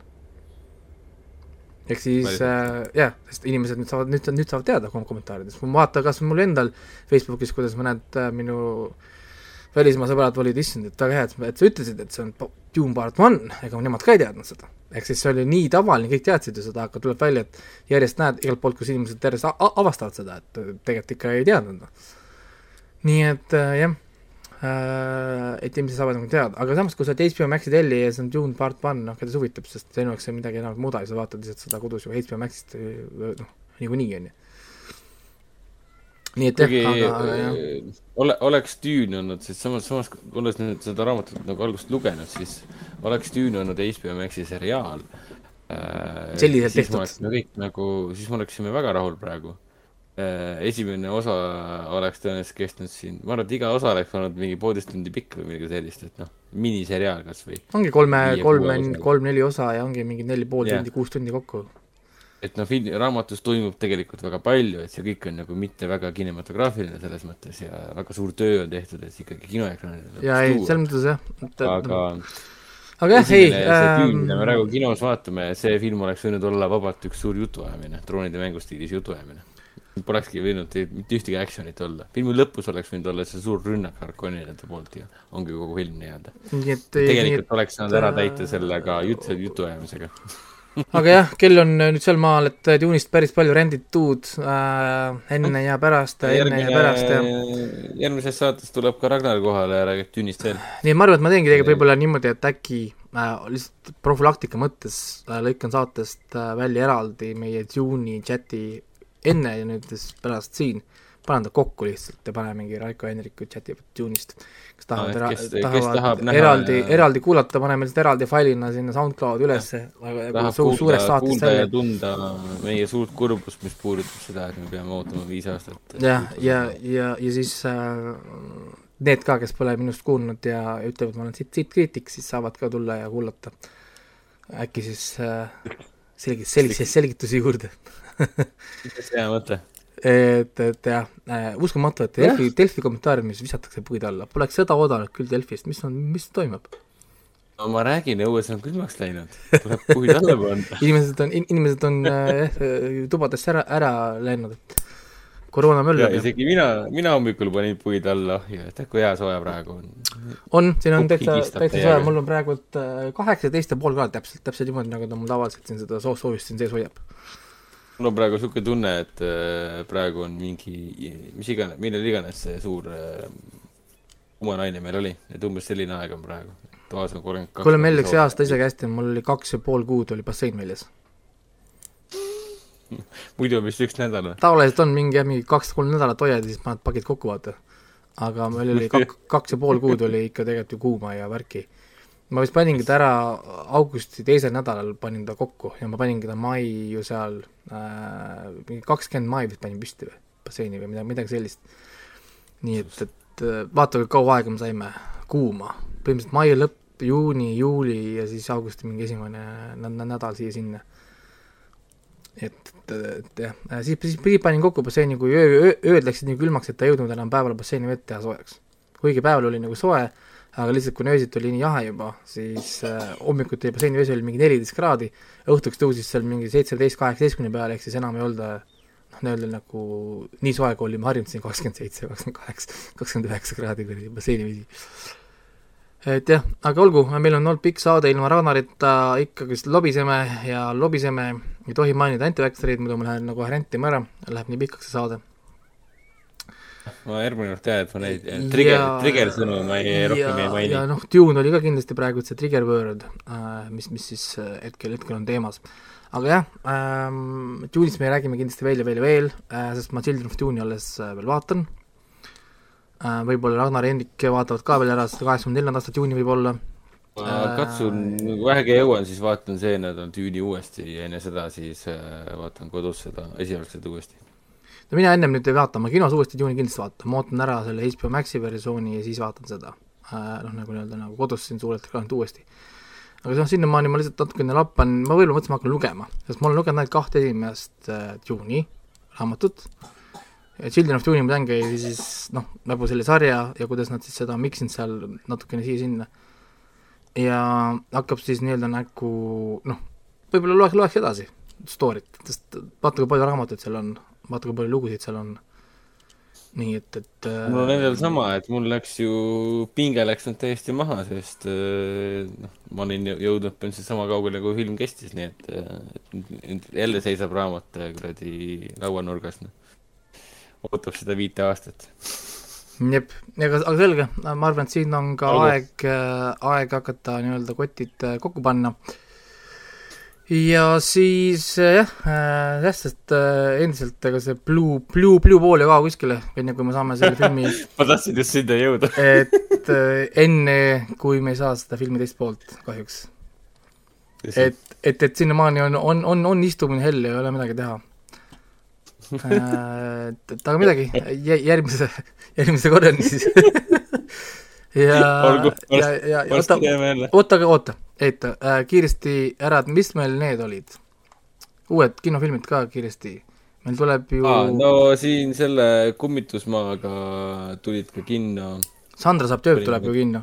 Ehk siis äh, jah sest inimesed nüüd saavad, nüüd, nüüd saavad teada kom-, kommentaarides, ma vaatan kas mul endal Facebookis, kuidas mõned uh, minu välismaa sõbrad olid, issand, et väga hea, et, et sa ütlesid, et see on Dune part one, ega nemad ka ei teadnud seda. ehk siis see oli nii tavaline, kõik teadsid ju seda, aga tuleb välja, et järjest näed igalt poolt, kus inimesed järjest avastavad seda, et tegelikult ikka ei teadnud, noh. nii et äh, jah Äh, et inimesed saavad nagu teada, aga samas, kui sa oled HBO Maxi telli ja see on Dune part one, noh, keda see huvitab, sest sinu jaoks see midagi enam muuda ei, sa vaatad lihtsalt seda kodus ju HBO Maxist, noh, niikuinii, on ju. nii et jah, aga, aga jah. Äh, ole, oleks Dune olnud, sest samas, samas olles nüüd seda raamatut nagu algusest lugenud, siis oleks Dune olnud HBO Maxi seriaal äh,. selliselt tehtud. kõik nagu, siis me oleksime väga rahul praegu Äh, esimene osa oleks tõenäoliselt kestnud siin, ma arvan, et iga osa oleks olnud mingi poolteist tundi pikk või midagi sellist, et noh, miniseriaal kas või. ongi kolme, kolme, kolm-neli osa ja ongi mingi neli pool tundi, kuus tundi kokku. et noh, film, raamatus toimub tegelikult väga palju, et see kõik on nagu mitte väga kinematograafiline selles mõttes ja väga suur töö on tehtud, et ikkagi kinoekraanil jaa, ei, selles mõttes jah. aga aga jah, ei. see film, mida me ähm, praegu kinos vaatame, see film oleks võinud olla vabalt üks suur jutuajamine, droonide mängustiilis jutuajamine polekski võinud mitte ühtegi action'it olla. filmi lõpus oleks võinud olla see suur rünnak Harkonnide poolt ja ongi kogu film nii-öelda. tegelikult et, oleks saanud ära täita selle ka jutu, jutuajamisega aga jah, kell on nüüd seal maal, et juunist päris palju renditud äh, enne ja pärast, enne ja pärast ja järgmises saates tuleb ka Ragnar kohale ja räägib Dünist veel. nii, ma arvan, et ma teengi tegelikult võib-olla niimoodi, et äkki äh, lihtsalt profülaktika mõttes äh, lõikan saatest äh, välja eraldi meie Dune'i chati enne ja nüüd siis pärast siin, panen ta kokku lihtsalt ja pane mingi Raiko Hendriku chati tune'ist. kes tahavad no,, kes, tahavad tahab eraldi, eraldi kuulata, paneme lihtsalt eraldi failina sinna SoundCloudi ülesse. tahab su, kuulda, kuulda ja tunda meie suurt kurbust, mis puudutab seda, et me peame ootama viis aastat. jah, ja, ja, ja, ja siis äh, need ka, kes pole minust kuulnud ja ütlevad, ma olen siit, siit kriitik, siis saavad ka tulla ja kuulata. äkki siis äh, selgit-, selliseid selgitusi juurde hea mõte. et, et jah äh,, uskumatu, et Delfi, Delfi kommentaariumis visatakse puid alla, poleks seda oodanud küll Delfist, mis on, mis toimub? no ma räägin, õues on külmaks läinud, tuleb puid alla panna inimesed on, inimesed on äh, tubadesse ära, ära läinud, et koroona möllab. isegi mina, mina hommikul panin puid alla, ja tead, kui hea soe praegu on. on, siin on täitsa, täitsa soe, mul on praegu äh, kaheksateist ja pool kraadi täpselt, täpselt niimoodi, nagu ta mul tavaliselt siin seda soo-, soojust siin sees hoiab mul on praegu niisugune tunne, et äh, praegu on mingi, mis iganes, millal iganes see suur kumanaine äh, meil oli, et umbes selline aeg on praegu. toas on kolmkümmend kaks. kuule, meil läks see aasta isegi hästi, mul oli kaks ja pool kuud oli bassein väljas muidu vist üks nädal või? tavaliselt on mingi jah, mingi kaks-kolm nädalat hoiad ja siis paned pakid kokku, vaata. aga meil oli kak-, kaks ja pool kuud oli ikka tegelikult ju kuuma ja värki ma vist paningi ta ära augusti teisel nädalal panin ta kokku ja ma paningi ta mai ju seal äh, mingi kakskümmend mai vist panin püsti või, basseini või midagi, midagi sellist. nii et, et äh, vaata, kui kaua aega me saime, kuuma, põhimõtteliselt mai lõpp, juuni, juuli ja siis augusti mingi esimene nädal siia-sinna. et, et, et jah, äh, siis, siis, siis panin kokku basseini, kui öö, öö, ööd läksid nii külmaks, et ei jõudnud enam päeval basseini vett teha soojaks. kuigi päeval oli nagu soe aga lihtsalt kuna öösiti oli nii jahe juba, siis äh, hommikuti basseini vesi oli mingi neliteist kraadi, õhtuks tõusis seal mingi seitseteist, kaheksateistkümne peale, ehk siis enam ei olnud äh, nii-öelda nagu nii soe, kui olime harjunud siin kakskümmend seitse, kakskümmend kaheksa, kakskümmend üheksa kraadi kuradi basseini vesi. et jah, aga olgu, meil on olnud pikk saade ilma Ragnarita, ikkagist lobiseme ja lobiseme, ei tohi mainida anti-vaxxereid, muidu ma lähen nagu rentima ära, läheb nii pikaks see saade ma järgmine kord tean, et ma neid trigger, trigger sõnu ma ei, rohkem ei maini. ja noh, Dune oli ka kindlasti praegu see trigger word, äh, mis, mis siis äh, hetkel, hetkel on teemas. aga jah ähm,, Dune'ist me räägime kindlasti veel ja veel ja veel äh,, sest ma Children of Dune'i alles äh, veel vaatan äh,, võib-olla Ragnar ja Hendrik vaatavad ka veel ära seda kaheksakümne neljandat aastat Dune'i võib-olla ma katsun, kui vähegi jõuan, siis vaatan see nädal Dune'i uuesti ja enne seda siis äh, vaatan kodus seda esialgset uuesti no mina ennem nüüd ei vaata, ma kinos uuesti Dune'i kindlasti vaatan, ma ootan ära selle HBO Maxi versiooni ja siis vaatan seda äh,. noh, nagu nii-öelda nagu kodus siin suurelt ekraanilt uuesti. aga noh, sinnamaani ma lihtsalt natukene lappan, ma võib-olla mõtlesin, ma hakkan lugema, sest ma olen lugenud ainult kahte esimest äh, Dune'i raamatut, Children of Dune'i ma teangi siis noh, nagu selle sarja ja kuidas nad siis seda miksinud seal natukene siia-sinna. ja hakkab siis nii-öelda nagu noh, võib-olla loeks, loeks edasi story't, sest vaata, kui palju raamatuid seal on, vaata, kui palju lugusid seal on. nii et, et mul on endal sama, et mul läks ju, pinge läks nüüd täiesti maha, sest äh, noh, ma olin jõudnud põhimõtteliselt sama kaugele, kui film kestis, nii et, et jälle seisab raamat äh, kuradi lauanurgas, noh. ootab seda viite aastat jep, aga, aga selge, ma arvan, et siin on ka Olgu. aeg, äh, aeg hakata nii-öelda kotid kokku panna äh, ja siis jah äh,, jah, sest äh, endiselt ega see Blue, Blue, Blue Ball ei kao kuskile, enne kui me saame selle filmi ma tahtsin just sinna jõuda et äh, enne, kui me ei saa seda filmi teist poolt, kahjuks. et, et, et sinnamaani on, on, on, on istumine hell ei ole midagi teha äh,. et, et aga midagi, järgmise, järgmise korrani siis ja, ja, ja, ja oota, oota, oota oota äh,, kiiresti ära, et mis meil need olid? uued kinofilmid ka kiiresti, meil tuleb ju ah, no siin selle Kummitusmaaga tulid ka kinno. Sandra saab tööd tuleb ju kinno.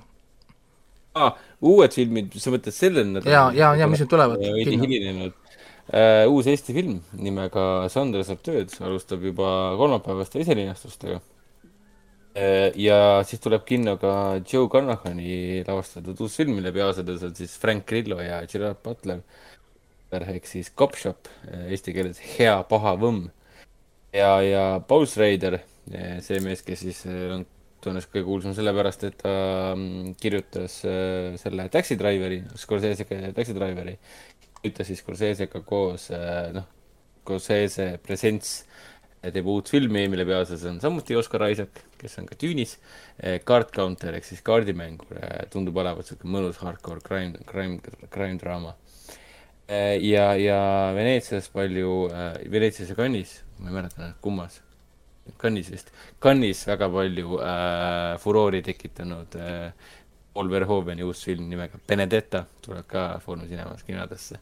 aa ah,, uued filmid, sa mõtled sellel nädalal? jaa, jaa, jaa, mis nüüd tulevad? veidi hilinenud uh,. uus Eesti film nimega Sandra saab tööd, alustab juba kolmapäevaste esilinastustega ja siis tuleb kinno ka Joe Carnahani lavastatud uus film, mille peaosades on siis Frank Grillo ja Gerard Butler. ehk siis Cop Shop, äh, eesti keeles Hea paha võmm. ja, ja Paul Schrader, äh, see mees, kes siis on tõenäoliselt kõige kuulsam sellepärast, et ta mm, kirjutas selle Taxi Driveri, Scorsese'ga Taxi Driveri. ütles siis Scorsese'ga koos, noh, Scorsese Presents teeb uut filmi, mille peaosas on samuti Oscar Isaac, kes on ka Tüünis. Eh, Card Counter ehk siis kaardimängur, eh, tundub olevat sihuke mõnus hardcore crime, crime, crime draama. Eh, ja, ja Veneetsias palju, Veneetsias ja Cannes'is, ma ei mäleta kummas, Cannes'is vist, Cannes'is väga palju äh, furoori tekitanud äh, Paul Verhoveni uus film nimega Benedetta tuleb ka Foorumis Cinemas kinodesse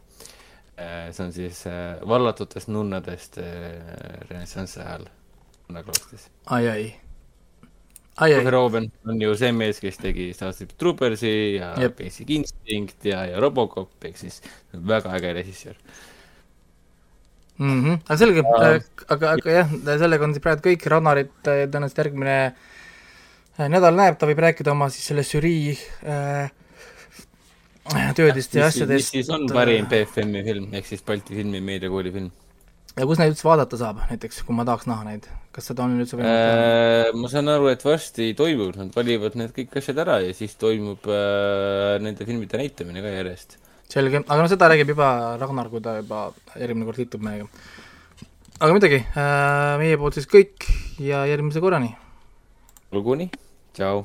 see on siis äh, vallatutest nunnadest äh, renessansi ajal nunnaklostris. ai, ai. ai. Verhoeven on ju see mees, kes tegi Starship Troopersi ja yep. Basic Instinct ja, ja Robocop ehk siis väga äge režissöör mm. -hmm. aga selge, aga, aga jah, sellega on siis praegu kõik, Rannarit tõenäoliselt järgmine nädal näeb, ta võib rääkida oma siis selle žürii äh, töödest ja asjadest. mis siis on parim BFM-i film, ehk siis Balti filmi meediakooli film? ja kus neid üldse vaadata saab, näiteks kui ma tahaks näha neid, kas seda on üldse võimalik äh, ma saan aru, et varsti toimub, nad valivad need kõik asjad ära ja siis toimub äh, nende filmide näitamine ka järjest. selge, aga no seda räägib juba Ragnar, kui ta juba järgmine kord liitub meiega. aga midagi äh,, meie poolt siis kõik ja järgmise korrani. olgu nii, tšau.